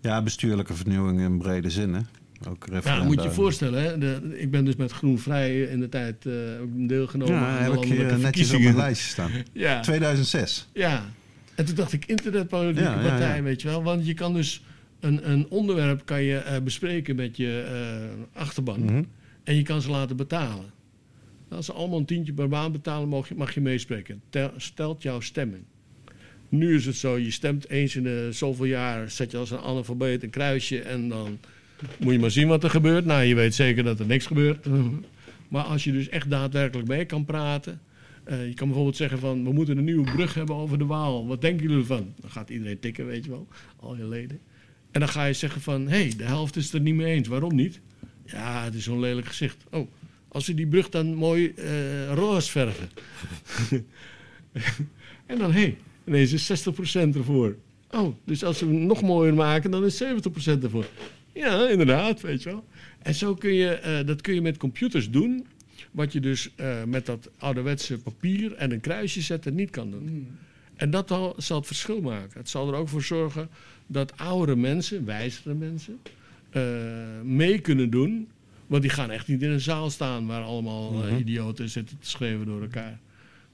ja bestuurlijke vernieuwing in brede zin, hè. Ook Ja, moet je je voorstellen, hè? De, ik ben dus met Groen Vrij in de tijd ook deelgenomen Ja, heb ik hier netjes op mijn lijstje staan. [LAUGHS] Ja, 2006. ja. En toen dacht ik, internetpolitieke Ja, partij, ja. weet je wel. Want je kan dus een, een onderwerp kan je, eh, bespreken met je eh, achterban. Mhm. En je kan ze laten betalen. Als ze allemaal een tientje per maand betalen, mag je, mag je meespreken. Tel- stelt jouw stemming. Nu is het zo, je stemt eens in de zoveel jaar, zet je als een analfabeet een kruisje en dan moet je maar zien wat er gebeurt. Nou, je weet zeker dat er niks gebeurt. [LAUGHS] Maar als je dus echt daadwerkelijk mee kan praten. eh, je kan bijvoorbeeld zeggen van, we moeten een nieuwe brug hebben over de Waal. Wat denken jullie ervan? Dan gaat iedereen tikken, weet je wel, al je leden. En dan ga je zeggen van, hé, hey, de helft is het er niet mee eens. Waarom niet? Ja, het is zo'n lelijk gezicht. Oh, als we die brug dan mooi eh roze verven. [LAUGHS] en dan, hé, hey, ineens is 60% ervoor. Oh, dus als we hem nog mooier maken, dan is 70% ervoor. Ja, inderdaad, weet je wel. En zo kun je, eh, dat kun je met computers doen, Wat je dus eh, met dat ouderwetse papier en een kruisje zetten niet kan doen. En dat al, zal het verschil maken. Het zal er ook voor zorgen dat oudere mensen, wijzere mensen, mee kunnen doen. Want die gaan echt niet in een zaal staan waar allemaal eh, idioten zitten te schreeuwen door elkaar.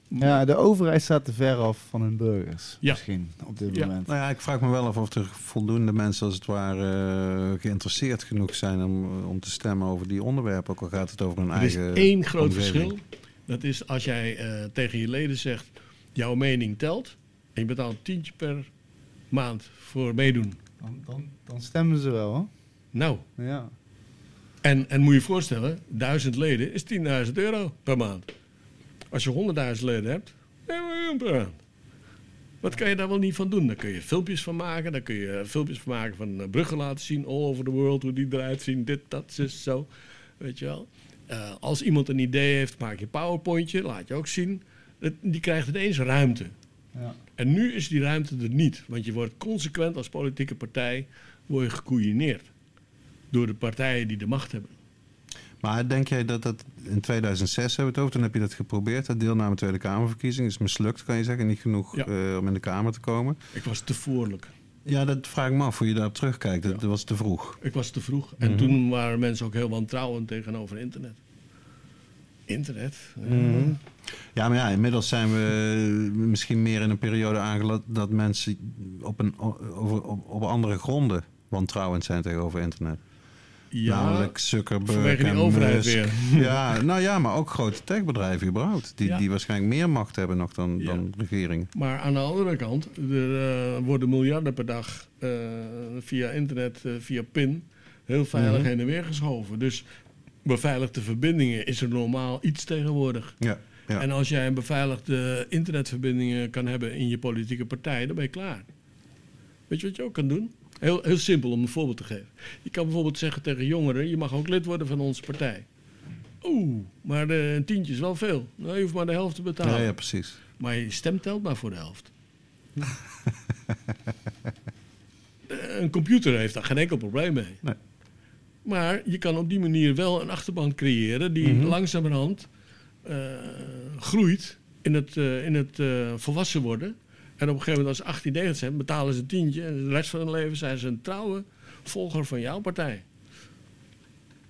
Ja, de overheid staat te ver af van hun burgers. Ja. Misschien op dit Ja. moment. Nou ja, ik vraag me wel af of er voldoende mensen als het ware eh, geïnteresseerd genoeg zijn om, om te stemmen over die onderwerpen. Ook al gaat het over hun Er is eigen één groot omgeving. verschil. Dat is als jij eh, tegen je leden zegt, jouw mening telt. En je betaalt een tientje per maand voor meedoen. Dan, dan, dan stemmen ze wel, hoor. Nou, Ja. En, en moet je je voorstellen, duizend leden is 10.000 euro per maand. Als je 100.000 leden hebt, 1 miljoen per maand. Wat kan je daar wel niet van doen? Daar kun je filmpjes van maken. Daar kun je filmpjes van maken van eh, bruggen laten zien. All over the world, hoe die eruit zien. Dit, dat, zus, zo. Weet je wel. Eh, als iemand een idee heeft, maak je een powerpointje. Laat je ook zien. Het- die krijgt ineens ruimte. Ja. En nu is die ruimte er niet. Want je wordt consequent als politieke partij word je gekoeieneerd. Door de partijen die de macht hebben. Maar denk jij dat dat in 2006 hebben we het over, toen heb je dat geprobeerd, dat deelname Tweede Kamerverkiezing is mislukt, kan je zeggen, niet genoeg Ja. eh, om in de Kamer te komen. Ik was te voorlijk. Ja, dat vraag ik me af hoe je daarop terugkijkt. Dat, was te vroeg. Ik was te vroeg. En Mhm. toen waren mensen ook heel wantrouwend tegenover internet. Internet? eh, Mhm. Ja, maar ja, inmiddels zijn we misschien meer in een periode aangeland dat mensen op, een, over, op, op andere gronden wantrouwend zijn tegenover internet. Ja, Namelijk Zuckerberg vanwege die en overheid Musk. weer. [LAUGHS] Ja, nou ja, maar ook grote techbedrijven überhaupt. Die, Ja. die waarschijnlijk meer macht hebben nog dan, dan regeringen. Maar aan de andere kant, er eh, worden miljarden per dag eh, via internet, eh, via PIN, heel veilig Mhm. heen en weer geschoven. Dus beveiligde verbindingen is er normaal iets tegenwoordig. Ja, ja. En als jij een beveiligde internetverbindingen kan hebben in je politieke partij, dan ben je klaar. Weet je wat je ook kan doen? Heel, heel simpel om een voorbeeld te geven. Je kan bijvoorbeeld zeggen tegen jongeren: je mag ook lid worden van onze partij. Oeh, maar de, een tientje is wel veel. Nou, je hoeft maar de helft te betalen. ja, ja, precies. Maar je stem telt maar voor de helft. [LAUGHS] Eh, een computer heeft daar geen enkel probleem mee. Nee. Maar je kan op die manier wel een achterban creëren die Mhm. langzamerhand eh, groeit in het, eh, in het eh, volwassen worden. En op een gegeven moment als ze 18, 19 zijn, betalen ze een tientje. En de rest van hun leven zijn ze een trouwe volger van jouw partij.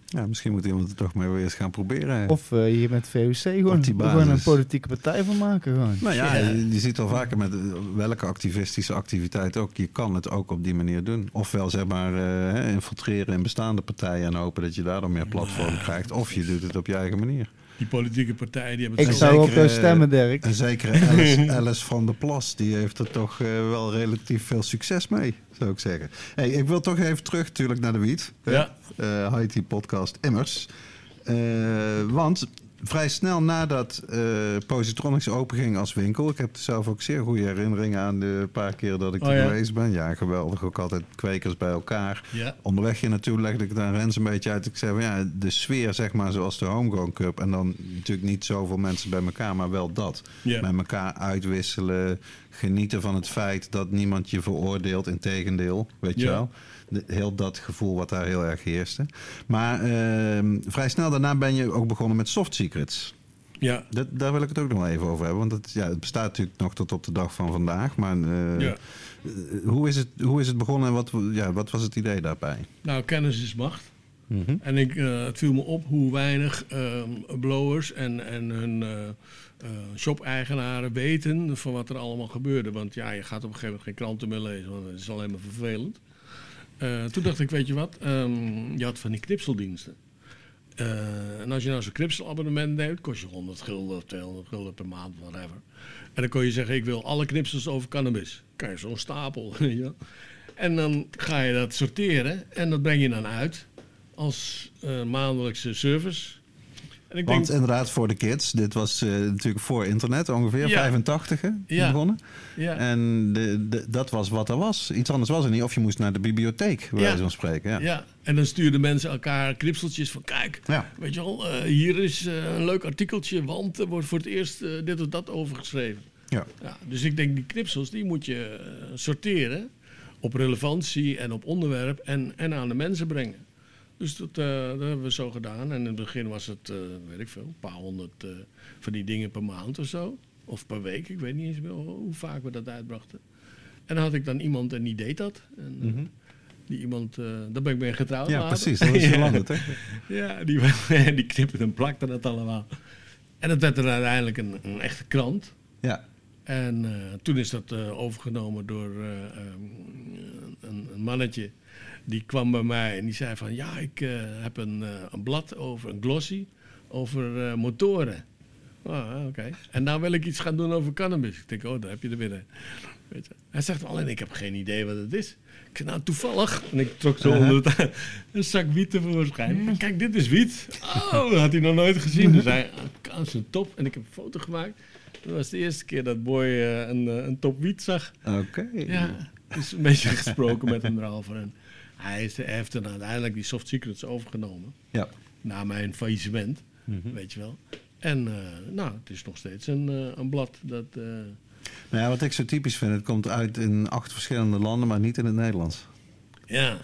Ja, misschien moet iemand het toch maar weer eens gaan proberen. Of eh, hier met VOC gewoon, een politieke partij van maken. Gewoon. Nou ja, Ja. Je, je ziet al vaker met eh, welke activistische activiteit ook. Je kan het ook op die manier doen. Ofwel zeg maar eh, hè, infiltreren in bestaande partijen en hopen dat je daardoor meer platform krijgt. Of je doet het op je eigen manier. Die politieke partijen die hebben Ik zou op jou eh, stemmen, Dirk. En zeker Alice, [LAUGHS] Alice van der Plas, die heeft er toch eh, wel relatief veel succes mee, zou ik zeggen. Hey, ik wil toch even terug natuurlijk naar de wiet. Ja. Eh Haiti podcast Immers. Eh, want vrij snel nadat eh Positronics openging als winkel... ik heb zelf ook zeer goede herinneringen aan de paar keer dat ik Oh er ja? geweest ben. Ja, geweldig. Ook altijd kwekers bij elkaar. Ja. Onderweg hier naartoe legde ik het aan Rens een beetje uit. Ik zei van ja, de sfeer zeg maar zoals de Homegrown Cup. En dan natuurlijk niet zoveel mensen bij elkaar, maar wel dat. Met elkaar uitwisselen. Genieten van het feit dat niemand je veroordeelt. Integendeel, weet je wel. Heel dat gevoel wat daar heel erg heerste. Maar ehm, vrij snel daarna ben je ook begonnen met Soft Secrets. Ja. Dat, daar wil ik het ook nog wel even over hebben. Want het, ja, het bestaat natuurlijk nog tot op de dag van vandaag. Maar eh, Ja. eh, hoe, is het, hoe is het begonnen en wat, ja, wat was het idee daarbij? Nou, kennis is macht. Mhm. En ik, eh, het viel me op hoe weinig ehm, blowers en, en hun shop-eigenaren weten van wat er allemaal gebeurde. Want ja, je gaat op een gegeven moment geen kranten meer lezen, want het is alleen maar vervelend. Eh, toen dacht ik, weet je wat, ehm, je had van die knipseldiensten. Eh, en als je nou zo'n knipselabonnement neemt, kost je 100 gulden of 200 gulden per maand, whatever. En dan kon je zeggen, ik wil alle knipsels over cannabis. Kan je zo'n stapel, [LAUGHS] wel. En dan ga je dat sorteren en dat breng je dan uit als eh, maandelijkse service. En ik Want denk, inderdaad, voor de kids, dit was eh, natuurlijk voor internet ongeveer, Ja. 85 hè, Ja. begonnen. ja, En de, de- dat was wat er was. Iets anders was er niet. Of je moest naar de bibliotheek, bij Ja. wijze van spreken. Ja. ja. en dan stuurden mensen elkaar knipseltjes van kijk, weet je wel, eh, hier is eh, een leuk artikeltje, want er wordt voor het eerst dit of dat over geschreven. Ja. Ja, dus ik denk die knipsels, die moet je sorteren op relevantie en op onderwerp en, en aan de mensen brengen. Dus dat, eh, dat hebben we zo gedaan. En in het begin was het, eh, weet ik veel, een paar honderd eh, van die dingen per maand of zo. Of per week, ik weet niet eens meer hoe vaak we dat uitbrachten. En dan had ik dan iemand en die deed dat. En, Mhm. Die iemand, eh daar ben ik mee getrouwd Ja, later. precies. Dat is Ja. [LAUGHS] veranderd, hè? Ja, die, [LAUGHS] die knipte en plakte dat allemaal. En dat werd dan uiteindelijk een, een echte krant. Ja. En toen is dat overgenomen door eh, ehm, een, een mannetje. Die kwam bij mij en die zei van... Ja, ik eh, heb een, eh, een blad over, een glossy, over eh, motoren. Ah, oké. En nou wil ik iets gaan doen over cannabis. Ik denk, oh, daar heb je er een. Weet je. Hij zegt alleen, ik heb geen idee wat het is. Ik zei, nou, toevallig. En ik trok zo onder het, een zak wiet tevoorschijn. Kijk, dit is wiet. Oh, dat had hij nog nooit gezien. Dus hij, kan zijn top. En ik heb een foto gemaakt. Dat was de eerste keer dat Boy een, een top wiet zag. Oké. Ja, dus een beetje gesproken met hem erover. En hij, is, hij heeft dan uiteindelijk die Soft Secrets overgenomen. Ja. Na mijn faillissement, Mhm. weet je wel. En eh, nou, het is nog steeds een, eh, een blad dat... eh, Nou ja, wat ik zo typisch vind, het komt uit in acht verschillende landen, maar niet in het Nederlands. ja,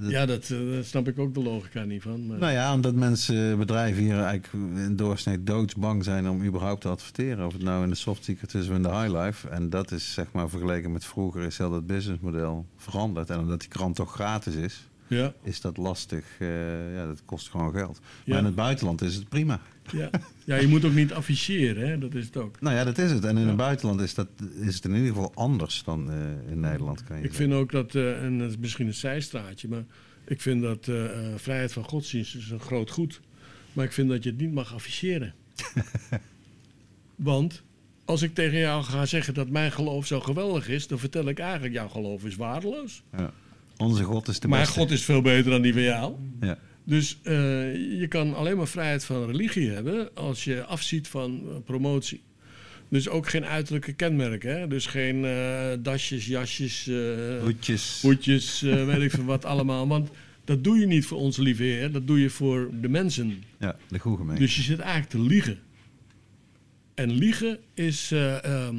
Dat- ja dat, eh, daar snap ik ook de logica niet van. Maar, Nou ja, omdat mensen, bedrijven hier eigenlijk in doorsnee doodsbang zijn om überhaupt te adverteren. Of het nou in de soft secret is of in de high life. En dat is zeg maar vergeleken met vroeger is heel dat businessmodel veranderd. En omdat die krant toch gratis is, ja, is dat lastig. eh, ja, dat kost gewoon geld. Maar in het buitenland is het prima. ja. ja, je moet ook niet afficheren, hè? dat is het ook. Nou ja, dat is het. En in Ja. het buitenland is, dat, is het in ieder geval anders dan eh, in Nederland. Kan je Ik zeggen. vind ook dat, eh, en dat is misschien een zijstraatje, maar ik vind dat vrijheid van godsdienst is een groot goed. Maar ik vind dat je het niet mag afficheren. [LAUGHS] Want als ik tegen jou ga zeggen dat mijn geloof zo geweldig is, dan vertel ik eigenlijk jouw geloof is waardeloos. Ja. Onze God is de beste. God is veel beter dan die van jou. Ja. Dus eh, je kan alleen maar vrijheid van religie hebben als je afziet van eh, promotie. Dus ook geen uiterlijke kenmerken. Hè? Dus geen eh, dasjes, jasjes, Hoedjes. hoedjes, [LAUGHS] weet ik veel wat allemaal. Want dat doe je niet voor onze lieve Heer, dat doe je voor de mensen. Ja, de goede gemeente. Dus je zit eigenlijk te liegen. En liegen is, eh, ehm,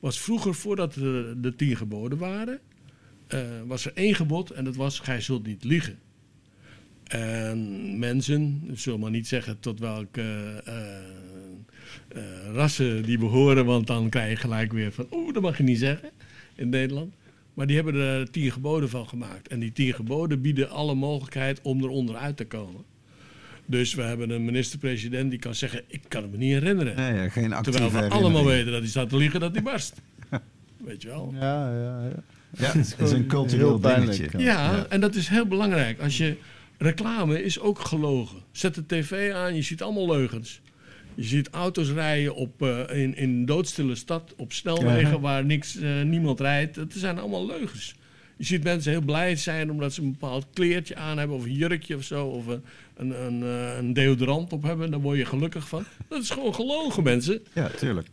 was vroeger, voordat de, de tien geboden waren, eh, was er één gebod en dat was: gij zult niet liegen. En mensen, ik zal maar niet zeggen tot welke eh, eh, rassen die behoren, want dan krijg je gelijk weer van: oeh, dat mag je niet zeggen in Nederland. Maar die hebben er tien geboden van gemaakt. En die tien geboden bieden alle mogelijkheid om eronder uit te komen. Dus we hebben een minister-president die kan zeggen: Ik kan het me niet herinneren. Ja, ja, geen actieve Terwijl we herinnering. allemaal weten dat hij staat te liegen dat hij barst. [LAUGHS] Weet je wel? Ja, ja, ja. Ja, [LAUGHS] het is een cultureel dingetje. ja. Ja, en dat is heel belangrijk. Als je reclame is ook gelogen. Zet de tv aan, je ziet allemaal leugens. Je ziet auto's rijden op, eh, in, in een doodstille stad op snelwegen Ja. waar niks, eh, niemand rijdt. Dat zijn allemaal leugens. Je ziet mensen heel blij zijn omdat ze een bepaald kleertje aan hebben of een jurkje of zo. Of een, een, een, eh, een deodorant op hebben. Daar word je gelukkig van. Dat is gewoon gelogen, mensen. Ja, tuurlijk.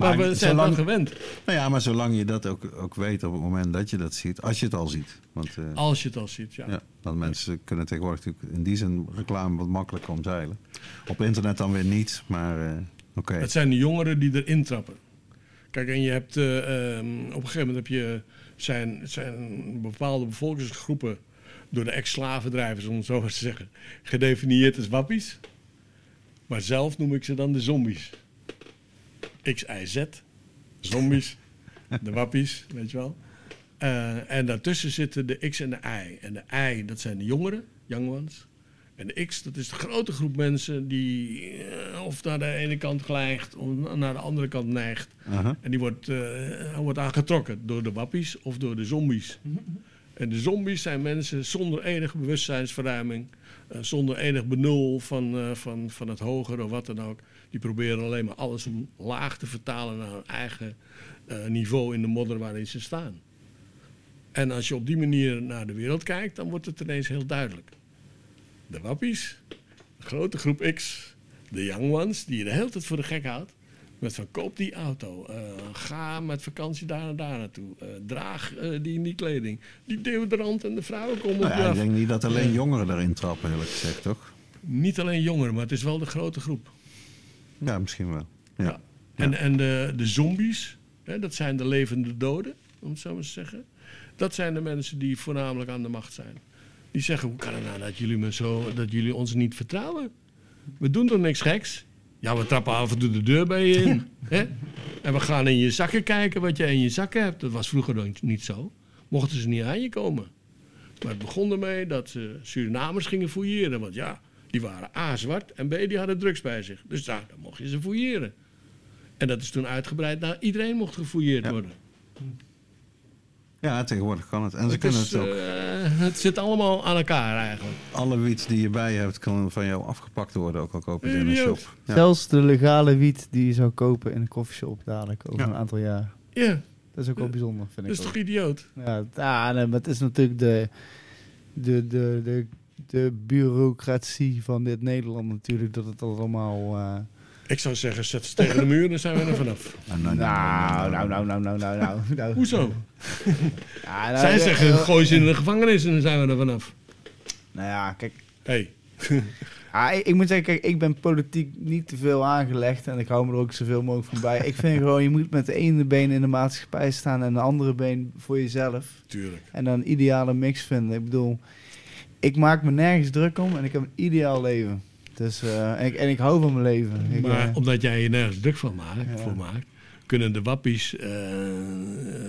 Maar, we zijn zolang, gewend. nou ja, maar zolang je dat ook, ook weet op het moment dat je dat ziet, als je het al ziet. Want eh, Als je het al ziet, ja. ja, want mensen kunnen tegenwoordig natuurlijk in die zin reclame wat makkelijker omzeilen. Op internet dan weer niet, maar eh, oké. Het zijn de jongeren die erin trappen. Kijk, en je hebt eh, ehm, op een gegeven moment heb je zijn, zijn bepaalde bevolkingsgroepen door de ex-slavendrijvers, om het zo maar te zeggen, gedefinieerd als wappies. Maar zelf noem ik ze dan de zombies. X, Y, Z. Zombies. [LAUGHS] de wappies, weet je wel. Eh, en daartussen zitten de X en de Y. En de Y, dat zijn de jongeren, young ones. En de X, dat is de grote groep mensen die eh, of naar de ene kant neigt of naar de andere kant neigt. En die wordt, eh, wordt aangetrokken door de wappies of door de zombies. En de zombies zijn mensen zonder enige bewustzijnsverruiming, zonder enig benul van, van, van het hogere of wat dan ook. Die proberen alleen maar alles laag te vertalen naar hun eigen eh, niveau in de modder waarin ze staan. En als je op die manier naar de wereld kijkt, dan wordt het ineens heel duidelijk. De wappies, de grote groep X, de young ones, die je de hele tijd voor de gek houdt. Met van koop die auto, eh, ga met vakantie daar en daar naartoe, eh, draag die, die kleding, die deodorant en de vrouwen komen op Nou ja, ik denk niet dat alleen jongeren erin trappen, eerlijk gezegd, toch? Niet alleen jongeren, maar het is wel de grote groep. Ja, misschien wel. Ja. Ja. En, en de, de zombies, hè, dat zijn de levende doden, om het zo maar te zeggen. Dat zijn de mensen die voornamelijk aan de macht zijn. Die zeggen, hoe kan het nou dat jullie, me zo, dat jullie ons niet vertrouwen? We doen toch niks geks? Ja, we trappen af en toe de deur bij je in. [LAUGHS] hè? En we gaan in je zakken kijken wat jij in je zakken hebt. Dat was vroeger nog niet zo. Mochten ze niet aan je komen. Maar het begon ermee dat ze Surinamers gingen fouilleren. Want ja, die waren A, zwart en B, die hadden drugs bij zich. Dus daar, dan mocht je ze fouilleren. En dat is toen uitgebreid naar iedereen mocht gefouilleerd Ja. worden. Ja, tegenwoordig kan het. En ze Het, kunnen is, het ook. eh, het zit allemaal aan elkaar eigenlijk. Alle wiet die je bij je hebt, kan van jou afgepakt worden, ook al koop je het in een shop. Ja. Zelfs de legale wiet die je zou kopen in een koffieshop dadelijk over Ja. een aantal jaar. Ja, Dat is ook wel bijzonder, vind dat ik is ook. toch idioot? Ja, ja nee, maar het is natuurlijk de, de, de, de, de bureaucratie van dit Nederland natuurlijk, dat het allemaal... Eh, ik zou zeggen, zet ze tegen de muur, dan zijn we er vanaf. [LAUGHS] Nou, nou, nou, nou, nou, nou, nou, nou, nou, nou. nou. Hoezo? [LAUGHS] Zij eh, zeggen, eh, gooi ze in de gevangenis en dan zijn we er vanaf. Nou ja, kijk... Hey. [LAUGHS] Ik, moet zeggen, ik ben politiek niet te veel aangelegd en ik hou me er ook zoveel mogelijk van bij. ik vind gewoon, je moet met de ene been in de maatschappij staan en de andere been voor jezelf. Tuurlijk. En dan een ideale mix vinden. Ik bedoel, ik maak me nergens druk om en ik heb een ideaal leven. Dus, eh, en, ik, en ik hou van mijn leven. Ik, Maar eh, omdat jij je nergens druk van maakt, Ja. voor maakt, kunnen de wappies eh,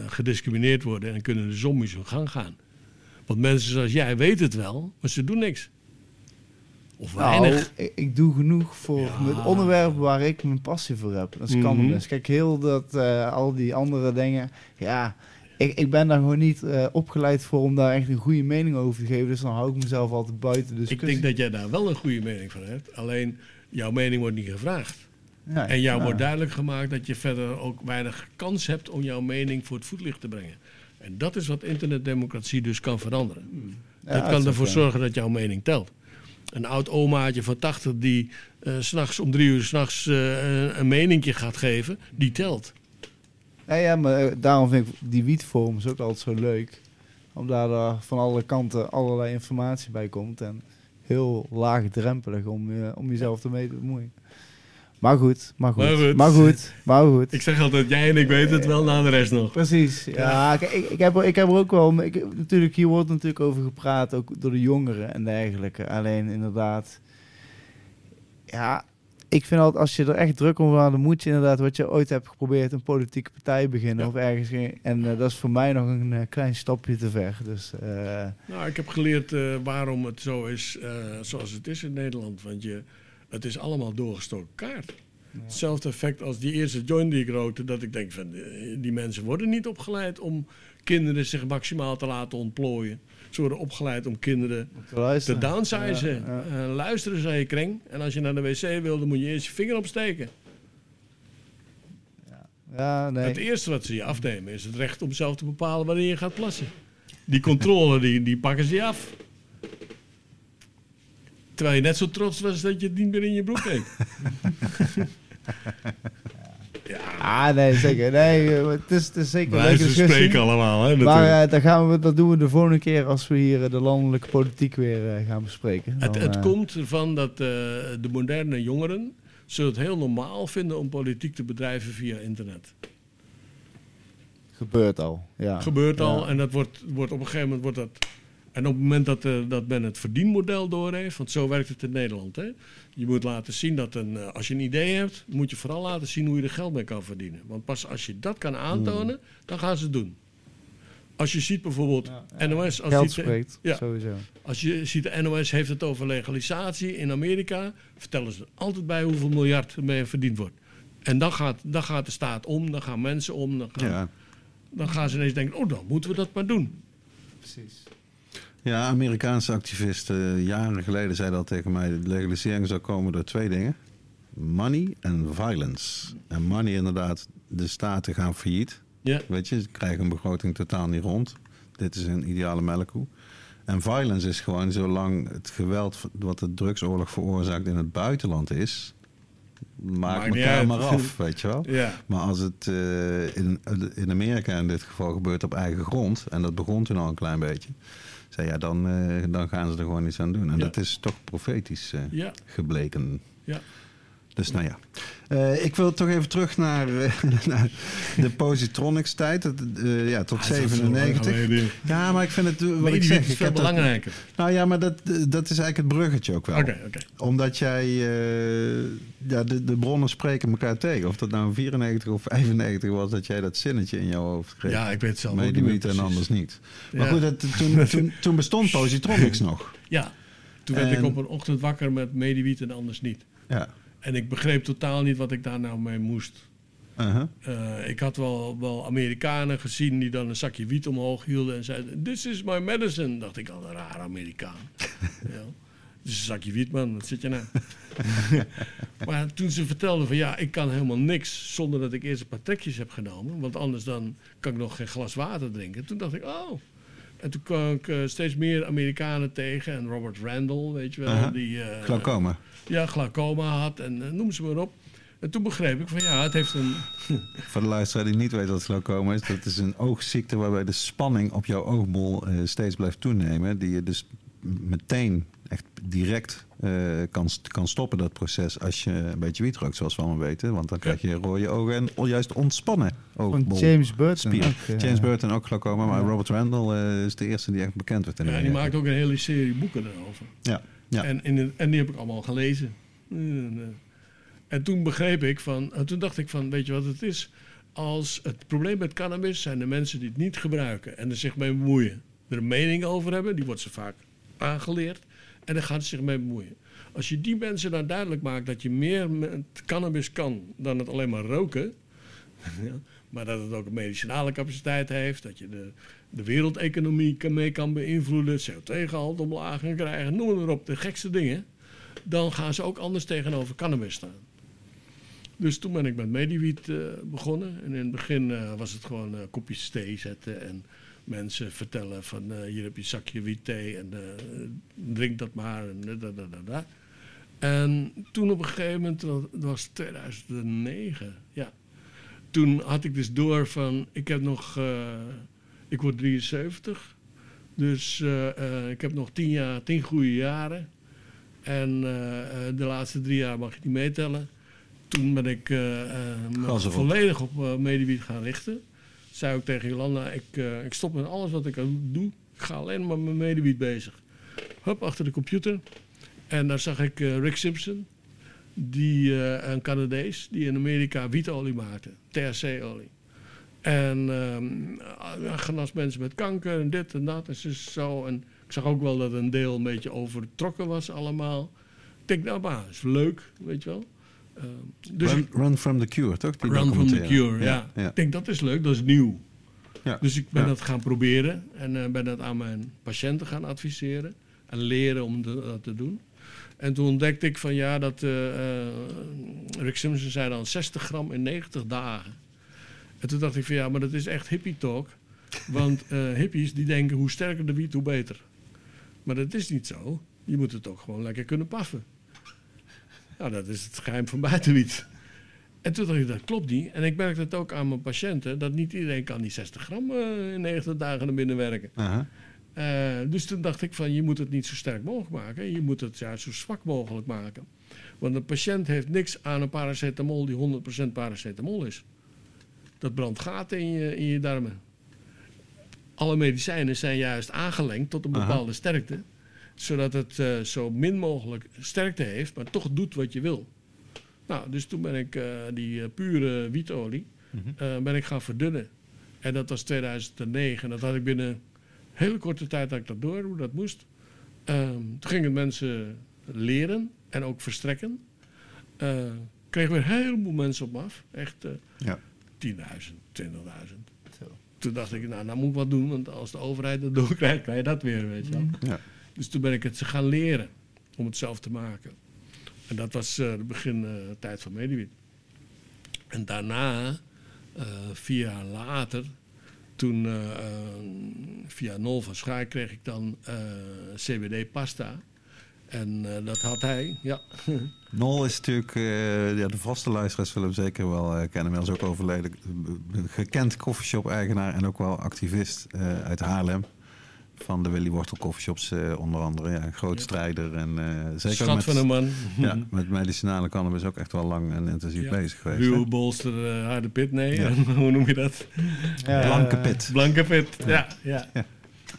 gediscrimineerd worden en kunnen de zombies hun gang gaan. Want mensen zoals jij weten het wel, maar ze doen niks. Of nou, weinig. ik, ik doe genoeg voor Ja. het onderwerp waar ik mijn passie voor heb. Dat is Mhm. cannabis. Kijk, heel dat, eh, al die andere dingen. Ja, ik, ik ben daar gewoon niet eh, opgeleid voor om daar echt een goede mening over te geven. Dus dan hou ik mezelf altijd buiten. Dus ik denk dat jij daar wel een goede mening van hebt. Alleen jouw mening wordt niet gevraagd. Ja, En jou ja. wordt duidelijk gemaakt dat je verder ook weinig kans hebt om jouw mening voor het voetlicht te brengen. En dat is wat internetdemocratie dus kan veranderen. Ja, dat kan ervoor zorgen dat jouw mening telt. Een oud omaatje van 80 die s s'nachts om drie uur s'nachts nachts een meningje gaat geven, die telt. Ja, ja, maar eh, daarom vind ik die wietvorm is ook altijd zo leuk. Omdat er van alle kanten allerlei informatie bij komt. En heel laagdrempelig om, om jezelf ermee te bemoeien. Maar goed, maar goed, Maar goed. maar goed, maar goed. Ik zeg altijd, jij en ik weten het wel, na de rest nog. Precies. Ja, kijk, ik, ik, heb, er- ik heb er ook wel... Ik, natuurlijk, hier wordt natuurlijk over gepraat, ook door de jongeren en dergelijke. Alleen inderdaad... Ja, ik vind altijd, als je er echt druk om gaat, dan moet je inderdaad, wat je ooit hebt geprobeerd, een politieke partij beginnen Ja. of ergens. En eh, dat is voor mij nog een eh, klein stapje te ver. Dus eh, Nou, ik heb geleerd waarom het zo is zoals het is in Nederland. Want je, het is allemaal doorgestoken kaart. Hetzelfde effect als die eerste joint die ik rookte. Dat ik denk van, die mensen worden niet opgeleid om kinderen zich maximaal te laten ontplooien. Ze worden opgeleid om kinderen te te luisteren. downsizen. Ja, ja. Eh, luisteren, zei je kring. En als je naar de wc wil, dan moet je eerst je vinger opsteken. Ja, nee. Het eerste wat ze je afnemen is het recht om zelf te bepalen wanneer je gaat plassen. Die controle, die, die pakken ze je af. Terwijl je net zo trots was dat je het niet meer in je broek deed. [LAUGHS] ja, Ah, nee, zeker. Nee, eh, het is, het is zeker een leuke discussie. spreken allemaal. Hè, Maar daar gaan we, dat doen we de volgende keer als we hier eh, de landelijke politiek weer gaan bespreken. het, Dan, het komt ervan dat de moderne jongeren zullen het heel normaal vinden om politiek te bedrijven via internet. Gebeurt al, ja. gebeurt al Ja. en dat wordt, wordt op een gegeven moment wordt dat. En op het moment dat, eh, dat men het verdienmodel doorheeft, want zo werkt het in Nederland. Hè? Je moet laten zien dat een, eh, als je een idee hebt, moet je vooral laten zien hoe je er geld mee kan verdienen. Want pas als je dat kan aantonen, dan gaan ze het doen. Als je ziet bijvoorbeeld Hmm. Ja, ja. NOS, als, Geld spreekt, ja. sowieso. als je ziet de NOS heeft het over legalisatie in Amerika, vertellen ze er altijd bij hoeveel miljard ermee verdiend wordt. En dan gaat, dan gaat de staat om, dan gaan mensen om, dan gaan, Ja. dan gaan ze ineens denken, oh dan moeten we dat maar doen. Precies. Ja, Amerikaanse activisten eh, jaren geleden zeiden al tegen mij... de legalisering zou komen door twee dingen. Money en violence. En money inderdaad, de staten gaan failliet. Ja. Weet je, ze krijgen een begroting totaal niet rond. Dit is een ideale melkkoe. En violence is gewoon zolang het geweld wat de drugsoorlog veroorzaakt in het buitenland is... Maak elkaar maar af, [LAUGHS] weet je wel. Ja. Maar als het eh, in, in Amerika in dit geval gebeurt op eigen grond, en dat begon toen al een klein beetje, zei ja, dan, eh, dan gaan ze er gewoon iets aan doen. En Ja. dat is toch profetisch eh, Ja, gebleken. ja. Dus nou ja. Eh, ik wil toch even terug naar, eh, [LAUGHS] naar de Positronics tijd. Eh, ja, tot Ah, dat is zo lang 97. geleden. Ja, maar ik vind het, wat ik zeg... is veel dat- belangrijker. nou ja, maar dat, dat is eigenlijk het bruggetje ook wel. Oké, oké. Omdat jij... ja, de, de bronnen spreken elkaar tegen. Of dat nou 94 of 95 was dat jij dat zinnetje in jouw hoofd kreeg. Ja, ik weet het zelf ook niet en anders niet. Maar Ja. goed, dat, toen, [LAUGHS] toen, toen bestond Positronics nog. Ja, toen werd ik op een ochtend wakker met Mediwiet en anders niet. Ja. En ik begreep totaal niet wat ik daar nou mee moest. Uh-huh. Eh, ik had wel, wel Amerikanen gezien die dan een zakje wiet omhoog hielden en zeiden: This is my medicine. Dacht ik al, een raar Amerikaan. [LAUGHS] ja. Dus een zakje wiet, man, wat zit je nou? [LAUGHS] maar toen ze vertelden van ja, ik kan helemaal niks zonder dat ik eerst een paar trekjes heb genomen. Want anders dan kan ik nog geen glas water drinken. Toen dacht ik, oh. En toen kwam ik eh, steeds meer Amerikanen tegen. En Robert Randall, weet je wel. Die, eh, Glaucoma. ja, glaucoma had en eh, noem ze maar op. En toen begreep ik van ja, het heeft een... [LAUGHS] Voor de luisteraar die niet weet wat glaucoma is, dat is een oogziekte waarbij de spanning op jouw oogbol steeds blijft toenemen. Die je dus meteen, echt direct eh, kan, kan stoppen, dat proces, als je een beetje wiet rookt, zoals we allemaal weten. Want dan krijg je rode ogen en juist ontspannen Van oogbol. James Burton. Eh, James Burton ook glaucoma, maar Ja. Robert Randall eh, is de eerste die echt bekend werd in Ja, die maakt ook een hele serie boeken erover. Ja, ja. En, in de- en die heb ik allemaal gelezen. En, eh, en toen begreep ik van, en toen dacht ik van, weet je wat het is? Als het probleem met cannabis zijn de mensen die het niet gebruiken en er zich mee bemoeien. Er een mening over hebben, die wordt ze vaak aangeleerd. En dan gaan ze zich mee bemoeien. Als je die mensen nou duidelijk maakt dat je meer met cannabis kan dan het alleen maar roken. [LAUGHS] maar dat het ook een medicinale capaciteit heeft. Dat je de, de wereldeconomie mee kan beïnvloeden. CO2-gehalte omlaag krijgen. Noem maar op, de gekste dingen. Dan gaan ze ook anders tegenover cannabis staan. Dus toen ben ik met Mediwiet eh, begonnen. En in het begin eh, was het gewoon eh, kopjes thee zetten. En mensen vertellen van eh, hier heb je een zakje wiet thee. En eh, drink dat maar. En, da, da, da, da. en toen op een gegeven moment, dat was 2009. Ja. Toen had ik dus door van, ik heb nog, eh, ik word 73. Dus eh, eh, ik heb nog 10 jaar, 10 goede jaren. En eh, eh, de laatste drie jaar mag je niet meetellen. Toen ben ik eh, eh, me volledig op uh, gaan richten. Zei ook tegen Jolanda, ik, eh, ik stop met alles wat ik doe. Ik ga alleen maar met Mediwiet bezig. Hup, achter de computer. En daar zag ik eh, Rick Simpson. Die, eh, een Canadees, die in Amerika wietolie maakte. THC-olie. En hij genas mensen met kanker en dit en dat en zo. En ik zag ook wel dat een deel een beetje overtrokken was allemaal. Ik denk, nou maar, is leuk, weet je wel. Ehm, dus run, from the Cure, toch? Die Run from the. Cure, ja. ja. Ik denk, dat is leuk, dat is nieuw. Ja. Dus ik ben dat gaan proberen en eh, ben dat aan mijn patiënten gaan adviseren. En leren om de- dat te doen. En toen ontdekte ik van ja, dat eh, eh, Rick Simpson zei dan 60 gram in 90 dagen. En toen dacht ik van ja, maar dat is echt hippie talk. Want hippies die denken hoe sterker de wiet, hoe beter. Maar dat is niet zo. Je moet het ook gewoon lekker kunnen paffen. Nou, dat is het geheim van buitenwiet. En toen dacht ik, dat klopt niet. En ik merk dat ook aan mijn patiënten, dat niet iedereen kan die 60 gram eh, in 90 dagen naar binnen werken. Eh, dus toen dacht ik van, je moet het niet zo sterk mogelijk maken. Je moet het juist zo zwak mogelijk maken. Want een patiënt heeft niks aan een paracetamol die 100% paracetamol is. Dat brandt gaten in je, in je darmen. Alle medicijnen zijn juist aangelengd tot een bepaalde sterkte. Zodat het eh, zo min mogelijk sterkte heeft, maar toch doet wat je wil. Nou, dus toen ben ik eh, die eh, pure wietolie eh, ben ik gaan verdunnen. En dat was 2009. En dat had ik binnen een hele korte tijd had ik dat door, hoe dat moest. Ehm, toen gingen mensen leren en ook verstrekken. Kregen weer een heleboel mensen op me af. Echt eh Ja. 10.000, 20.000. Toen dacht ik, nou, nou moet ik wat doen. Want als de overheid dat doorkrijgt, krijg je dat weer, weet je wel. Ja. Dus toen ben ik het gaan leren om het zelf te maken. En dat was eh, de begin eh, van Mediwiet. En daarna, eh, vier jaar later, toen via Nol van Schaar kreeg ik dan CBD-pasta. En dat had hij, ja. [LAUGHS] Nol is natuurlijk, ja, de vaste luisteraars zullen hem zeker wel kennen. Hij is ook overleden. Gekend koffieshop-eigenaar en ook wel activist uit Haarlem. Van de Willy Wortel coffeeshops uh, onder andere. Ja, een groot strijder en uh, zeker Schat met, van een man. [LAUGHS] ja, met medicinale cannabis ook echt wel lang en intensief Ja. bezig geweest. Ruwe bolster, eh, harde pit, nee. Ja. [LAUGHS] Hoe noem je dat? Ja, Blanke eh, pit. Blanke pit, ja. ja. Ja.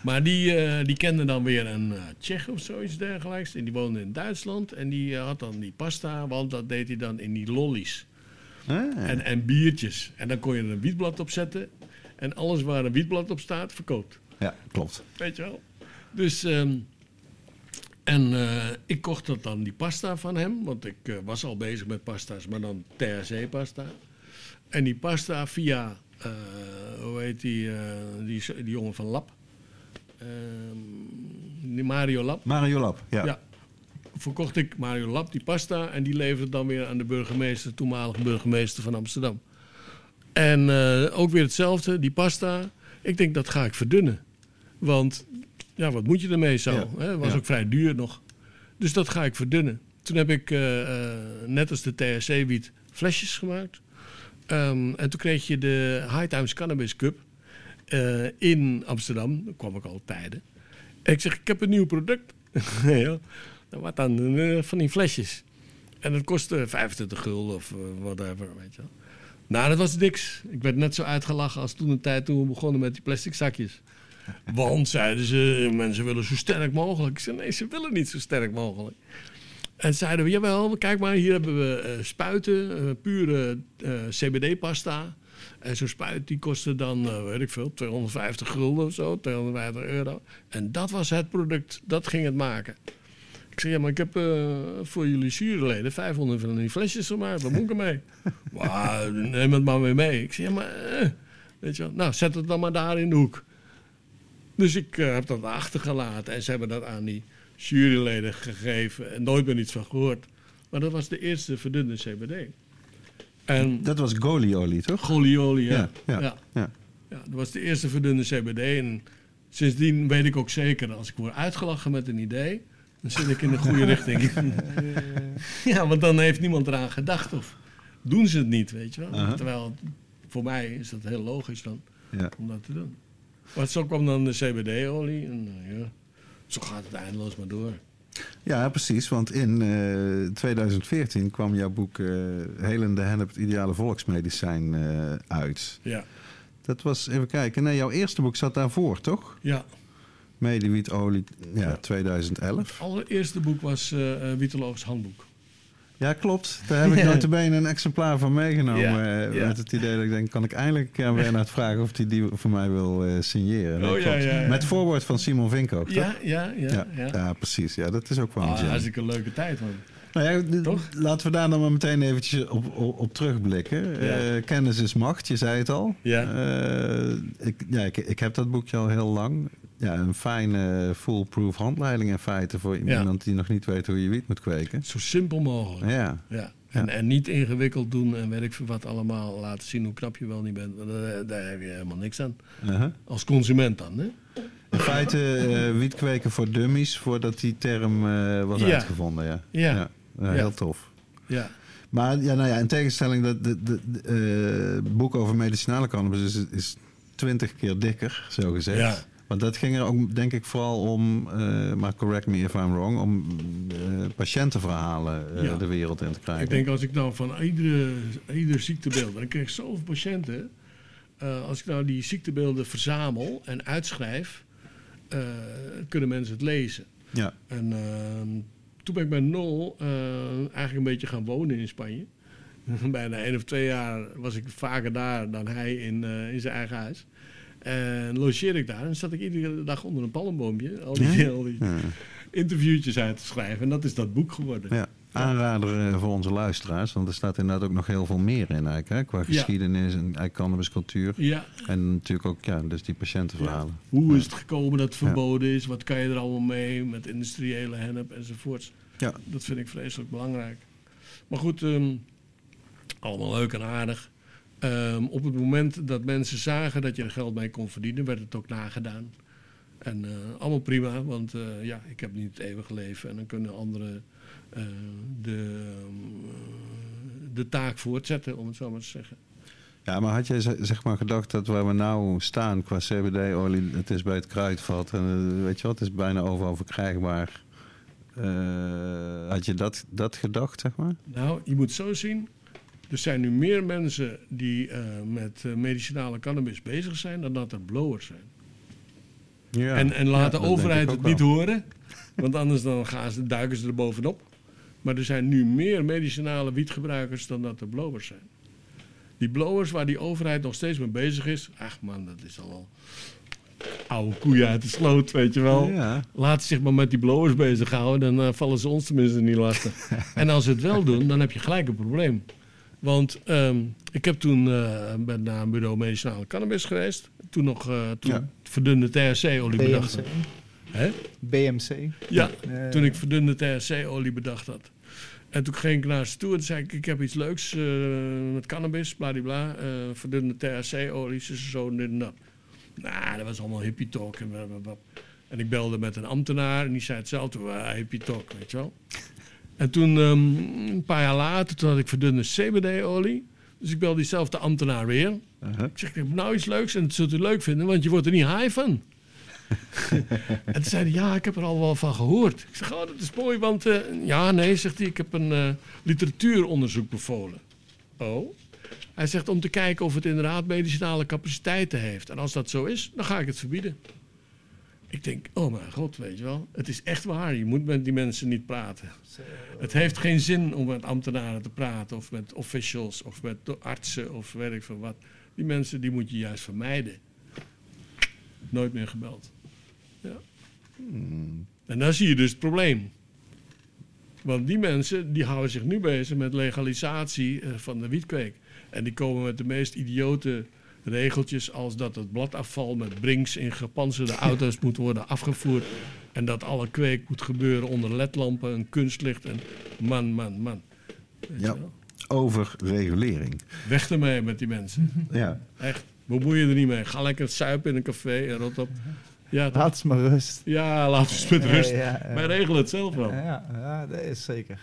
Maar die, eh, die kende dan weer een eh Tsjech of zoiets dergelijks. En die woonde in Duitsland. En die eh, had dan die pasta, want dat deed hij dan in die lollies. Ah, En, en biertjes. En dan kon je er een wietblad op zetten. En alles waar een wietblad op staat, verkoopt. Ja, klopt. Weet je wel? Dus, ehm, en eh, ik kocht dat dan, die pasta van hem. Want ik eh, was al bezig met pasta's, maar dan THC-pasta. En die pasta via, eh, hoe heet die, die, die jongen van Lab. Ehm, die Mario Lab. Mario Lab, ja. Ja. Verkocht ik Mario Lab die pasta en die leverde dan weer aan de burgemeester, toenmalige burgemeester van Amsterdam. En ook weer hetzelfde, die pasta. Ik denk dat ga ik verdunnen. Want ja, wat moet je ermee zo? Ja. was ook vrij duur nog. Dus dat ga ik verdunnen. Toen heb ik, eh, eh, net als de THC-wiet, flesjes gemaakt. Ehm, en toen kreeg je de High Times Cannabis Cup eh, in Amsterdam. Daar kwam ik al tijden. En ik zeg, ik heb een nieuw product. [LAUGHS] ja. Nou, wat dan? Van die flesjes. En dat kostte 25 gulden of whatever, weet je wel. Nou, dat was niks. Ik werd net zo uitgelachen als toen een tijd toen we begonnen met die plastic zakjes. Want, zeiden ze, mensen willen zo sterk mogelijk. Ik zei, nee, ze willen niet zo sterk mogelijk. En zeiden we, jawel, kijk maar, hier hebben we eh, spuiten, eh, pure eh, CBD-pasta. En zo'n spuit die kostte dan, weet ik veel, 250 gulden of zo, 250 euro. En dat was het product, dat ging het maken. Ik zei, ja, maar ik heb voor jullie juryleden 500 van die flesjes gemaakt. Wat moet ik ermee? [LAUGHS] Wauw, neem het maar weer mee. Ik zei, ja, maar... weet je nou, zet het dan maar daar in de hoek. Dus ik eh, heb dat achtergelaten. En ze hebben dat aan die juryleden gegeven. En nooit meer iets van gehoord. Maar dat was de eerste verdunde CBD. En Dat was goliolie, toch? Golioli, ja. Ja, ja, ja. dat was de eerste verdunde CBD. En sindsdien weet ik ook zeker, als ik word uitgelachen met een idee, dan zit ik in de goede [LAUGHS] richting. [LAUGHS] ja, want dan heeft niemand eraan gedacht of doen ze het niet, weet je wel. Terwijl voor mij is dat heel logisch dan Ja. om dat te doen. Maar zo kwam dan de CBD-olie en eh, ja, zo gaat het eindeloos maar door. Ja, precies. Want in eh, 2014 kwam jouw boek eh Helende Hennep, het ideale volksmedicijn, eh, uit. Ja, Dat was, even kijken, nee, jouw eerste boek zat daarvoor, toch? ja. Medewietolie, ja, Ja. 2011. Het allereerste boek was eh eh, Wietologisch Handboek. Ja, klopt. Daar heb ik notabene een exemplaar van meegenomen. Ja, eh, ja. Met het idee dat ik denk, kan ik eindelijk een keer aan Bernard vragen of hij die voor mij wil eh, signeren. Oh, ja. Met voorwoord van Simon Vink ook, toch? Ja, ja, ja. Ja, precies. Ja, dat is ook wel een Ah, hartstikke leuke tijd, man. Nou ja, Toch? Laten we daar dan maar meteen eventjes op, op, op terugblikken. Ja. Eh, kennis is macht, je zei het al. Ja. Eh, ik, ja, ik, ik heb dat boekje al heel lang. Ja, een fijne foolproof handleiding in feite voor iemand die nog niet weet hoe je wiet moet kweken. Zo simpel mogelijk. Ja, Ja. En, en niet ingewikkeld doen en weet ik veel wat allemaal. Laten zien hoe knap je wel niet bent. Daar, daar heb je helemaal niks aan. uh-huh. Als consument dan, hè? In feite eh wiet kweken voor dummies voordat die term eh, was Ja. uitgevonden. Ja, Ja. Ja, Ja. heel tof. Ja. Maar ja, nou ja, in tegenstelling, dat de, de, de, eh, boek over medicinale cannabis is, is twintig keer dikker, zo gezegd. Want dat ging er ook, denk ik, vooral om, eh, maar correct me if I'm wrong, om eh, patiëntenverhalen eh, Ja. de wereld in te krijgen. Ik denk als ik nou van iedere, ieder ziektebeeld... En ik kreeg zoveel patiënten. als ik nou die ziektebeelden verzamel en uitschrijf... kunnen mensen het lezen. Ja, En ehm, toen ben ik bij Nol eh, eigenlijk een beetje gaan wonen in Spanje. [LAUGHS] Bijna één of twee jaar was ik vaker daar dan hij in, in zijn eigen huis. En logeerde ik daar en zat ik iedere dag onder een palmboompje al die, Ja? al die ja, interviewtjes uit te schrijven. En dat is dat boek geworden. ja. Aanrader eh, voor onze luisteraars, want er staat inderdaad ook nog heel veel meer in eigenlijk, hè, qua geschiedenis en eigenlijk cannabiscultuur. Ja, En natuurlijk ook, ja, dus die patiëntenverhalen. hoe is het gekomen dat het verboden is? Wat kan je er allemaal mee met industriële hennep enzovoorts? Ja. Dat vind ik vreselijk belangrijk. Maar goed, ehm, allemaal leuk en aardig. Ehm, op het moment dat mensen zagen dat je er geld mee kon verdienen, werd het ook nagedaan. En eh, allemaal prima, want eh, ja, ik heb niet het eeuwige leven en dan kunnen anderen eh, de, de taak voortzetten, om het zo maar te zeggen. Ja, maar had jij ze- zeg maar gedacht dat waar we nou staan qua CBD-olie, het is bij het kruidvat en weet je wat, het is bijna overal verkrijgbaar. Had je dat, dat gedacht, zeg maar? Nou, je moet zo zien. Er zijn nu meer mensen die eh, met eh, medicinale cannabis bezig zijn dan dat er blowers zijn. Ja. En, en laat Ja, de overheid het niet wel. horen. Want anders dan gaan ze, duiken ze er bovenop. Maar er zijn nu meer medicinale wietgebruikers dan dat er blowers zijn. Die blowers waar die overheid nog steeds mee bezig is. Ach man, dat is al oude koeien uit de sloot, weet je wel. Ja. Laat ze zich maar met die blowers bezighouden. Dan eh, vallen ze ons tenminste niet lastig. [LAUGHS] en als ze het wel doen, dan heb je gelijk een probleem. Want ehm, ik heb toen eh, ben naar een bureau medicinale cannabis geweest. Toen nog uh, toen Ja. verdunde THC-olie bedacht BMC. had. Hè? BMC. Ja, Eh, toen ik verdunde THC-olie bedacht had. En toen ging ik naar ze toe en zei ik, ik heb iets leuks eh, met cannabis, bladibla. eh verdunde THC-olie, ze zo en dit en dat. Nou, dat was allemaal hippie talk. En, blablabla. en ik belde met een ambtenaar en die zei hetzelfde. "Ah, hippie talk, weet je wel. En toen, ehm, een paar jaar later, toen had ik verdunde CBD-olie. Dus ik belde diezelfde ambtenaar weer. Uh-huh. Ik zeg, ik heb nou iets leuks en dat zult u leuk vinden, want je wordt er niet high van. [LAUGHS] en toen zei hij, ja, ik heb er al wel van gehoord. Ik zeg, oh, dat is mooi, want... eh, ja, nee, zegt hij, ik heb een eh, literatuuronderzoek bevolen. Oh? Hij zegt om te kijken of het inderdaad medicinale capaciteiten heeft. En als dat zo is, dan ga ik het verbieden. Ik denk, oh mijn god, weet je wel. Het is echt waar, je moet met die mensen niet praten. Het heeft geen zin om met ambtenaren te praten... of met officials, of met artsen, of weet ik veel wat. Die mensen, die moet je juist vermijden. Nooit meer gebeld. Ja. En dan zie je dus het probleem. Want die mensen die houden zich nu bezig met legalisatie eh, van de wietkweek. En die komen met de meest idiote regeltjes als dat het bladafval met brinks in gepanzerde auto's moet worden afgevoerd. En dat alle kweek moet gebeuren onder ledlampen en kunstlicht. En man, man, man. Weet Ja. Overregulering. Weg ermee met die mensen. [LAUGHS] Ja. Echt. Bemoei je er niet mee. Ga lekker suipen in een café en rot op. Ja? Laat ze maar rust. ja laat eens met rust. Ja, ja, ja. Wij regelen het zelf wel. Ja, ja, dat is zeker.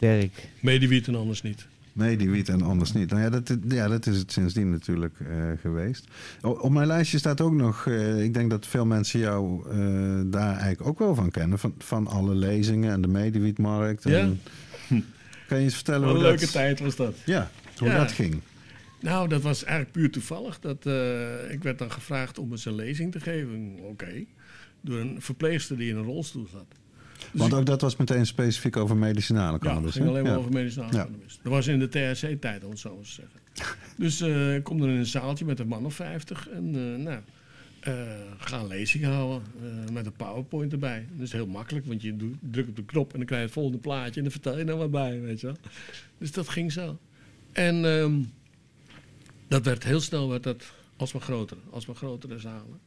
Dirk. Mediewiet en anders niet. Nee, die wiet en anders niet. Nou ja, dat, ja, dat is het sindsdien natuurlijk eh, geweest. O- op mijn lijstje staat ook nog, eh, ik denk dat veel mensen jou eh, daar eigenlijk ook wel van kennen. Van, van alle lezingen en de mediewietmarkt. En, Ja? [LAUGHS] Kan je eens vertellen Wat een hoe leuke dat, tijd was dat. Ja, hoe Ja. dat ging? Nou, dat was eigenlijk puur toevallig. Dat, eh, ik werd dan gevraagd om eens een lezing te geven. Oké. Door een verpleegster die in een rolstoel zat. Want ook dat was meteen specifiek over medicinale ja, cannabis. het ging alleen maar Ja. over medicinale Ja. cannabis. Dat was in de THC-tijd, om het zo eens te zeggen. dus eh, ik kom dan in een zaaltje met een man of 50 en eh, nou, eh, ga een lezing houden met een PowerPoint erbij. Dat is heel makkelijk, want je drukt op de knop en dan krijg je het volgende plaatje en dan vertel je er wat bij, weet je wel. Dus dat ging zo. En ehm, dat werd heel snel werd dat alsmaar groter, alsmaar grotere zalen.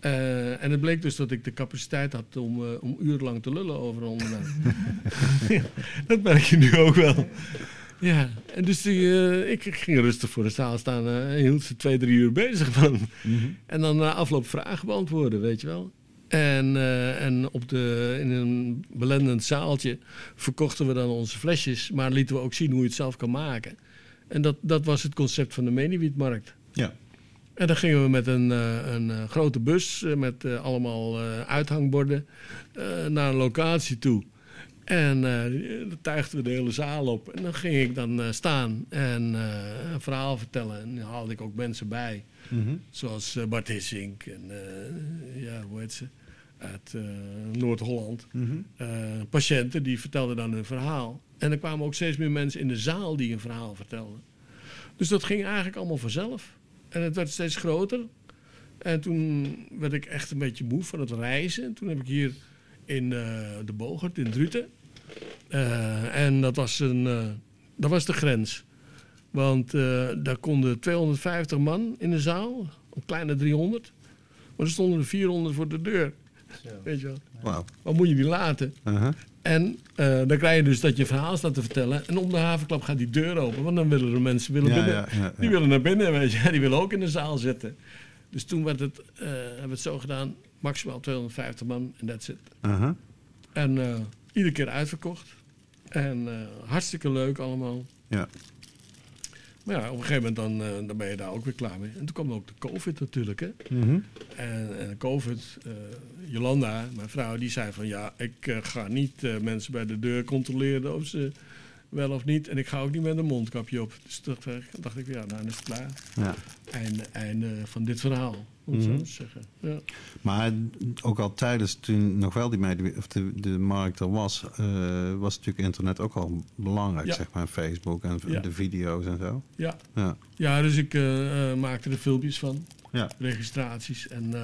Eh, en het bleek dus dat ik de capaciteit had om, eh, om urenlang te lullen over een onderwerp. [LAUGHS] [LAUGHS] ja, dat merk je nu ook wel. Ja, en dus die, eh, ik ging rustig voor de zaal staan en hield ze twee, drie uur bezig van. En dan na afloop vragen beantwoorden, weet je wel. En, en op de, in een belendend zaaltje verkochten we dan onze flesjes, maar lieten we ook zien hoe je het zelf kan maken. En dat, dat was het concept van de Meniewietmarkt. Ja. En dan gingen we met een, eh, een eh, grote bus eh, met allemaal uithangborden naar een locatie toe. En eh dan tuigden we de hele zaal op. En dan ging ik dan staan en een verhaal vertellen. En dan haalde ik ook mensen bij. Mhm. Zoals Bart Hissink en ja, hoe heet ze? Uit Noord-Holland. Mhm. Patiënten die vertelden dan hun verhaal. En er kwamen ook steeds meer mensen in de zaal die een verhaal vertelden. Dus dat ging eigenlijk allemaal vanzelf. En het werd steeds groter. En toen werd ik echt een beetje moe van het reizen. En toen heb ik hier in eh, de Bogert, in Druten. Eh, en dat was, een, eh, dat was de grens. Want daar konden 250 man in de zaal, een kleine 300. Maar er stonden er 400 voor de deur. Weet je wel. Wauw. Wat moet je die laten? En eh, dan krijg je dus dat je verhaal staat te vertellen. En om de havenklap gaat die deur open. Want dan willen de mensen willen Ja, binnen. ja, ja, Die willen naar binnen, weet je. [LAUGHS] Die willen ook in de zaal zitten. Dus toen werd het, eh, hebben we het zo gedaan. Maximaal 250 man en that's it. Uh-huh. En eh, iedere keer uitverkocht. En eh, hartstikke leuk allemaal. Ja. Maar ja, op een gegeven moment dan, eh, dan ben je daar ook weer klaar mee. En toen kwam ook de COVID natuurlijk. Hè? Mhm. En, en COVID, eh, Jolanda, mijn vrouw, die zei van ja, ik eh, ga niet mensen bij de deur controleren of ze wel of niet. En ik ga ook niet met een mondkapje op. Dus ik- dacht ik, ja, nou dan is het klaar. Ja. Einde, einde van dit verhaal, om het Mhm. zo te zeggen. Ja. Maar ook al tijdens toen nog wel die media, of de, de markt er was, eh, was natuurlijk internet ook al belangrijk, Ja. zeg maar. Facebook en Ja. de video's en zo. Ja. Ja. ja, dus ik eh, eh, maakte er filmpjes van, Ja. registraties. En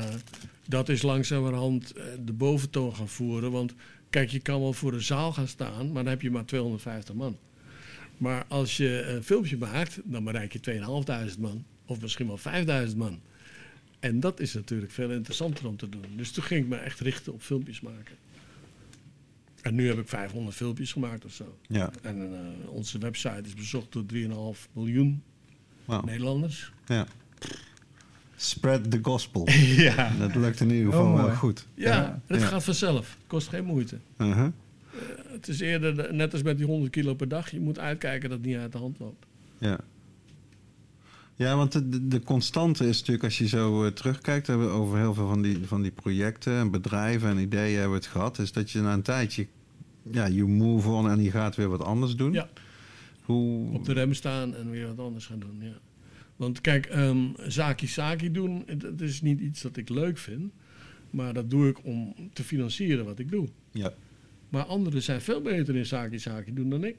dat is langzamerhand de boventoon gaan voeren. Want kijk, je kan wel voor een zaal gaan staan, maar dan heb je maar 250 man. Maar als je een filmpje maakt, dan bereik je 2500 man. Of misschien wel 5000 man. En dat is natuurlijk veel interessanter om te doen. Dus toen ging ik me echt richten op filmpjes maken. En nu heb ik 500 filmpjes gemaakt of zo. Ja. En eh, onze website is bezocht door 3,5 miljoen Wauw. Nederlanders. ja. Spread the gospel. [LAUGHS] Ja. Dat lukt in ieder geval Oh, goed. Ja, Ja. het Ja. gaat vanzelf. Kost geen moeite. Uh-huh. Het is eerder, de- net als met die 100 kilo per dag, je moet uitkijken dat het niet uit de hand loopt. Ja. Ja, want de, constante is natuurlijk, als je zo eh, terugkijkt, hebben we over heel veel van die, van die projecten en bedrijven en ideeën hebben we het gehad, is dat je na een tijdje, ja, you move on en je gaat weer wat anders doen. Ja. Hoe, Op de rem staan en weer wat anders gaan doen. Ja. Want kijk, ehm zaki zaki doen, dat is niet iets dat ik leuk vind. Maar dat doe ik om te financieren wat ik doe. Ja. Maar anderen zijn veel beter in zaki zaki doen dan ik.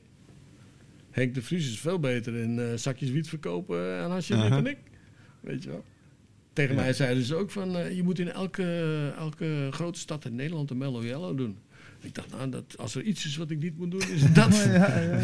Henk de Vries is veel beter in eh, zakjes wiet verkopen en hasje Aha. dan ik. Weet je wel. Tegen Ja. mij zeiden ze ook van, eh, je moet in elke, elke grote stad in Nederland een Mellow Yellow doen. Ik dacht, nou, dat, als er iets is wat ik niet moet doen, is [LAUGHS] dat. ja, ja.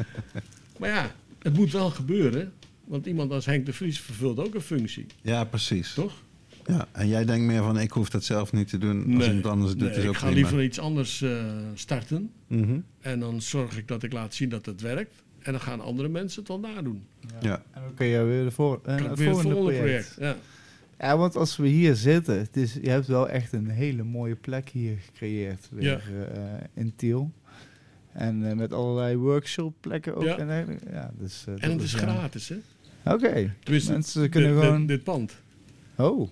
[LAUGHS] Maar ja, het moet wel gebeuren. Want iemand als Henk de Vries vervult ook een functie, ja, precies. toch? Ja. En jij denkt meer van, ik hoef dat zelf niet te doen, als iemand anders het doet, nee, is ook ik ga prima. liever iets anders eh, starten. Mhm. En dan zorg ik dat ik laat zien dat het werkt. En dan gaan andere mensen het wel nadoen. Ja. En dan kun je weer de voor, eh, Kan ik het weer het volgende, volgende project. project. Ja. Ja, want als we hier zitten, het is, je hebt wel echt een hele mooie plek hier gecreëerd weer, eh, in Tiel. En eh, met allerlei workshopplekken ook. Ja. En, ja, dus, eh, En het is ja. gratis, hè? Oké, Tenminste, mensen kunnen gewoon... dit pand. Oh,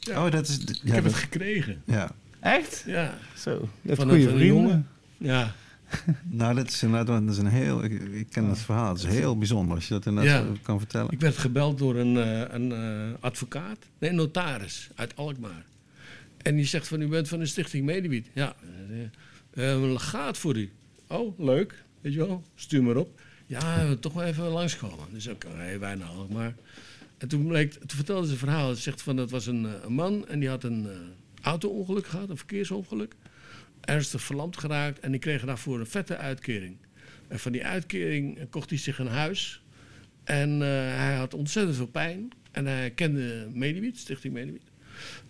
Ja. Oh, dat is... Ik Ja, heb dat- het gekregen. ja. echt? Ja. Zo, je hebt Van goede vrienden. Ja. [LAUGHS] Nou, dat is inderdaad dat is een heel... Ik, ik ken het verhaal. Het is heel bijzonder als je dat inderdaad Ja. kan vertellen. Ik werd gebeld door een, eh, een eh, advocaat, nee, een notaris uit Alkmaar. En die zegt van, u bent van de stichting Medewiet. Ja, eh, eh, een legaat voor u. Oh, leuk, weet je wel, stuur maar op. Ja, we toch wel even langskomen. Dus ook, nee, wij naar Alkmaar. En toen, vertelde ze een verhaal. Ze zegt van, dat was een, eh, man en die had een eh, auto-ongeluk gehad, een verkeersongeluk. Ernstig verlamd geraakt en die kreeg daarvoor een vette uitkering. En van die uitkering eh, kocht hij zich een huis. En hij had ontzettend veel pijn. En hij kende Mediwiet, Stichting Mediwiet.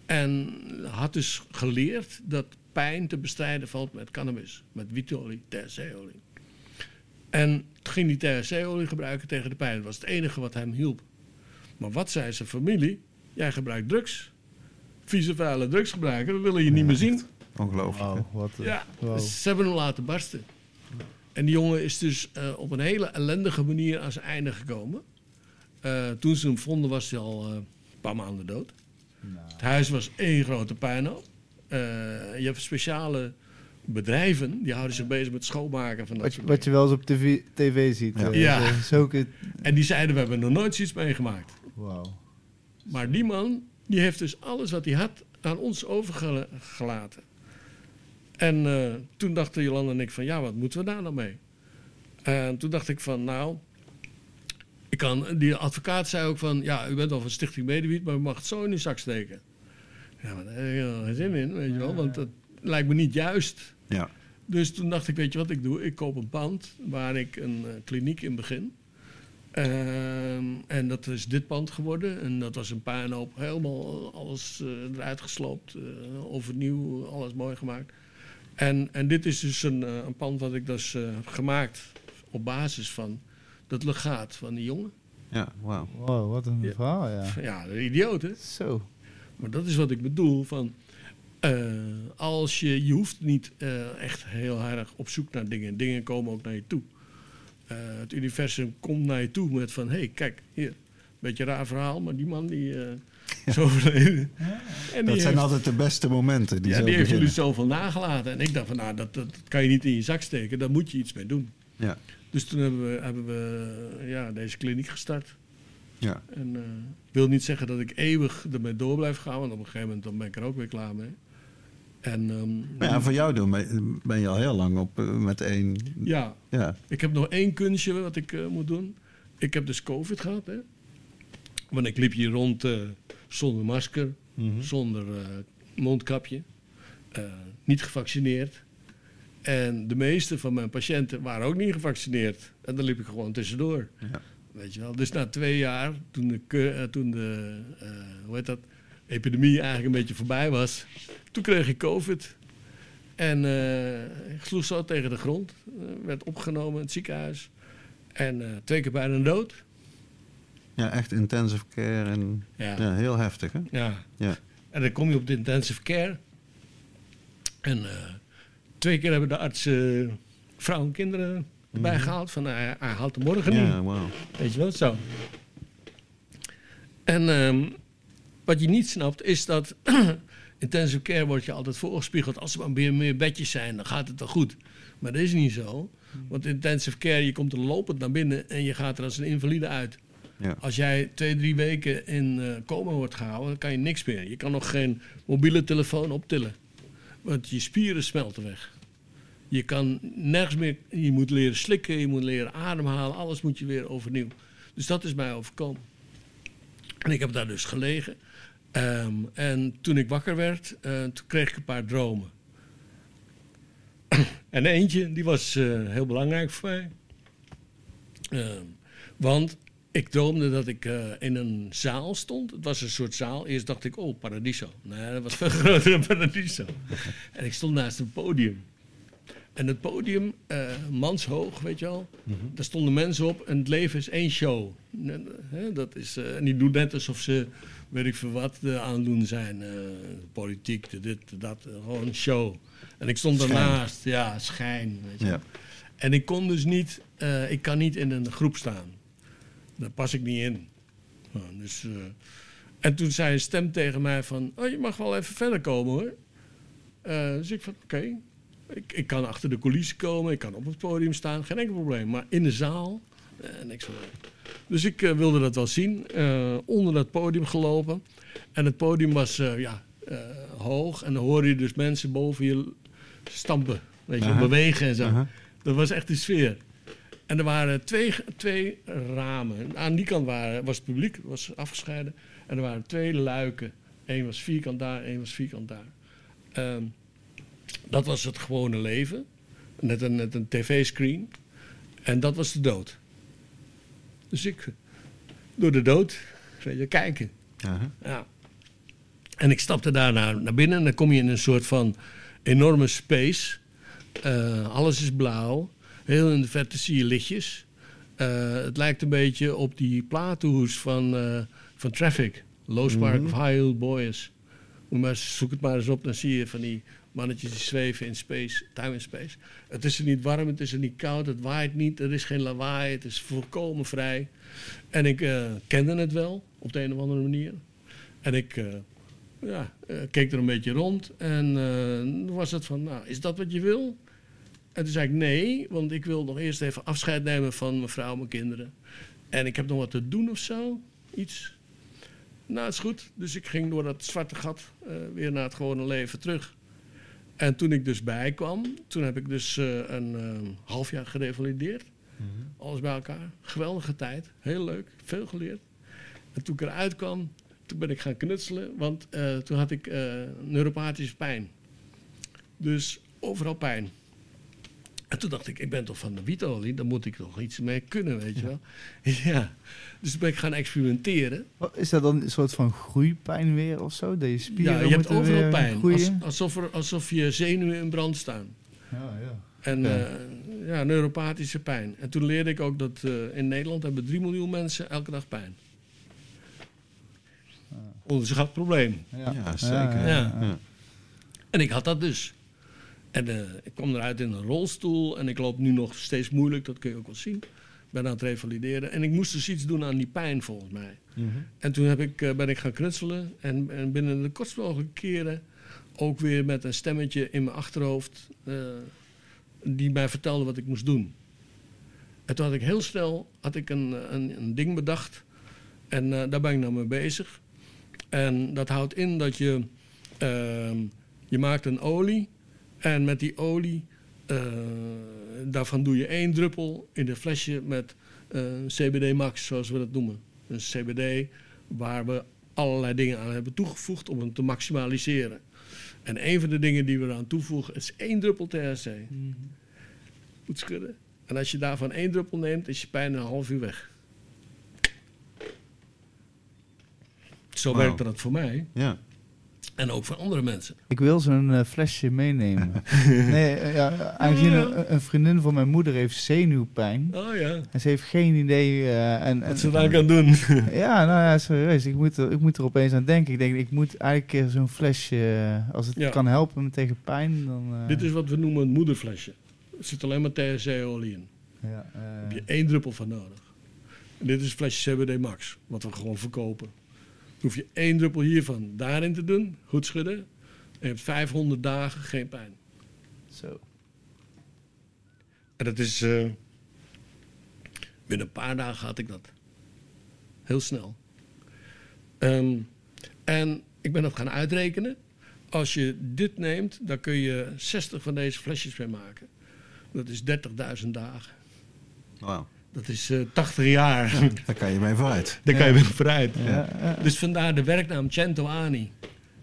En had dus geleerd dat pijn te bestrijden valt met cannabis. Met wietolie, THC-olie. En toen ging die THC-olie gebruiken tegen de pijn. Dat was het enige wat hem hielp. Maar wat zei zijn familie? Jij gebruikt drugs. Vieze, vuile drugsgebruiker, we willen je niet meer zien. Ongelooflijk. Wauw, wat een- Ja, wow. dus ze hebben hem laten barsten. En die jongen is dus eh, op een hele ellendige manier aan zijn einde gekomen. Eh, toen ze hem vonden was hij al eh, een paar maanden dood. Het huis was één grote puinhoop. Eh, je hebt speciale bedrijven die houden zich bezig met schoonmaken van dat Wat, je- soort wat je wel eens op tv, tv ziet. Ja. eh, Ja. zo- Zulke... dingen. En die zeiden, we hebben nog nooit zoiets meegemaakt. Wauw. Maar die man, die heeft dus alles wat hij had aan ons overgelaten. En eh, toen dachten Jolanda en ik van, ja, wat moeten we daar nou mee? En toen dacht ik van, nou, ik kan, die advocaat zei ook van, ja, u bent al van Stichting Medewiet, maar u mag het zo in uw zak steken. Ja, maar daar heb ik helemaal geen zin in, weet je wel, want dat lijkt me niet juist. Ja. Dus toen dacht ik, weet je wat ik doe? Ik koop een pand waar ik een eh, kliniek in begin. Ehm, en dat is dit pand geworden. En dat was een puinhoop. Helemaal alles eh, eruit gesloopt. eh, overnieuw, alles mooi gemaakt. En, en dit is dus een, eh, een pand wat ik dus eh, heb gemaakt op basis van dat legaat van die jongen. Ja, wauw. Wow, wat een Ja. verhaal, ja. Ja, een idioot hè? Zo. Maar dat is wat ik bedoel van... eh, als je, je hoeft niet eh, echt heel erg op zoek naar dingen. Dingen komen ook naar je toe. Eh, het universum komt naar je toe met van... hé, hey, kijk, hier, beetje een raar verhaal, maar die man die eh, is overleden. En Dat zijn heeft- altijd de beste momenten. Die ja, die heeft jullie zoveel nagelaten. En ik dacht van, nou, dat, dat, dat kan je niet in je zak steken. Daar moet je iets mee doen. Ja, Dus toen hebben we, hebben we ja, deze kliniek gestart. ja. En eh, ik wil niet zeggen dat ik eeuwig ermee door blijf gaan. Want op een gegeven moment dan ben ik er ook weer klaar mee. En ehm, ja, voor jou doen ben je al heel lang op eh, met één. ja, Ja, ik heb nog één kunstje wat ik eh, moet doen. Ik heb dus COVID gehad. Hè? Want ik liep hier rond eh, zonder masker, zonder eh, mondkapje, niet gevaccineerd. En de meeste van mijn patiënten waren ook niet gevaccineerd. En dan liep ik gewoon tussendoor. Ja. Weet je wel. Dus na twee jaar, toen de, toen de hoe heet dat, epidemie eigenlijk een beetje voorbij was, toen kreeg ik COVID. En eh, ik sloeg zo tegen de grond. Eh, werd opgenomen in het ziekenhuis. En eh, twee keer bijna dood. ja, echt intensive care en Ja. ja, heel heftig hè? Ja. Ja. En dan kom je op de intensive care. En twee keer hebben de artsen vrouwen en kinderen erbij gehaald. Van hij, hij haalt de morgen niet. Ja, wauw. Weet je wel, zo. En ehm, wat je niet snapt is dat intensive care wordt je altijd voorgespiegeld. Als er maar meer, bedjes zijn, dan gaat het wel goed. Maar dat is niet zo. Want intensive care, je komt er lopend naar binnen en je gaat er als een invalide uit. Ja. Als jij twee, drie weken in eh, coma wordt gehouden, dan kan je niks meer. Je kan nog geen mobiele telefoon optillen. Want je spieren smelten weg. Je kan nergens meer, je moet leren slikken, je moet leren ademhalen, alles moet je weer overnieuw. Dus dat is mij overkomen. En ik heb daar dus gelegen. Ehm, en toen ik wakker werd, eh, toen kreeg ik een paar dromen. [CLEARS THROAT] en eentje, die was eh, heel belangrijk voor mij. Ehm, want ik droomde dat ik eh, in een zaal stond. Het was een soort zaal. Eerst dacht ik, oh, Paradiso. Nee, dat was veel [LAUGHS] groter dan Paradiso. en ik stond naast een podium. En het podium, manshoog, weet je wel. Daar stonden mensen op en het leven is één show. Hè, dat is, en die doen net alsof ze, weet ik veel wat, eh, aan het doen zijn. eh, politiek, de dit, de dat, eh, gewoon een show. En ik stond Schijn. daarnaast, ja, schijn. Weet je. Ja. En ik kon dus niet, ik kan niet in een groep staan. Daar pas ik niet in. Nou, dus, en toen zei een stem tegen mij van, oh, je mag wel even verder komen hoor. Dus ik van, oké. Ik, ik kan achter de coulissen komen, ik kan op het podium staan, geen enkel probleem. Maar in de zaal, eh, niks van. Dus ik eh, wilde dat wel zien. eh, onder dat podium gelopen. En het podium was eh, ja, hoog. En dan hoorde je dus mensen boven je stampen. Weet je, bewegen en zo. Dat was echt de sfeer. En er waren twee, twee ramen. Aan die kant waren, was het publiek, was afgescheiden. En er waren twee luiken. Eén was vierkant daar, één was vierkant daar. Ehm, dat was het gewone leven. Net een, net een tv-screen. En dat was de dood. Dus ik, door de dood, weet je, kijken. Ja. En ik stapte daar naar, naar binnen en dan kom je in een soort van enorme space. Eh, alles is blauw. Heel in de verte zie je lichtjes. Eh, het lijkt een beetje op die platenhoes van, eh, van Traffic. Low Spark of High Boys. Maar, zoek het maar eens op, dan zie je van die mannetjes die zweven in space, time in space. Het is er niet warm, het is er niet koud, het waait niet, er is geen lawaai, het is volkomen vrij. En ik eh, kende het wel, op de een of andere manier. En ik eh, ja, eh, keek er een beetje rond en toen was het van, nou, is dat wat je wil? En toen zei ik nee, want ik wil nog eerst even afscheid nemen van mijn vrouw en mijn kinderen. En ik heb nog wat te doen of zo, iets. Nou, het is goed. Dus ik ging door dat zwarte gat weer naar het gewone leven terug. En toen ik dus bijkwam, toen heb ik dus eh, een eh, half jaar gerevalideerd. Alles bij elkaar. Geweldige tijd. Heel leuk. Veel geleerd. En toen ik eruit kwam, toen ben ik gaan knutselen. Want eh, toen had ik eh, neuropathische pijn. Dus overal pijn. En toen dacht ik, ik ben toch van de wietolie, daar moet ik toch iets mee kunnen, weet je wel. [LAUGHS] Ja. Dus toen ben ik gaan experimenteren. Wat, Is dat dan een soort van groeipijn weer of zo? Dat je spieren Ja, je hebt overal pijn. Als, alsof, er, alsof je zenuwen in brand staan. Ja, ja. En Ja. ja. ja, neuropathische pijn. En toen leerde ik ook dat eh, in Nederland hebben 3 miljoen mensen elke dag pijn. Onderschat probleem. Ja, zeker. Ja. Ja. En ik had dat dus. En eh, ik kwam eruit in een rolstoel en ik loop nu nog steeds moeilijk, dat kun je ook wel zien. ben aan het revalideren. En ik moest dus iets doen aan die pijn volgens mij. Mhm. En toen heb ik, eh, ben ik gaan knutselen. En, en binnen de kortst mogelijke keren ook weer met een stemmetje in mijn achterhoofd. eh, die mij vertelde wat ik moest doen. En toen had ik heel snel had ik een, een, een ding bedacht. En daar ben ik nou mee bezig. En dat houdt in dat je, ehm, je maakt een olie. En met die olie, eh, daarvan doe je één druppel in een flesje met eh, CBD Max, zoals we dat noemen. Een CBD waar we allerlei dingen aan hebben toegevoegd om hem te maximaliseren. En een van de dingen die we eraan toevoegen is één druppel THC. Goed schudden. En als je daarvan één druppel neemt, is je pijn een half uur weg. Zo werkte dat voor mij. Ja. En ook voor andere mensen. Ik wil zo'n eh, flesje meenemen. [LAUGHS] nee, eh, ja, aangezien een, een vriendin van mijn moeder heeft zenuwpijn. Oh ja. En ze heeft geen idee. eh, en, en, Wat ze daar kan doen. [LAUGHS] ja, nou ja, serieus. Ik moet, er, ik moet er opeens aan denken. Ik denk, ik moet eigenlijk zo'n flesje, als het Ja. kan helpen tegen pijn, dan... Dit is wat we noemen een moederflesje. Er zit alleen maar THC-olie in. Ja, Daar heb je één druppel van nodig. En dit is een flesje CBD Max, wat we gewoon verkopen. Hoef je één druppel hiervan daarin te doen, goed schudden. En je hebt 500 dagen geen pijn. zo. En dat is. eh, binnen een paar dagen had ik dat. Heel snel. Ehm, en ik ben dat gaan uitrekenen. Als je dit neemt, dan kun je 60 van deze flesjes mee maken. Dat is 30.000 dagen. Wauw. Dat is eh 80 jaar. Daar kan je mee vooruit. Daar kan je weer vooruit. Dus vandaar de werknaam Cento Ani.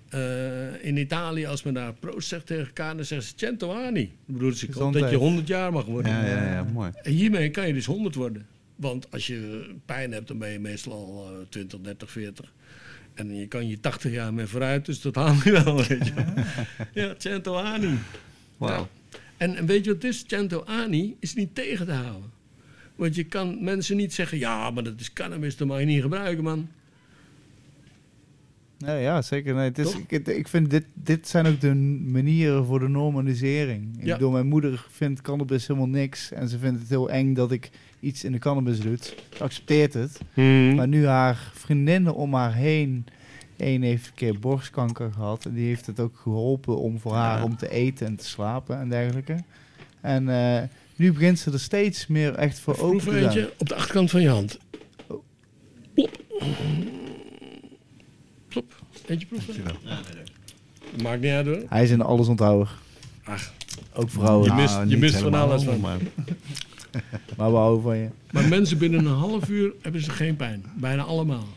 Eh, in Italië, als men daar proost zegt tegen elkaar, dan zeggen ze Cento Ani. Dat bedoelt ze ik hoop dat je 100 jaar mag worden. Ja, ja, ja, mooi. En hiermee kan je dus 100 worden. Want als je pijn hebt, dan ben je meestal al eh, 20, 30, 40. En je kan je 80 jaar mee vooruit, dus dat haal je wel, weet je. [LAUGHS] Ja, Cento Ani. Wauw. Ja. En, en weet je wat het is? Cento Ani is niet tegen te houden. Want je kan mensen niet zeggen, ja, maar dat is cannabis, dat mag je niet gebruiken, man. Nee, ja, zeker. Nee, het is, ik, ik vind dit, dit zijn ook de manieren voor de normalisering. Ik Ja. bedoel, mijn moeder vindt cannabis helemaal niks. En ze vindt het heel eng dat ik iets in de cannabis doe. Ze accepteert het. Maar nu haar vriendinnen om haar heen... Eén heeft een keer borstkanker gehad. En die heeft het ook geholpen om voor haar Ja. om te eten en te slapen en dergelijke. En eh, nu begint ze er steeds meer echt voor open Proef te eentje op de achterkant van je hand. Plop. Plop. Eentje proeven? Maakt niet uit hoor. Hij is een allesonthouden. Ach, Ook vrouwen. Je mist- Nou, je mist van alles van. Maar, [LAUGHS] Maar we houden van je. maar mensen binnen een half uur hebben ze geen pijn. Bijna allemaal.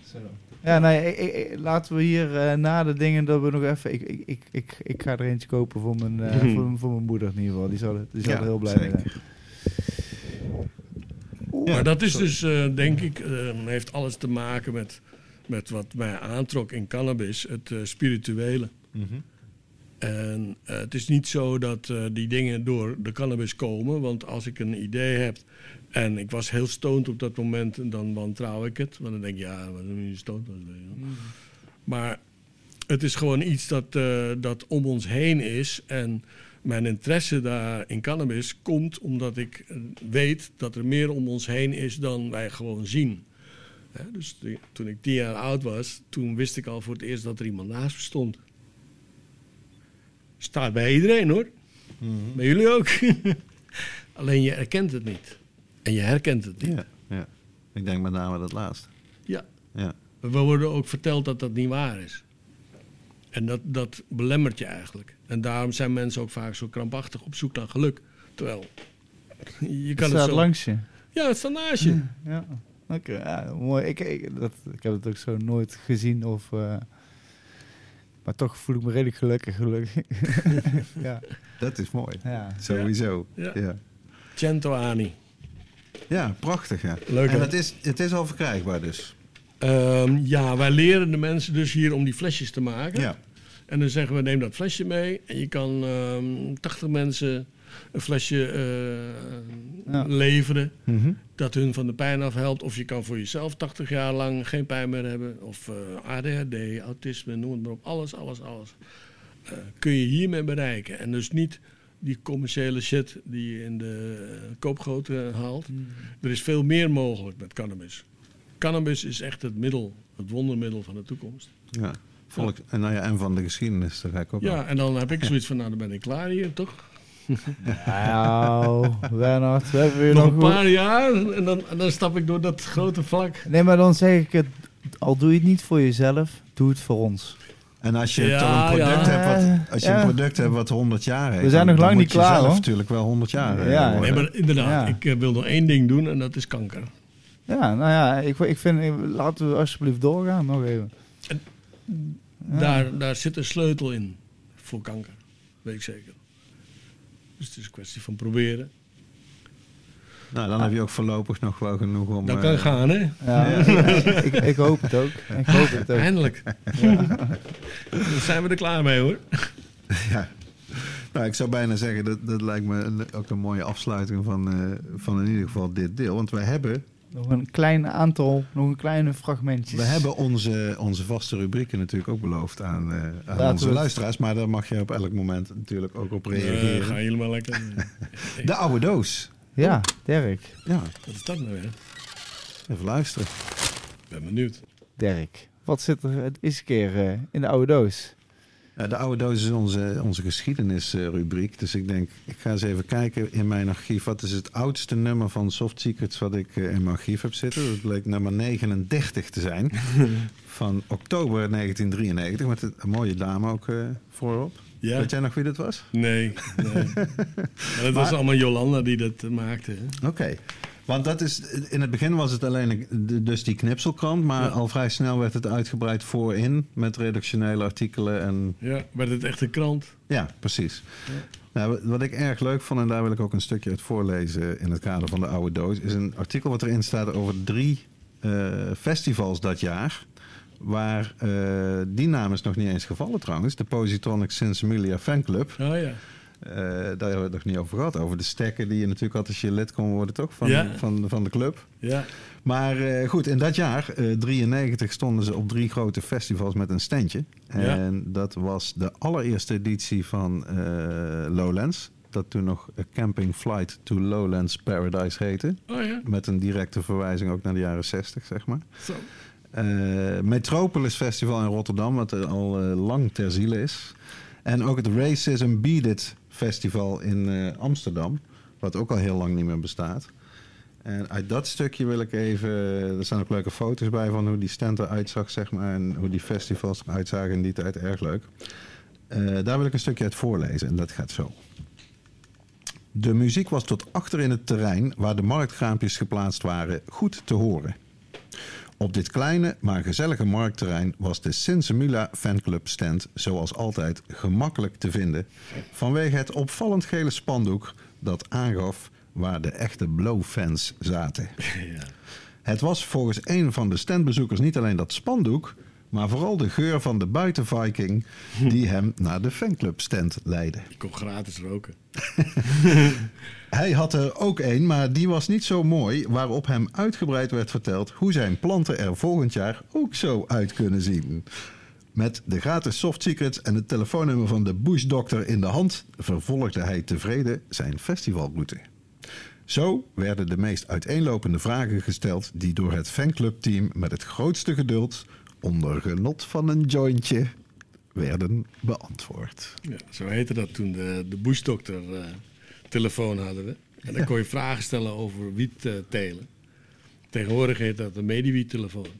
Ja, nee, ik- ik- ik- laten we hier eh, na de dingen dat we nog even. Ik, ik, ik, ik, ik ga er eentje kopen voor mijn, eh, Mhm. voor, voor mijn moeder in ieder geval. Die zal, er- die zal Ja, er heel blij mee zijn. zeker. maar dat is sorry. dus, eh, denk ik, eh, heeft alles te maken met, met wat mij aantrok in cannabis, het eh, spirituele. Mhm. En eh, het is niet zo dat eh, die dingen door de cannabis komen. Want als ik een idee heb en ik was heel stoned op dat moment, en dan wantrouw ik het. Want dan denk ik, ja, wat een stoned was. wel. Maar het is gewoon iets dat, eh, dat om ons heen is. En mijn interesse daar in cannabis komt omdat ik eh, weet dat er meer om ons heen is dan wij gewoon zien. Hè, dus die- toen ik tien jaar oud was, toen wist ik al voor het eerst dat er iemand naast me stond. Staat bij iedereen hoor. Mhm. Bij jullie ook. [LAUGHS] Alleen je erkent het niet. En je herkent het niet. Ja, ja. Ik denk met name dat laatste. Ja. Ja. We worden ook verteld dat dat niet waar is. En dat, dat belemmert je eigenlijk. En daarom zijn mensen ook vaak zo krampachtig op zoek naar geluk. Terwijl je Het kan het staat zo... langs je. Ja, het staat naast je. Ja, oké. ja, mooi. Ik, ik, dat, ik heb het ook zo nooit gezien of... eh, maar toch voel ik me redelijk gelukkig. gelukkig. [LAUGHS] ja, Dat is mooi. ja. Sowieso. Ja. Ja. Cento Ani. Ja, prachtig. Ja. Leuk, en hè? het is, het is al verkrijgbaar dus. Ehm, ja, wij leren de mensen dus hier om die flesjes te maken. Ja. En dan zeggen we, neem dat flesje mee. En je kan ehm 80 mensen een flesje eh, Ja. leveren. Mhm. Dat hun van de pijn afhelpt. Of je kan voor jezelf 80 jaar lang geen pijn meer hebben. Of eh, ADHD, autisme, noem het maar op. Alles, alles, alles. eh, kun je hiermee bereiken. En dus niet die commerciële shit die je in de uh, koopgoten haalt. Er is veel meer mogelijk met cannabis. Cannabis is echt het middel, het wondermiddel van de toekomst. Ja. Volk, en, nou ja, en van de geschiedenis, daar ga ik ook Ja, en dan heb ik zoiets van, nou dan ben ik klaar hier, toch? Nou, Bernard, we hebben weer Nog nog... een paar jaar en dan, en dan stap ik door dat grote vlak. Nee, maar dan zeg ik het, al doe je het niet voor jezelf, doe het voor ons. En als je Ja, toch een product ja. hebt wat, als je Ja. een product hebt wat 100 jaar heeft, We zijn dan- nog dan lang moet niet je klaar, zelf hoor. natuurlijk wel 100 jaar eh, Ja. Nee, maar inderdaad, Ja. ik eh, wil nog één ding doen en dat is kanker. Ja, nou ja, ik, ik vind, laten we alsjeblieft doorgaan nog even. Ja. Daar, daar zit een sleutel in voor kanker, weet ik zeker. Dus het is een kwestie van proberen. Nou, dan heb je ook voorlopig nog wel genoeg om... Dat eh, kan gaan, hè? [LAUGHS] Ja, ik, ik hoop het ook. Ik hoop het ook. Eindelijk. Dan zijn we er klaar mee, hoor. [LAUGHS] Ja. Nou, ik zou bijna zeggen, dat, dat lijkt me een- ook een mooie afsluiting van, eh, van in ieder geval dit deel. Want wij hebben, Nog een klein aantal, nog een kleine fragmentjes. we hebben onze, onze vaste rubrieken natuurlijk ook beloofd aan, eh, aan onze luisteraars. Maar daar mag je op elk moment natuurlijk ook op Eh, reageren. ga helemaal lekker. [LAUGHS] De oude doos. Ja, Dirk. Ja, Wat is dat nou weer? even luisteren. Ik ben benieuwd. Dirk. Wat zit er het is een keer eh, in de oude doos? De oude doos is onze, onze geschiedenisrubriek. Dus ik denk, ik ga eens even kijken in mijn archief. Wat is het oudste nummer van Soft Secrets wat ik eh, in mijn archief heb zitten? Dat bleek nummer 39 te zijn. [LAUGHS] van oktober 1993. Met een mooie dame ook eh, voorop. Ja? Weet jij nog wie dat was? Nee, nee. maar dat was allemaal Jolanda die dat maakte. Oké. Want dat is, in het begin was het alleen dus die knipselkrant. Maar Ja. al vrij snel werd het uitgebreid voorin. Met redactionele artikelen en Ja, werd het echt een krant? Ja, precies. Nou, wat- wat ik erg leuk vond, en daar wil ik ook een stukje uit voorlezen in het kader van de oude doos, is een artikel wat erin staat over drie eh, festivals dat jaar. Waar eh, die naam is nog niet eens gevallen trouwens. De Positronic Sensimilia Fanclub. Oh ja. Eh, daar hebben we het nog niet over gehad. Over de stekken die je natuurlijk had als je lid kon worden, toch? Van, Ja. van, van de club. Ja. Maar eh, goed, in dat jaar, eh 93, stonden ze op drie grote festivals met een standje. Ja. En dat was de allereerste editie van Lowlands. Dat toen nog Camping Flight to Lowlands Paradise heette. Oh ja. Met een directe verwijzing ook naar de jaren 60, zeg maar. Zo. Eh, Metropolis Festival in Rotterdam, wat er al eh, lang ter ziele is. En ook het Racism Beat It Festival in eh, Amsterdam, wat ook al heel lang niet meer bestaat. En uit dat stukje wil ik even, er staan ook leuke foto's bij van hoe die stand eruit zag, zeg maar, en hoe die festivals eruit zagen in die tijd, erg leuk. Daar wil ik een stukje uit voorlezen en dat gaat zo. De muziek was tot achter in het terrein waar de marktkraampjes geplaatst waren goed te horen. Op dit kleine, maar gezellige marktterrein was de Sinsemula fanclub stand zoals altijd gemakkelijk te vinden. Vanwege het opvallend gele spandoek dat aangaf waar de echte Blow-fans zaten. [LAUGHS] Ja. Het was volgens een van de standbezoekers niet alleen dat spandoek, maar vooral de geur van de buitenviking die [LAUGHS] hem naar de fanclub stand leidde. Je kon gratis roken. [LAUGHS] Hij had er ook een, maar die was niet zo mooi, waarop hem uitgebreid werd verteld hoe zijn planten er volgend jaar ook zo uit kunnen zien. Met de gratis soft secrets en het telefoonnummer van de bushdokter in de hand vervolgde hij tevreden zijn festivalroute. Zo werden de meest uiteenlopende vragen gesteld die door het fanclubteam met het grootste geduld onder genot van een jointje werden beantwoord. Ja, zo heette dat toen de, de eh, telefoon hadden we. En dan kon je vragen stellen over wiet eh, telen. Tegenwoordig heet dat een mediewiet-telefoon.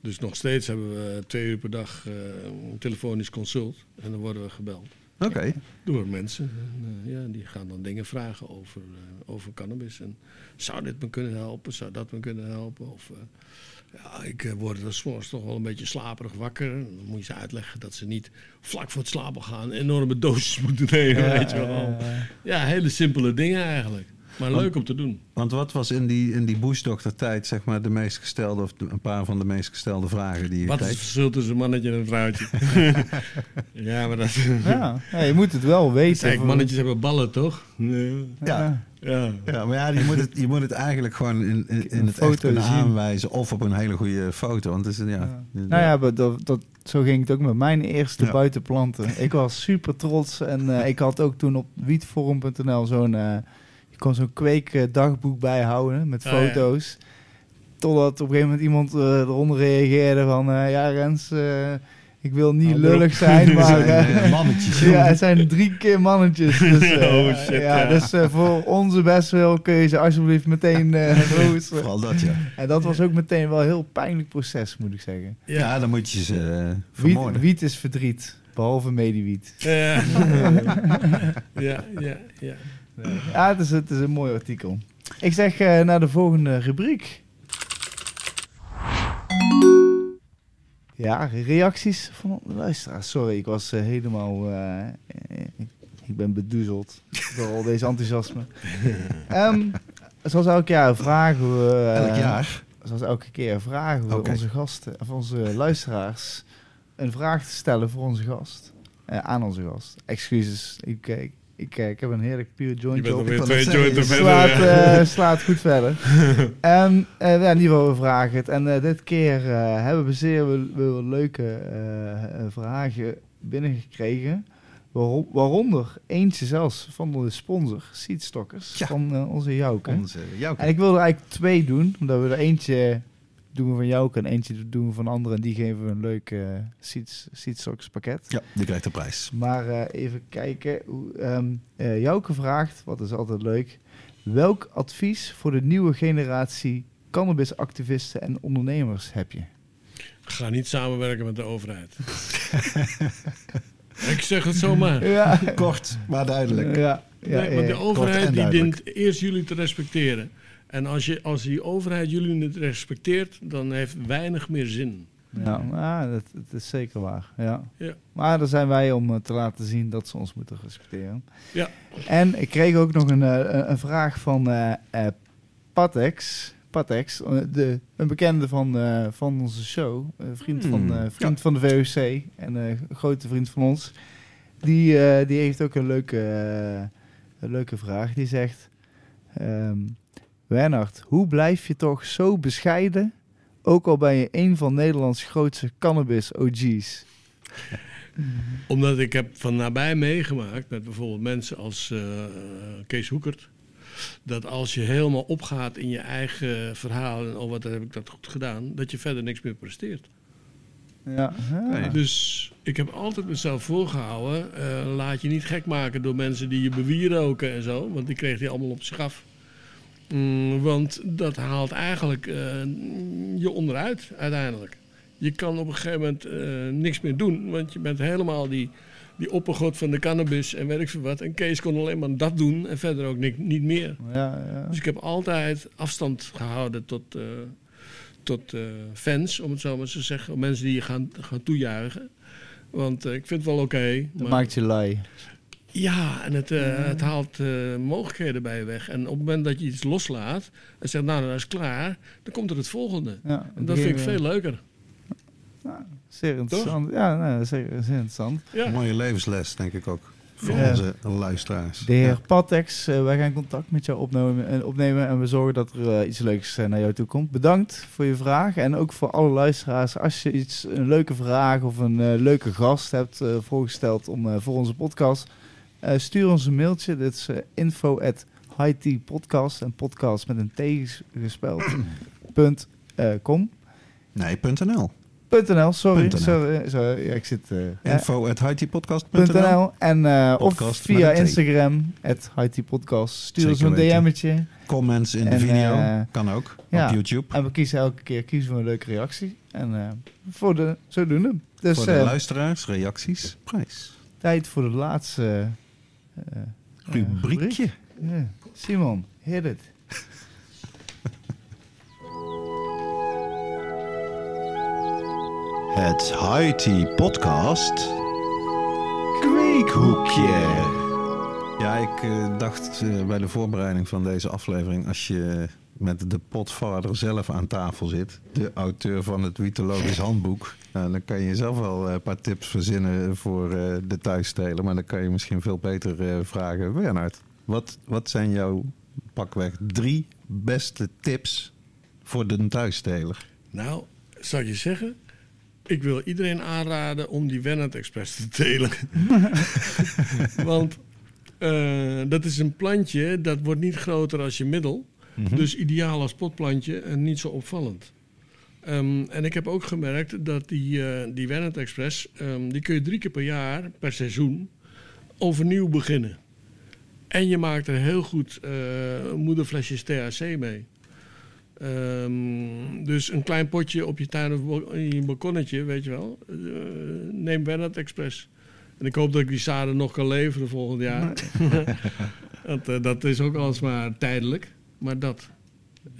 Dus nog steeds hebben we twee uur per dag eh, een telefonisch consult. En dan worden we gebeld Oké, door mensen. En, eh, ja, die gaan dan dingen vragen over, eh, over cannabis. En zou dit me kunnen helpen? Zou dat me kunnen helpen? Of eh, ja, ik eh, word er soms toch wel een beetje slaperig wakker. Dan moet je ze uitleggen dat ze niet vlak voor het slapen gaan enorme doses [LAUGHS] moeten nemen. weet je wel. Ja, hele simpele dingen eigenlijk. Maar leuk om te doen. Want wat was in die, in die bushdochter tijd zeg maar de meest gestelde, of de- een paar van de meest gestelde vragen die je Wat is het kreeg? verschil tussen een mannetje en een vrouwtje? [LAUGHS] ja, maar dat... Ja, ja, je moet het wel weten. Kijk, mannetjes hebben ballen, toch? Nee. Ja. Ja. Ja, maar ja, je moet het, je moet het eigenlijk gewoon in, in, het foto echt kunnen zien. aanwijzen. Of op een hele goede foto. Want het is een, ja, Nou ja, maar dat, dat, zo ging het ook met mijn eerste Ja. buitenplanten. Ik was super trots en eh, ik had ook toen op wietforum.nl zo'n... eh, je kon zo'n kweekdagboek bijhouden met Oh, ja. foto's. Totdat op een gegeven moment iemand eh, eronder reageerde van... eh, ja, Rens, eh, ik wil niet maar lullig zijn, [LAUGHS] maar... zijn, eh, eh, mannetjes. [LAUGHS] Ja, het zijn drie keer mannetjes. Dus, [LAUGHS] eh, Oh, shit, ja, ja. dus eh, voor onze bestwil kun je ze alsjeblieft meteen eh roosteren. Vooral dat, ja. En dat was ook meteen wel een heel pijnlijk proces, moet ik zeggen. Ja, dan moet je ze eh, Wiet, vermoorden. wiet is verdriet, behalve mediewiet. Ja. ja, ja, ja. Ja, het is, het is een mooi artikel. Ik zeg eh, naar de volgende rubriek. Ja, reacties van de luisteraars. Sorry, ik was eh, helemaal... eh, ik, ik ben bedoezeld door al deze enthousiasme. [LAUGHS] Ehm, zoals elk jaar vragen we... eh, Elk jaar. Zoals elke keer vragen we onze gasten, of onze luisteraars, een vraag te stellen voor onze gast. Aan onze gast. Excuses, ik, ik, ik, ik heb een heerlijk jointje bent op. kan twee jointen verder. Slaat, ja. eh, slaat goed verder. [LAUGHS] en eh, ja, in ieder geval, we vragen het. En eh, dit keer eh, hebben we zeer wel, wel leuke eh, eh, vragen binnengekregen. Waarom- Waaronder eentje zelfs van de sponsor, Seedstockers, Ja. van eh, onze Jouke. Onze, jouw En ik wilde er eigenlijk twee doen, omdat we er eentje doen we van Jouke en eentje doen we van anderen. En die geven we een leuk eh Seeds, Seedstocks pakket. Ja, die krijgt de prijs. Maar eh, even kijken. Hoe, ehm, eh, Jouke vraagt, wat is altijd leuk. Welk advies voor de nieuwe generatie cannabisactivisten en ondernemers heb je? Ga niet samenwerken met de overheid. [LAUGHS] ik zeg het zomaar. Ja, Kort, maar duidelijk. ja, ja, nee, want de overheid die dient eerst jullie te respecteren. En als, je, als die overheid jullie niet respecteert, dan heeft weinig meer zin. Ja, nou, dat, dat is zeker waar. Ja. Ja. Maar daar zijn wij om eh, te laten zien dat ze ons moeten respecteren. Ja. En ik kreeg ook nog een, eh, een, een vraag van eh eh, Patex. Patex, de, een bekende van, eh, van onze show. Een vriend, Hmm, van, eh, vriend van de VOC en eh, een grote vriend van ons. Die, eh, die heeft ook een leuke, een leuke vraag. Die zegt... ehm Bernard, hoe blijf je toch zo bescheiden ook al ben je een van Nederlands grootste cannabis-OG's. [LAUGHS] Omdat ik heb van nabij meegemaakt met bijvoorbeeld mensen als eh, Kees Hoekert. Dat als je helemaal opgaat in je eigen verhaal en oh wat heb ik dat goed gedaan, dat je verder niks meer presteert. Ja. Nee. Dus ik heb altijd mezelf voorgehouden, eh, laat je niet gek maken door mensen die je bewieroken en zo, want die kreeg hij allemaal op zich af. Mm, want dat haalt eigenlijk eh, je onderuit uiteindelijk. Je kan op een gegeven moment eh, niks meer doen, want je bent helemaal die, die oppergod van de cannabis en weet ik veel wat. En Kees kon alleen maar dat doen en verder ook ni- niet meer. Ja, ja. Dus ik heb altijd afstand gehouden tot, eh, tot fans, om het zo maar te zeggen. Mensen die je gaan, gaan toejuichen. Want ik vind het wel oké. Dat maar- maakt je lui. Ja, en het, eh, het haalt eh, mogelijkheden bij je weg. En op het moment dat je iets loslaat en zegt, nou, dat is klaar, dan komt er het volgende. Ja, En dat vind ik veel leuker. Zeer interessant. Ja, nee, zeer, zeer interessant. Ja. Een mooie levensles, denk ik ook. Voor Ja. onze luisteraars. De heer Patex, eh, wij gaan contact met jou opnemen en, opnemen en we zorgen dat er eh, iets leuks eh, naar jou toe komt. Bedankt voor je vraag en ook voor alle luisteraars. Als je iets, een leuke vraag of een eh, leuke gast hebt eh, voorgesteld om, eh, voor onze podcast, eh, stuur ons een mailtje. Dit is eh, info at podcast en podcast met een T gespeld. [CLEARS THROAT] punt, eh, com. Nee, .nl. .nl, sorry. Punt NL. sorry, sorry ja, ik zit... eh, ja. Info at. .nl en eh, of via. Instagram het Podcast. Stuur ons een. DM'tje Comments in de video. eh, kan ook. ja. Op YouTube. en we kiezen elke keer kiezen we een leuke reactie en eh, voor de zodoende. Dus voor de eh, luisteraars, reacties, prijs. tijd voor de laatste eh, eh, Rubriekje. rubriek. Ja. Simon, hit it. [LAUGHS] Het Haiti Podcast. Kweekhoekje. Ja, ik eh, dacht eh, bij de voorbereiding van deze aflevering... als je met de potvader zelf aan tafel zit... de auteur van het Wietologisch Handboek... nou, dan kan je zelf wel eh, een paar tips verzinnen voor eh, de thuisstelen... maar dan kan je misschien veel beter eh, vragen... Bernard, wat, wat zijn jouw pakweg drie beste tips voor de thuissteler? Nou, ik je zeggen, ik wil iedereen aanraden om die Wennet Express te telen. [LAUGHS] [LAUGHS] Want eh, dat is een plantje dat wordt niet groter als je middel. Dus ideaal als potplantje en niet zo opvallend. Ehm, en ik heb ook gemerkt dat die, eh die Wennet Express, ehm, die kun je drie keer per jaar, per seizoen, overnieuw beginnen. En je maakt er heel goed eh, moederflesjes THC mee. Ehm, dus een klein potje op je tuin of in je balkonnetje, weet je wel. Eh, neem Bernard Express. En ik hoop dat ik die zaden nog kan leveren volgend jaar. [LAUGHS] [LAUGHS] Want, dat is ook alsmaar tijdelijk. Maar dat.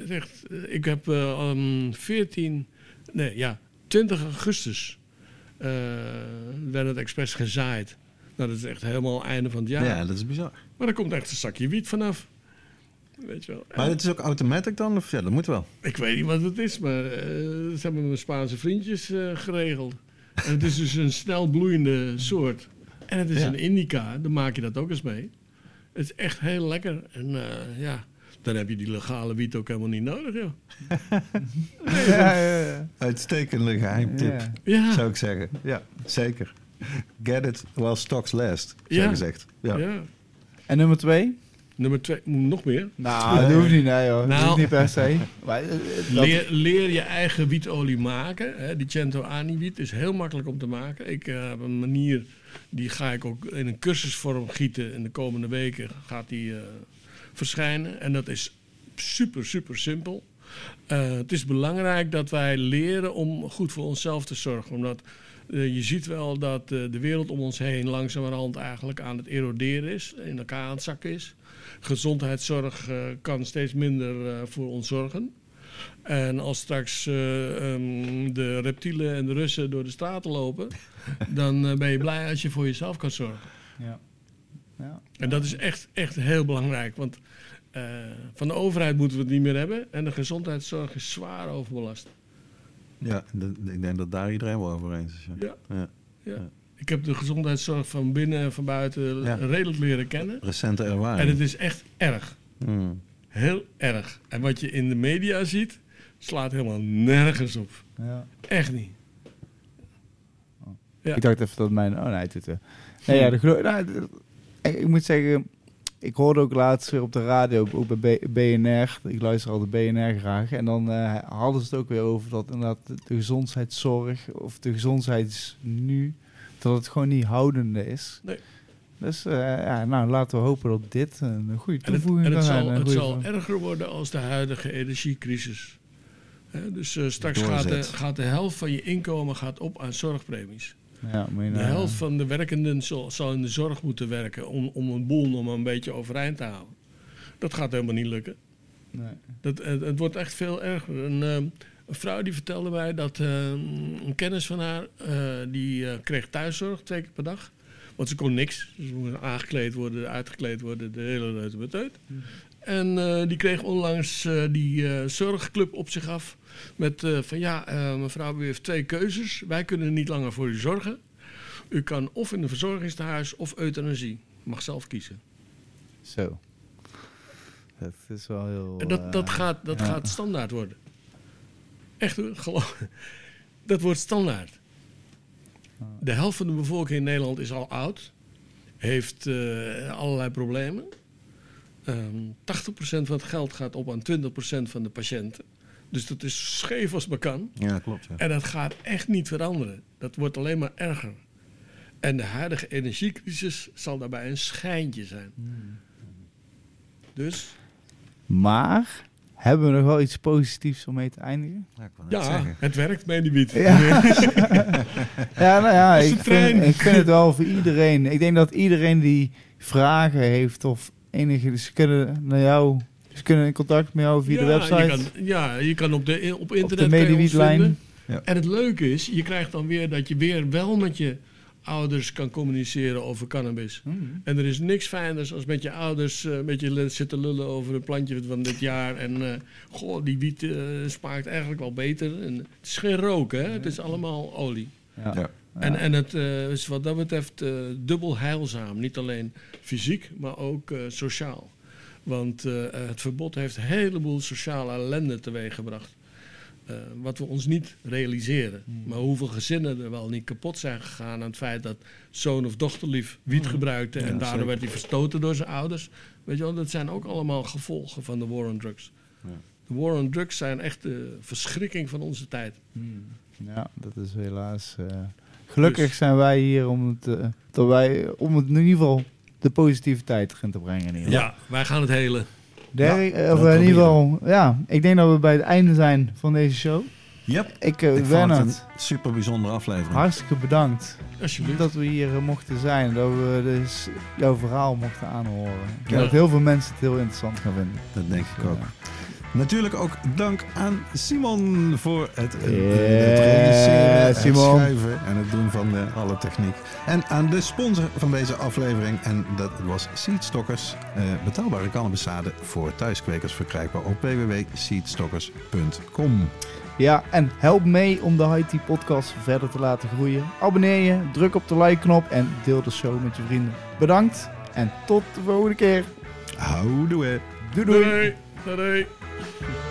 Echt, eh, ik heb eh, um, 14, nee ja, 20 augustus eh Bernard Express gezaaid. Nou, dat is echt helemaal einde van het jaar. Ja, dat is bizar. Maar er komt echt een zakje wiet vanaf. Weet je wel. Maar het is ook automatic dan? Of, ja, dat moet wel. Ik weet niet wat het is, maar eh dat hebben mijn Spaanse vriendjes eh, geregeld. En het is dus een snel bloeiende soort. En het is Ja. een indica, dan maak je dat ook eens mee. Het is echt heel lekker. En eh, ja, dan heb je die legale wiet ook helemaal niet nodig, joh. [LAUGHS] Ja, ja, ja. Uitstekende geheimtip, Ja. Zou ik zeggen. Ja, zeker. Get it while stocks last, zo Ja. gezegd. Ja. ja. En nummer twee? Nummer twee, nog meer. Nou, dat hoeft niet, nee hoor. Dat Nou. hoeft niet per se. Maar, eh, [LAUGHS] dat- Leer, leer je eigen wietolie maken. Hè. Die Cento Ani wiet is heel makkelijk om te maken. Ik eh, heb een manier, die ga ik ook in een cursusvorm gieten. In de komende weken gaat die eh, verschijnen. En dat is super, super simpel. Eh, het is belangrijk dat wij leren om goed voor onszelf te zorgen. Omdat eh, je ziet wel dat eh, de wereld om ons heen langzamerhand eigenlijk aan het eroderen is. In elkaar aan het zakken is. Gezondheidszorg kan steeds minder voor ons zorgen. En als straks eh, ehm, de reptielen en de Russen door de straten lopen, dan ben je blij als je voor jezelf kan zorgen. ja. Ja. En dat is echt, echt heel belangrijk. Want eh, van de overheid moeten we het niet meer hebben. En de gezondheidszorg is zwaar overbelast. Ja, dat- ik denk dat daar iedereen wel over eens is. Ja. Ja. Ja. Ja. Ik heb de gezondheidszorg van binnen en van buiten Ja. redelijk leren kennen. Recente En ervaring. het is echt erg. Hmm. Heel erg. En wat je in de media ziet, slaat helemaal nergens op. Ja. Echt niet. Ja. Ik dacht even dat mijn... Oh nee, dit... eh. Nee, ja, de nou, ik, ik moet zeggen... Ik hoorde ook laatst weer op de radio, ook bij BNR. Ik luister altijd BNR graag. En dan eh, hadden ze het ook weer over dat inderdaad de gezondheidszorg... of de gezondheidsnu... dat het gewoon niet houdende is. Nee. Dus eh, ja, nou, laten we hopen dat dit een goede En het, toevoeging en het kan zijn. zal, het zal van- erger worden als de huidige energiecrisis. Hè, dus eh, straks gaat de, gaat de helft van je inkomen gaat op aan zorgpremies. Ja, De helft van de werkenden zal, zal in de zorg moeten werken om, om een boel nog maar een beetje overeind te houden. Dat gaat helemaal niet lukken. Nee. Dat, het, het wordt echt veel erger. Een, ehm, een vrouw die vertelde mij dat ehm, een kennis van haar, eh, die eh, kreeg thuiszorg twee keer per dag. Want ze kon niks. Ze moest aangekleed worden, uitgekleed worden, de hele leuze meteut. En eh, die kreeg onlangs eh, die eh, zorgclub op zich af. Met van ja, mevrouw, u heeft twee keuzes. Wij kunnen niet langer voor u zorgen. U kan of in een verzorgingstehuis of euthanasie. U mag zelf kiezen. Zo. Dat is wel heel... En dat, dat, gaat, dat ja. gaat standaard worden. Echt hoor, geloof Dat wordt standaard. De helft van de bevolking in Nederland is al oud. Heeft allerlei problemen. Ehm 80% van het geld gaat op aan 20% van de patiënten. Dus dat is scheef als maar kan. Ja, klopt. Ja. En dat gaat echt niet veranderen. Dat wordt alleen maar erger. En de huidige energiecrisis zal daarbij een schijntje zijn. Dus Maar hebben we nog wel iets positiefs om mee te eindigen? Ja, ik wou net ja, zeggen. het werkt mij niet. [LAUGHS] Ja. Ja, nou ja, vind, ik vind het wel voor iedereen. Ik denk dat iedereen die vragen heeft of enige, ze kunnen naar jou, ze kunnen in contact met jou via de Ja, website. Je kan, ja, je kan op, de, op internet de je vinden. Ja. En het leuke is, je krijgt dan weer dat je weer wel met je ouders kan communiceren over cannabis. Hmm. En er is niks fijners als met je ouders eh, een beetje le- zitten lullen over een plantje van dit jaar. En eh, goh, die wiet eh, smaakt eigenlijk wel beter. En het is geen rook, hè? Het is allemaal olie. Ja. En, en het eh, is wat dat betreft eh, dubbel heilzaam. Niet alleen fysiek, maar ook eh, sociaal. Want het verbod heeft een heleboel sociale ellende teweeggebracht. Wat we ons niet realiseren. Maar hoeveel gezinnen er wel niet kapot zijn gegaan aan het feit dat zoon of dochterlief wiet gebruikte en Ja, daardoor zeker. werd hij verstoten door zijn ouders. Weet je wel, dat zijn ook allemaal gevolgen van de war on drugs. Ja. De war on drugs zijn echt de verschrikking van onze tijd. Hmm. Ja, dat is helaas. Gelukkig Dus- zijn wij hier om het, eh, dat wij, om het in ieder geval de positiviteit erin te brengen. In ieder geval. Ja, wij gaan het helen. Derek, Ja, eh, of in ieder geval, ja, ik denk dat we bij het einde zijn van deze show. Yep. Ik, Ik vond Bernard, het een super bijzondere aflevering. hartstikke bedankt Alsjeblieft. dat we hier mochten zijn. Dat we dus jouw verhaal mochten aanhoren. Ik denk Ja. dat heel veel mensen het heel interessant gaan vinden. Dat denk ik ook. Ja. Natuurlijk ook dank aan Simon voor het, eh, Yeah, het regisseren, het Simon. schrijven en het doen van de, alle techniek. En aan de sponsor van deze aflevering, en dat was Seedstockers. eh betaalbare cannabiszaden voor thuiskwekers verkrijgbaar op www.seedstockers.com. Ja, en help mee om de High Tea podcast verder te laten groeien. Abonneer je, druk op de like-knop en deel de show met je vrienden. Bedankt en tot de volgende keer. Houdoe. Doei doei! Doei. Doei. Yeah. [LAUGHS]